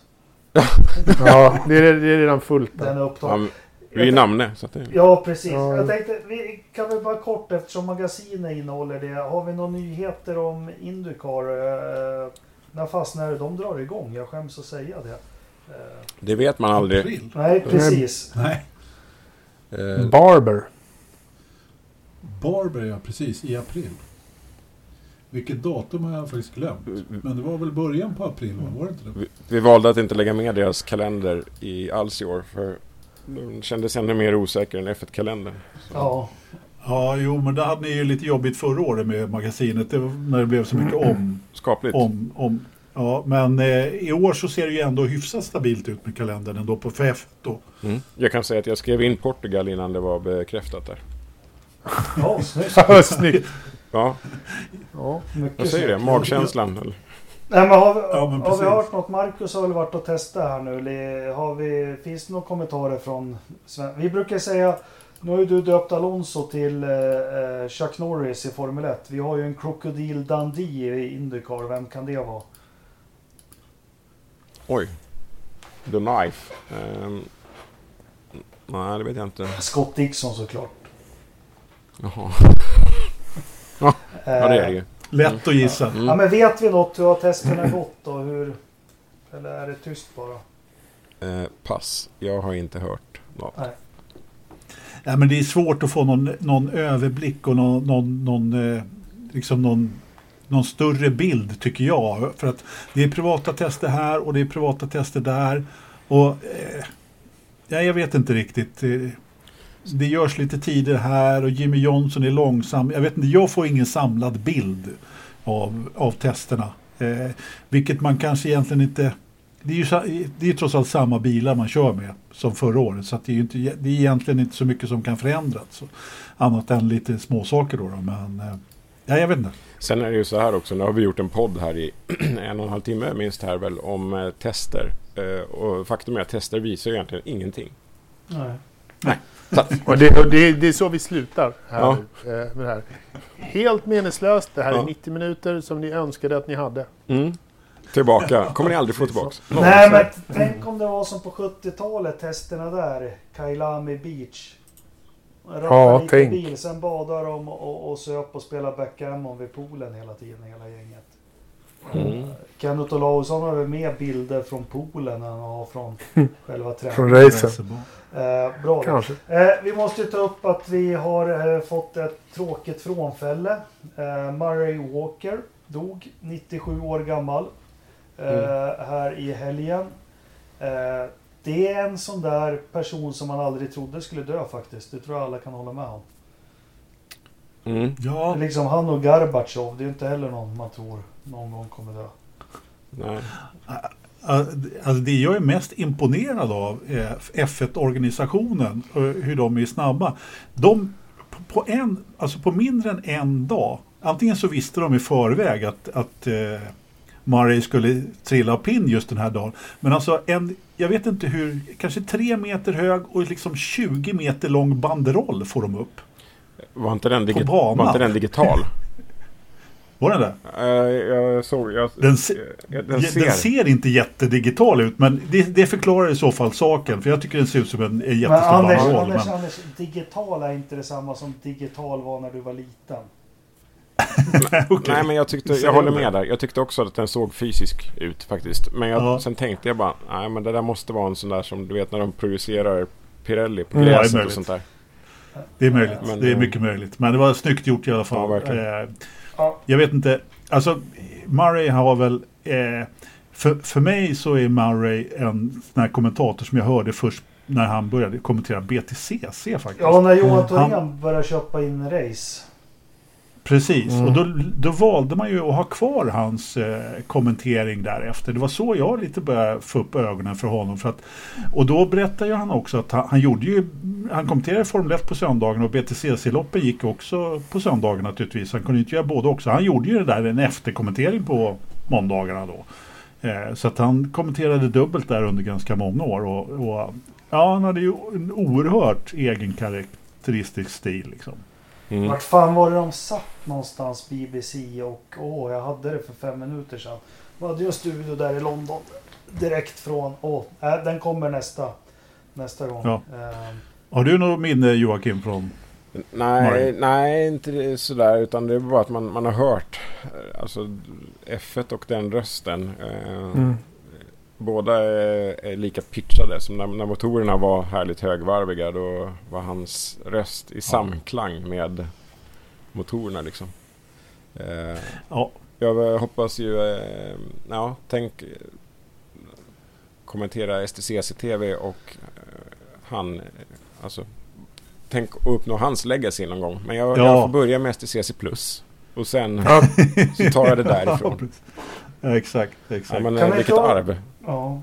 Ja, det är, det är redan fullt Den där. är upptagen. Ja, vi är namne. Så att det, Ja, precis. Ja. Jag tänkte, vi kan väl bara kort eftersom magasinet innehåller det. Har vi några nyheter om Indycar? Eh, när fastnar? De drar igång. Jag skäms att säga det. Eh, det vet man aldrig. April? nej, precis. Nej. Eh, Barber. Barber, ja precis, i april. Vilket datum har jag faktiskt glömt. Men det var väl början på april, va? var det inte det? vi, vi valde att inte lägga med deras kalender i alls i år. För de kändes ännu mer osäker än F1-kalendern. Så- Ja, Ja, jo, men det hade ni ju lite jobbigt förra året med magasinet. Det var, när det blev så mycket om. Skapligt. om, om ja, men eh, i år så ser det ju ändå hyfsat stabilt ut med kalendern ändå på FF då. Mm. Jag kan säga att jag skrev in Portugal innan det var bekräftat där. ja snyggt. Ja. Ja. Mycket jag säger det. Magkänslan. Eller? Nej, men har vi, Ja, men har vi hört något? Marcus har väl varit och testat här nu. eller Har vi, finns det några kommentarer från Sven? Vi brukar säga, nu har ju du döpt Alonso till eh, eh, Chuck Norris i Formel 1. Vi har ju en Crocodile Dundee i Indycar. Vem kan det vara? Oj. The Knife. Ehm, nej, det vet jag inte. Scott Dixon såklart. Jaha. Ja, det är det ju. Lätt att gissa. Ja, Mm. men vet vi något? Hur har testerna gått och hur... Eller är det tyst bara? Eh, pass. Jag har inte hört något. Ja, men det är svårt att få någon, någon överblick och någon, någon, någon, eh, liksom någon, någon större bild tycker jag. För att det är privata tester här och det är privata tester där. Och eh, ja, jag vet inte riktigt. Det görs lite tider här och Jimmy Johnson är långsam. Jag vet inte, jag får ingen samlad bild av, av testerna. Eh, vilket man kanske egentligen inte... Det är ju det är ju trots allt samma bilar man kör med som förra året. Så att det, är ju inte, det är egentligen inte så mycket som kan förändras. Så, annat än lite småsaker då. då men eh, ja, jag vet inte. Sen är det ju så här också. Nu har vi gjort en podd här i en och en halv timme minst här väl om eh, tester. Eh, och faktum är att tester visar egentligen ingenting. Nej. Och det, och det, det är så vi slutar här, Ja. eh, med det här. Helt meningslöst. Det här Ja. är 90 minuter som ni önskade att ni hade. Mm. Tillbaka. kommer ni aldrig få tillbaka. Nej men tänk om det var som på 70-talet testerna där. Kailami Beach. Ja, lite tänk. bil, sen badar de och, och, och söp och spelar backgammon vid poolen hela tiden, hela gänget. Mm. Kenneth Olausson har väl mer bilder från poolen än han har från själva träningen. Från racen. Eh, bra. Kanske. Eh, vi måste ju ta upp att vi har eh, fått ett tråkigt frånfälle. Eh, Murray Walker dog 97 år gammal eh, här i helgen. Eh, det är en sån där person som man aldrig trodde skulle dö faktiskt. Det tror jag alla kan hålla med om. Mm. Ja, Liksom han och Gorbatjov, det är ju inte heller någon man tror någon gång kommer dö. Nej. Alltså det jag är mest imponerad av är F1-organisationen, och hur de är snabba. De, på- en, alltså på mindre än en dag, antingen så visste de i förväg att, att eh, Murray skulle trilla av pinn just den här dagen. Men alltså en, jag vet inte hur, kanske tre meter hög och liksom 20 meter lång banderoll får de upp. Var inte den, På digi- var inte den digital? Var den där? Eh, jag såg... Jag, Den, se, eh, den den, ser. ser. inte jättedigital ut, men det, det förklarar i så fall saken. För jag tycker den ser ut som en, en Men jättestor Anders, banderoll. Anders, Men, Anders, digital är inte detsamma som digital var när du var liten. Okej. Nej men jag tyckte, jag håller det? med där. Jag tyckte också att den såg fysisk ut faktiskt. Men jag, Ja. sen tänkte jag bara, nej men det där måste vara en sån där som du vet när de projicerar Pirelli på Mm, ja, det är gräset och möjligt. sånt där. Det är möjligt. Men, det är eh, mycket möjligt. Men det var snyggt gjort i alla Ja, fall. verkligen. Ja. jag vet inte. alltså Murray har väl... Eh, för, för mig så är Murray en sån här kommentator som jag hörde först när han började kommentera BTCC faktiskt. Ja, när Johan Thorén Han- började köpa in race. Precis, Mm. och då, då valde man ju att ha kvar hans eh, kommentering därefter. Det var så jag lite började få upp ögonen för honom. För att, och då berättade ju han också att han, han gjorde ju, han kommenterade Formel 1 på söndagen och BTCC-loppen gick också på söndagen naturligtvis. Han kunde inte göra både också. Han gjorde ju det där en efterkommentering på måndagarna då. Eh, så att han kommenterade dubbelt där under ganska många år. Och, och, ja, han hade ju en oerhört egen karaktäristisk stil liksom. Mm. Vart fan var det de satt någonstans BBC och åh, jag hade det för fem minuter sedan. Vi hade ju en studio där i London. Direkt från, åh, äh, den kommer nästa. Nästa gång. Ja. Eh, Har du något minne Joakim från Nej, Mario. nej, inte sådär. Utan det är bara att man, man har hört alltså, F1 och den rösten. Eh, Mm. Båda är, är lika pitchade. Som när, när motorerna var härligt högvarviga. Då var hans röst i samklang med motorerna liksom. Eh, Ja, jag hoppas ju... Eh, ja, tänk... Kommentera STCC-TV och eh, han... Alltså, tänk att uppnå hans legacy någon gång. Men jag, Ja. jag får börja med STCC+. Och sen Ja. så tar jag det därifrån. Ja, exakt, Ja, exakt. men Kan eh, vi vilket ta- arv ja.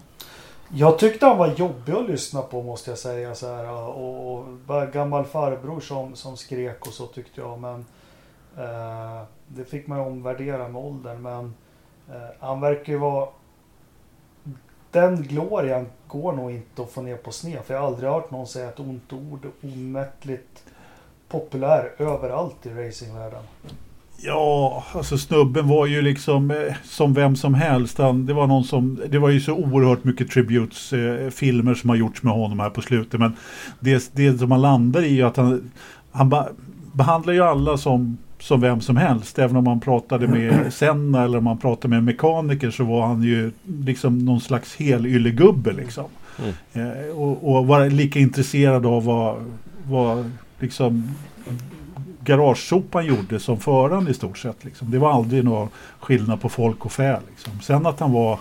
Jag tyckte han var jobbig att lyssna på måste jag säga. Så här, och, och bara gammal farbror som, som skrek och så tyckte jag. Men eh, det fick man ju omvärdera med åldern. Men eh, han verkar ju vara... Den glorian går nog inte att få ner på sned. För jag har aldrig hört någon säga ett ont ord. Omättligt populär överallt i racingvärlden. Ja, alltså snubben var ju liksom eh, som vem som helst. Han, det var någon som, det var ju så oerhört mycket tributes, eh, filmer som har gjorts med honom här på slutet. Men det, det som man landar i är att han, han ba, behandlar ju alla som, som vem som helst. Även om man pratade med Senna eller om man pratade med en mekaniker så var han ju liksom någon slags helyllegubbe liksom. Mm. Eh, och, och var lika intresserad av vad, vad liksom garagesopan gjorde som föraren i stort sett. Liksom. Det var aldrig någon skillnad på folk och fä. Liksom. Sen att han var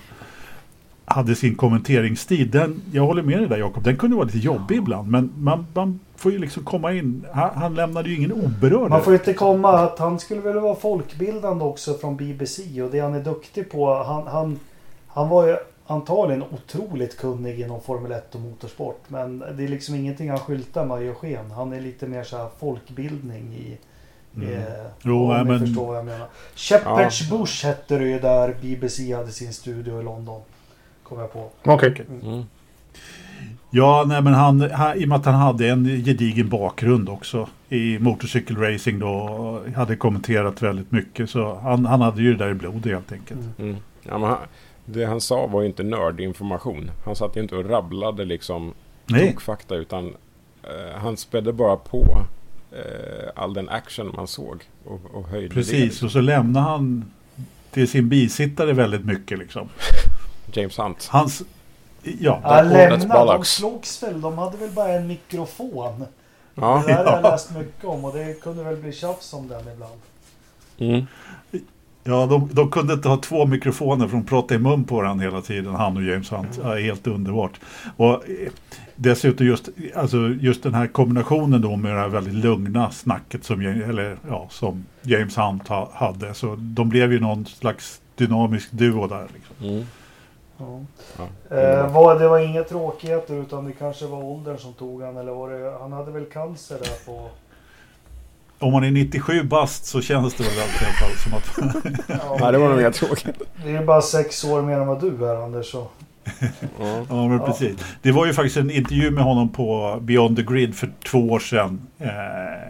hade sin kommenteringstid, den, jag håller med dig där Jakob, den kunde vara lite jobbig ibland. Men man, man får ju liksom komma in, han, han lämnade ju ingen oberörd. Man får inte komma att han skulle väl vara folkbildande också från BBC och det han är duktig på. Han, han, han var ju antagligen otroligt kunnig inom Formel 1 och motorsport. Men det är liksom ingenting han skyltar med och gör sken. Han är lite mer så här folkbildning i... Mm. Eh, Jo, om men- förstår vad jag menar. Shepherd's Bush hette det ju där BBC hade sin studio i London. Kom jag på. Okej. Mm. Ja, nej men han, han, i och med att han hade en gedigen bakgrund också i motorcykelracing då, och hade kommenterat väldigt mycket. Så han, han hade ju det där i blodet helt enkelt. Mm. Mm. Ja, men han, det han sa var ju inte nördinformation. Han satt ju inte och rabblade liksom tokfakta utan eh, han spädde bara på eh, all den action man såg och, och höjde det. precis. liksom. Och så lämnade han till sin bisittare väldigt mycket liksom. James Hunt. Hans... Ja, Ja, lämna. De slogs väl. De hade väl bara en mikrofon. Ja. Det där har jag Ja. läst mycket om och det kunde väl bli tjafs om den ibland. Mm. Ja de, de kunde inte ha två mikrofoner för de pratade i mun på varandra hela tiden, han och James Hunt. Ja, helt underbart. Och eh, dessutom just, alltså just den här kombinationen då med det här väldigt lugna snacket som, eller, ja, som James Hunt ha, hade. Så de blev ju någon slags dynamisk duo där. Liksom. Mm. Ja. Ja. Eh, var, det var inga tråkigheter utan det kanske var åldern som tog han eller var det, han hade väl cancer där på... Om man är 97 bast så känns det väl i alla fall som att... Ja, det var nog mer tråkigt. Det är bara sex år mer än vad du är Anders. Så. Ja. Ja, men Ja. precis. Det var ju faktiskt en intervju med honom på Beyond the Grid för två år sedan. Eh,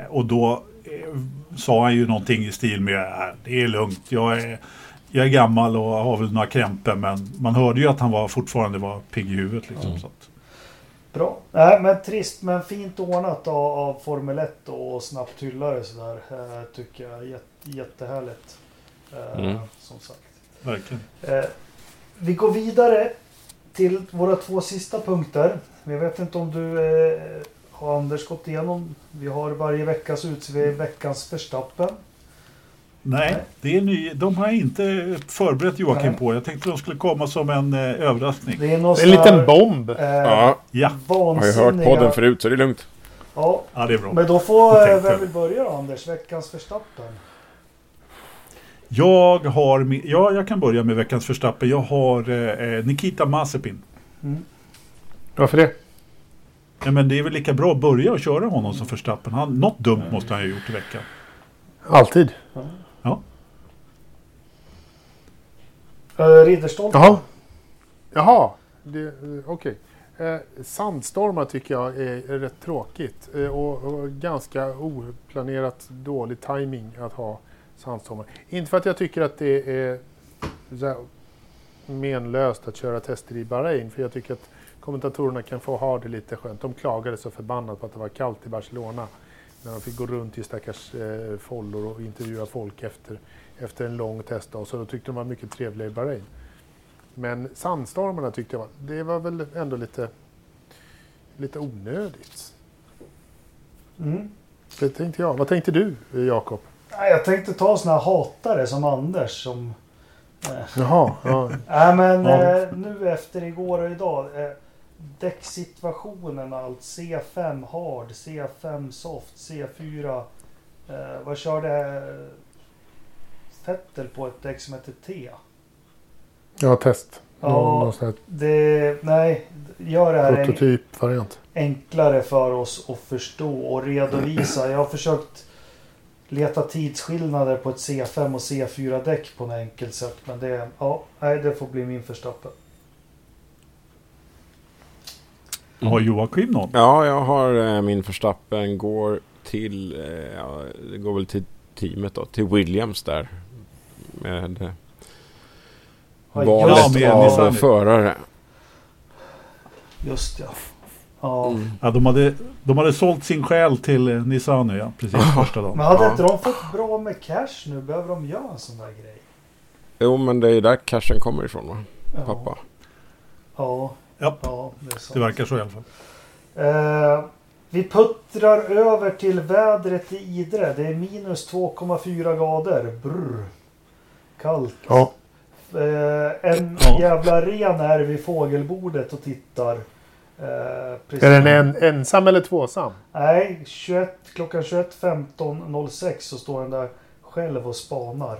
och då eh, sa han ju någonting i stil med "Äh, det är lugnt, jag är, jag är gammal och har väl några krämpor. Men man hörde ju att han var, fortfarande var pigg i huvudet. Liksom, Mm. så att, Bra. Nej men trist men fint ordnat av, av Formel 1 och snabbt hyllare sådär. Eh, tycker jag. Jätte, jättehärligt. Eh, Mm. Som sagt. verkligen. Eh, vi går vidare till våra två sista punkter. Jag vet inte om du eh, har Anders gått igenom. Vi har varje vecka så utser vi veckans Verstappen. Nej, det är ny. De har jag inte förberett Joakim Nej. på. Jag tänkte de skulle komma som en eh, överraskning. Det är någon Det är en liten bomb. Eh, Ja, Ja, har ju hört podden förut så det är lugnt. Ja, ja det är bra. men då får... Jag eh. Vem vill börja då, Anders? Veckans Verstappen? Jag har, ja, jag kan börja med veckans förstappen. Jag har eh, Nikita Mazepin. Varför det? Ja, men det är väl lika bra att börja och köra honom som förstappen. Han, något dumt måste han ha gjort i veckan. Alltid. Ja. Uh, Ridderstolpe? Jaha. Jaha. Eh, Okej. Eh, sandstormar tycker jag är, är rätt tråkigt. Eh, och, och ganska oplanerat dålig timing att ha sandstormar. Inte för att jag tycker att det är så här, menlöst att köra tester i Bahrain. För jag tycker att kommentatorerna kan få ha det lite skönt. De klagade så förbannat på att det var kallt i Barcelona. När de fick gå runt i stackars eh, follor och intervjua folk efter, efter en lång testdag. Så då tyckte de var mycket trevligare i Bahrain. Men sandstormarna tyckte jag var, det var väl ändå lite, lite onödigt. Mm. Det tänkte jag. Vad tänkte du, Jakob? Jag tänkte ta såna här hatare som Anders som... Eh, Jaha, ja. Nej men Ja. eh, nu efter igår och idag. Eh, däcksituationen allt. C5 hard, C5 soft, C4. Eh, vad körde Vettel på ett däck som heter T? ja test. Ja. Det, nej, gör det här en, prototypvariant. enklare för oss att förstå och redovisa. Jag har försökt leta tidsskillnader på ett C5 och C4 däck på något enkelt sätt. Men det, ja, nej, det får bli min förstappen. Har Joakim någon? Ja, jag har eh, min förstappen går till, eh, det går väl till teamet då, till Williams där. Med eh, Ja, valet det. av förare. Just ja. Ja. Mm. Ja, de, hade, de hade sålt sin själ till eh, Nissan ja, precis första dagen. Men hade Ja. inte de fått bra med cash nu? Behöver de göra en sån där grej? Jo, men det är där cashen kommer ifrån va? Ja. Pappa. Ja, Ja, ja det det verkar så i alla fall. Eh, vi puttrar över till vädret i Idre. Det är minus 2,4 grader. Brr. Kallt. Ja. Eh, en Ja. jävla ren är vid fågelbordet och tittar. Eh. Är den en, ensam eller tvåsam? Nej, 21, klockan 21.15.06 så står den där själv och spanar.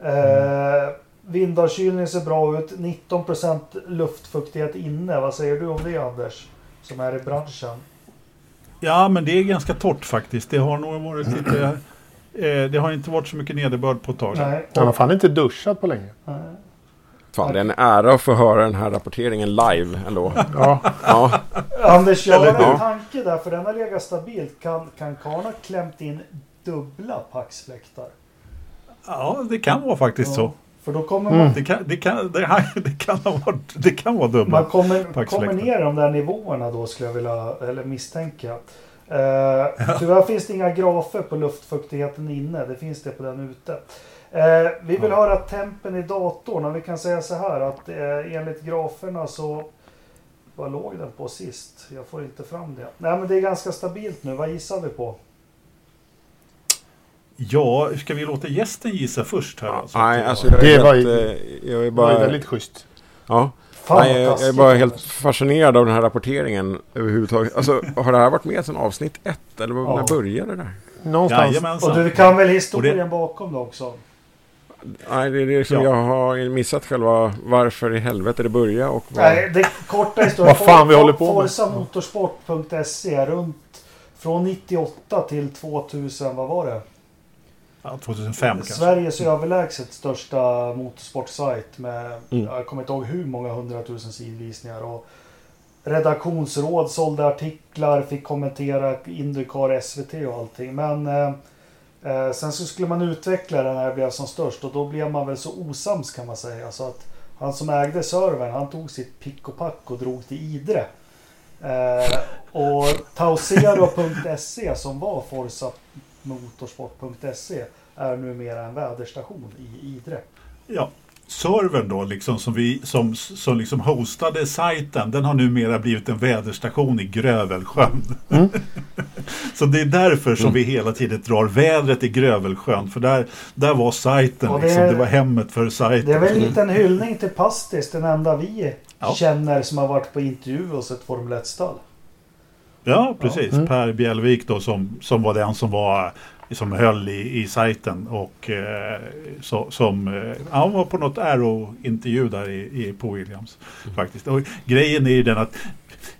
Eh, Vindavkylning ser bra ut. 19% luftfuktighet inne. Vad säger du om det Anders? Som är i branschen. Ja, men det är ganska torrt faktiskt. Det har nog varit lite... Eh, det har inte varit så mycket nederbörd på ett tag. Nej. Han har fan inte duschat på länge. Nej. Fan, det är en ära att få höra den här rapporteringen live ändå. Ja. Ja, Anders, jag har Eller en hur? tanke där. För den har legat stabilt. Kan, kan Karn ha klämt in dubbla paxfläktar? Ja, det kan vara faktiskt så. För då kommer Mm. man, Det kan, det kan, det, det kan, ha varit, det kan vara dubbla. man kommer, kommer ner de där nivåerna då skulle jag vilja, eller misstänka. Eh, tyvärr finns det inga grafer på luftfuktigheten inne. Det finns det på den ute. Eh, vi vill Ja. höra tempen i datorn och vi kan säga så här att eh, enligt graferna så vad låg den på sist? Jag får inte fram det. Nej men det är ganska stabilt nu. Vad gissar vi på? Ja, ska vi låta gästen gissa först här? alltså? nej, alltså jag Det är, var helt, ju- jag är Det var bara... väldigt schysst. Ja, nej, jag, jag är bara helt fascinerad av den här rapporteringen överhuvudtaget. Alltså, har det här varit med sedan avsnitt ett? Eller Ja. när började det där? Någonstans. Och Jajamensan. du kan väl historien Och bakom det också? Nej, det är det som Ja. jag har missat själva varför i helvete det började och vad... Nej, det korta historien. Vad fan vi håller på med. Forzamotorsport.se runt från 98 till 2000, vad var det? Ja, 2005 kanske. Sveriges överlägset största motorsportsajt med, Mm. jag kommer inte ihåg hur många hundratusen sidvisningar. Och redaktionsråd sålde artiklar, fick kommentera Indycar, SVT och allting. Men eh, eh, sen så skulle man utveckla den när det blev som störst och då blev man väl så osams kan man säga. Så att han som ägde servern, han tog sitt pick och pack och drog till Idre. Eh, och Tausero.se som var Forza motorsport.se är numera en väderstation i Idre. Ja, servern då, liksom, som, vi, som, som liksom hostade sajten, den har numera blivit en väderstation i Grövelsjön. Mm. så det är därför som vi hela tiden drar vädret i Grövelsjön, för där, där var sajten, det liksom, det var hemmet för sajten. Det är väl en liten hyllning till Pastis, den enda vi Ja. känner som har varit på intervju hos ett Formel 1-stall. Ja, precis. Mm. Per Bjälvik då som, som var den som var som höll i, i sajten och eh, så, som eh, han var på något Aero-intervju där i, i, på Williams. Faktiskt. Och grejen är ju den att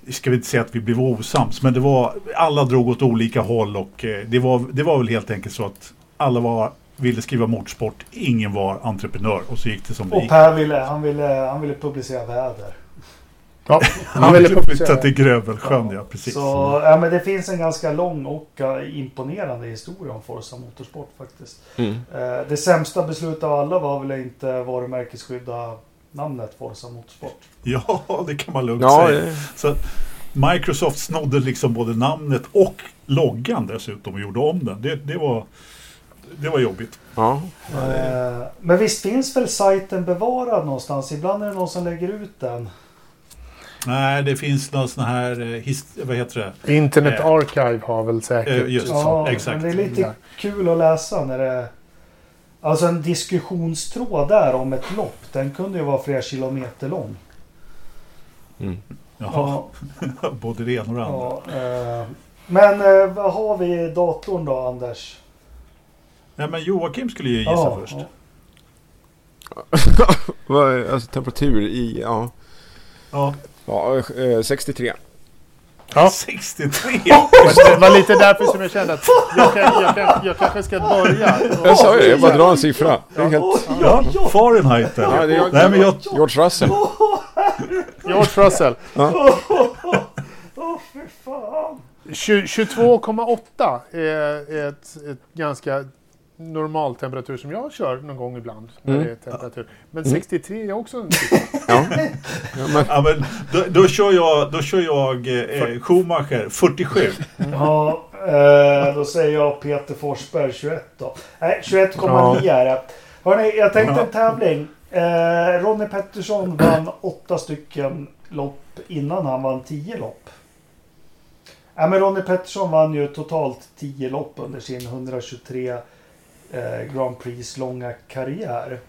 ska vi inte säga att vi blev osams men det var alla drog åt olika håll och eh, det, var, det var väl helt enkelt så att alla var, ville skriva motorsport, ingen var entreprenör och så gick det som det Och gick. Per ville, han ville, han ville publicera väder. Ja, Han ville flytta till Grövelsjön, ja, precis. Så ja, men det finns en ganska lång och eh, imponerande historia om Forza Motorsport faktiskt. Mm. Eh, det sämsta beslutet av alla var väl inte varumärkesskydda namnet Forza Motorsport. Ja, det kan man lugnt Ja, säga. Så Microsoft snodde liksom både namnet och loggan dessutom och gjorde om den. Det, det, var, det var jobbigt. ja. ja, det, Eh, men visst finns väl sajten bevarad någonstans? Ibland är det någon som lägger ut den. Nej, det finns någon sån här, eh, vad heter det? Internet Eh, Archive har väl säkert... Eh, just Ja, exakt. men det är lite Ja. kul att läsa när det... Alltså en diskussionstråd där om ett lopp, den kunde ju vara flera kilometer lång. mm. Jaha, både det ena och det andra. Ja, eh, men eh, vad har vi i datorn då, Anders? Nej, men Joakim skulle ju gissa Ja, först. ja. Alltså temperatur i, ja. Ja. Ja eh, 63. Ja. 63! Det var lite därför som jag kände att jag, kan, jag, kan, jag kanske ska börja. Jag sa ju det, jag bara dra en siffra. Det är helt... Ja, oj. Fahrenheit eller? Ja, det är, Nej, men jag, George Russell. George Russell. Åh, fy fan. Tju- 22,8 är, är ett, ett ganska normal temperatur som jag kör någon gång ibland. När Mm. det är temperatur. Men 63 är också en Ja. ja men, ja, men då, då kör jag, då kör jag eh, Schumacher 47. Ja, eh, då säger jag Peter Forsberg 21 då. Nej, 21,9 är det. Hörrni, jag tänkte en tävling. Eh, Ronny Pettersson vann åtta stycken lopp innan han vann 10 lopp. Ja, men Ronny Pettersson vann ju totalt 10 lopp under sin 123 eh, Grand Prix långa karriär.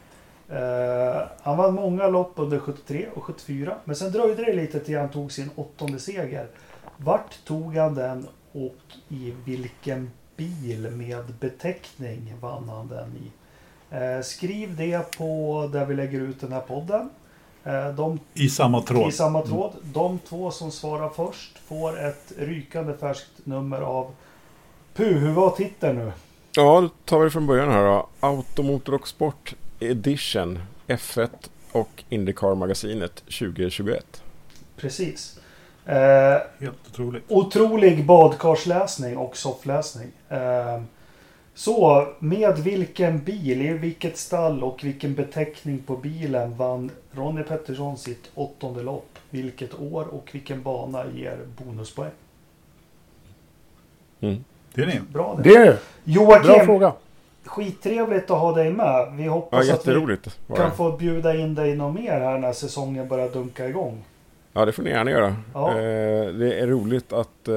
Eh, han vann många lopp under 73 och 74. Men sen dröjde det lite till han tog sin åttonde seger. Vart tog han den och i vilken bil med beteckning vann han den i? Eh, skriv det på där vi lägger ut den här podden. Eh, de I samma tråd. i samma tråd. De två som svarar först får ett rykande färskt nummer av Puh, hur var titeln nu? Ja, då tar vi det från början här då. Automotor och Sport Edition F1 och Indycar-magasinet 2021. Precis. Eh, Helt otroligt. otrolig badkarsläsning och soffläsning. Eh, så, med vilken bil, i vilket stall och vilken beteckning på bilen vann Ronny Pettersson sitt åttonde lopp? Vilket år och vilken bana ger bonuspoäng? Mm. Det är ni. Bra det. Det är det. Bra Joakim, fråga. skittrevligt att ha dig med. Vi Ja, hoppas att vi kan få bjuda in dig något mer här när säsongen börjar dunka igång. Ja, det får ni gärna göra. Ja. Eh, det är roligt att eh,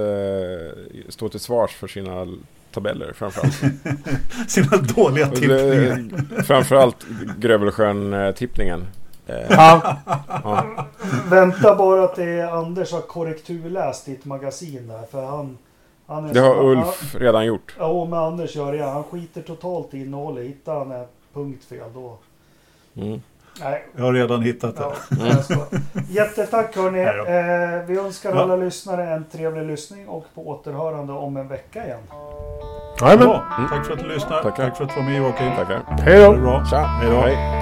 stå till svars för sina tabeller framförallt. Sina dåliga tippningar. det- framförallt Grövelsjön-tippningen. Eh, Ja, ja. Vänta bara till Anders har korrekturläst ditt magasin där. För han, han är Det har Ulf redan gjort. Ja, med Anders gör det. Han skiter totalt i innehållet. Hittar han ett punktfel då... Mm. Nej, Jag har redan hittat det. ja, ska. Jättetack hörni. Eh, vi önskar Ja. alla lyssnare en trevlig lyssning och på återhörande om en vecka igen. Jajamän. Bra. Tack för att du lyssnade. Tack för att du var med Joakim. Tackar. Hej då. Hej då.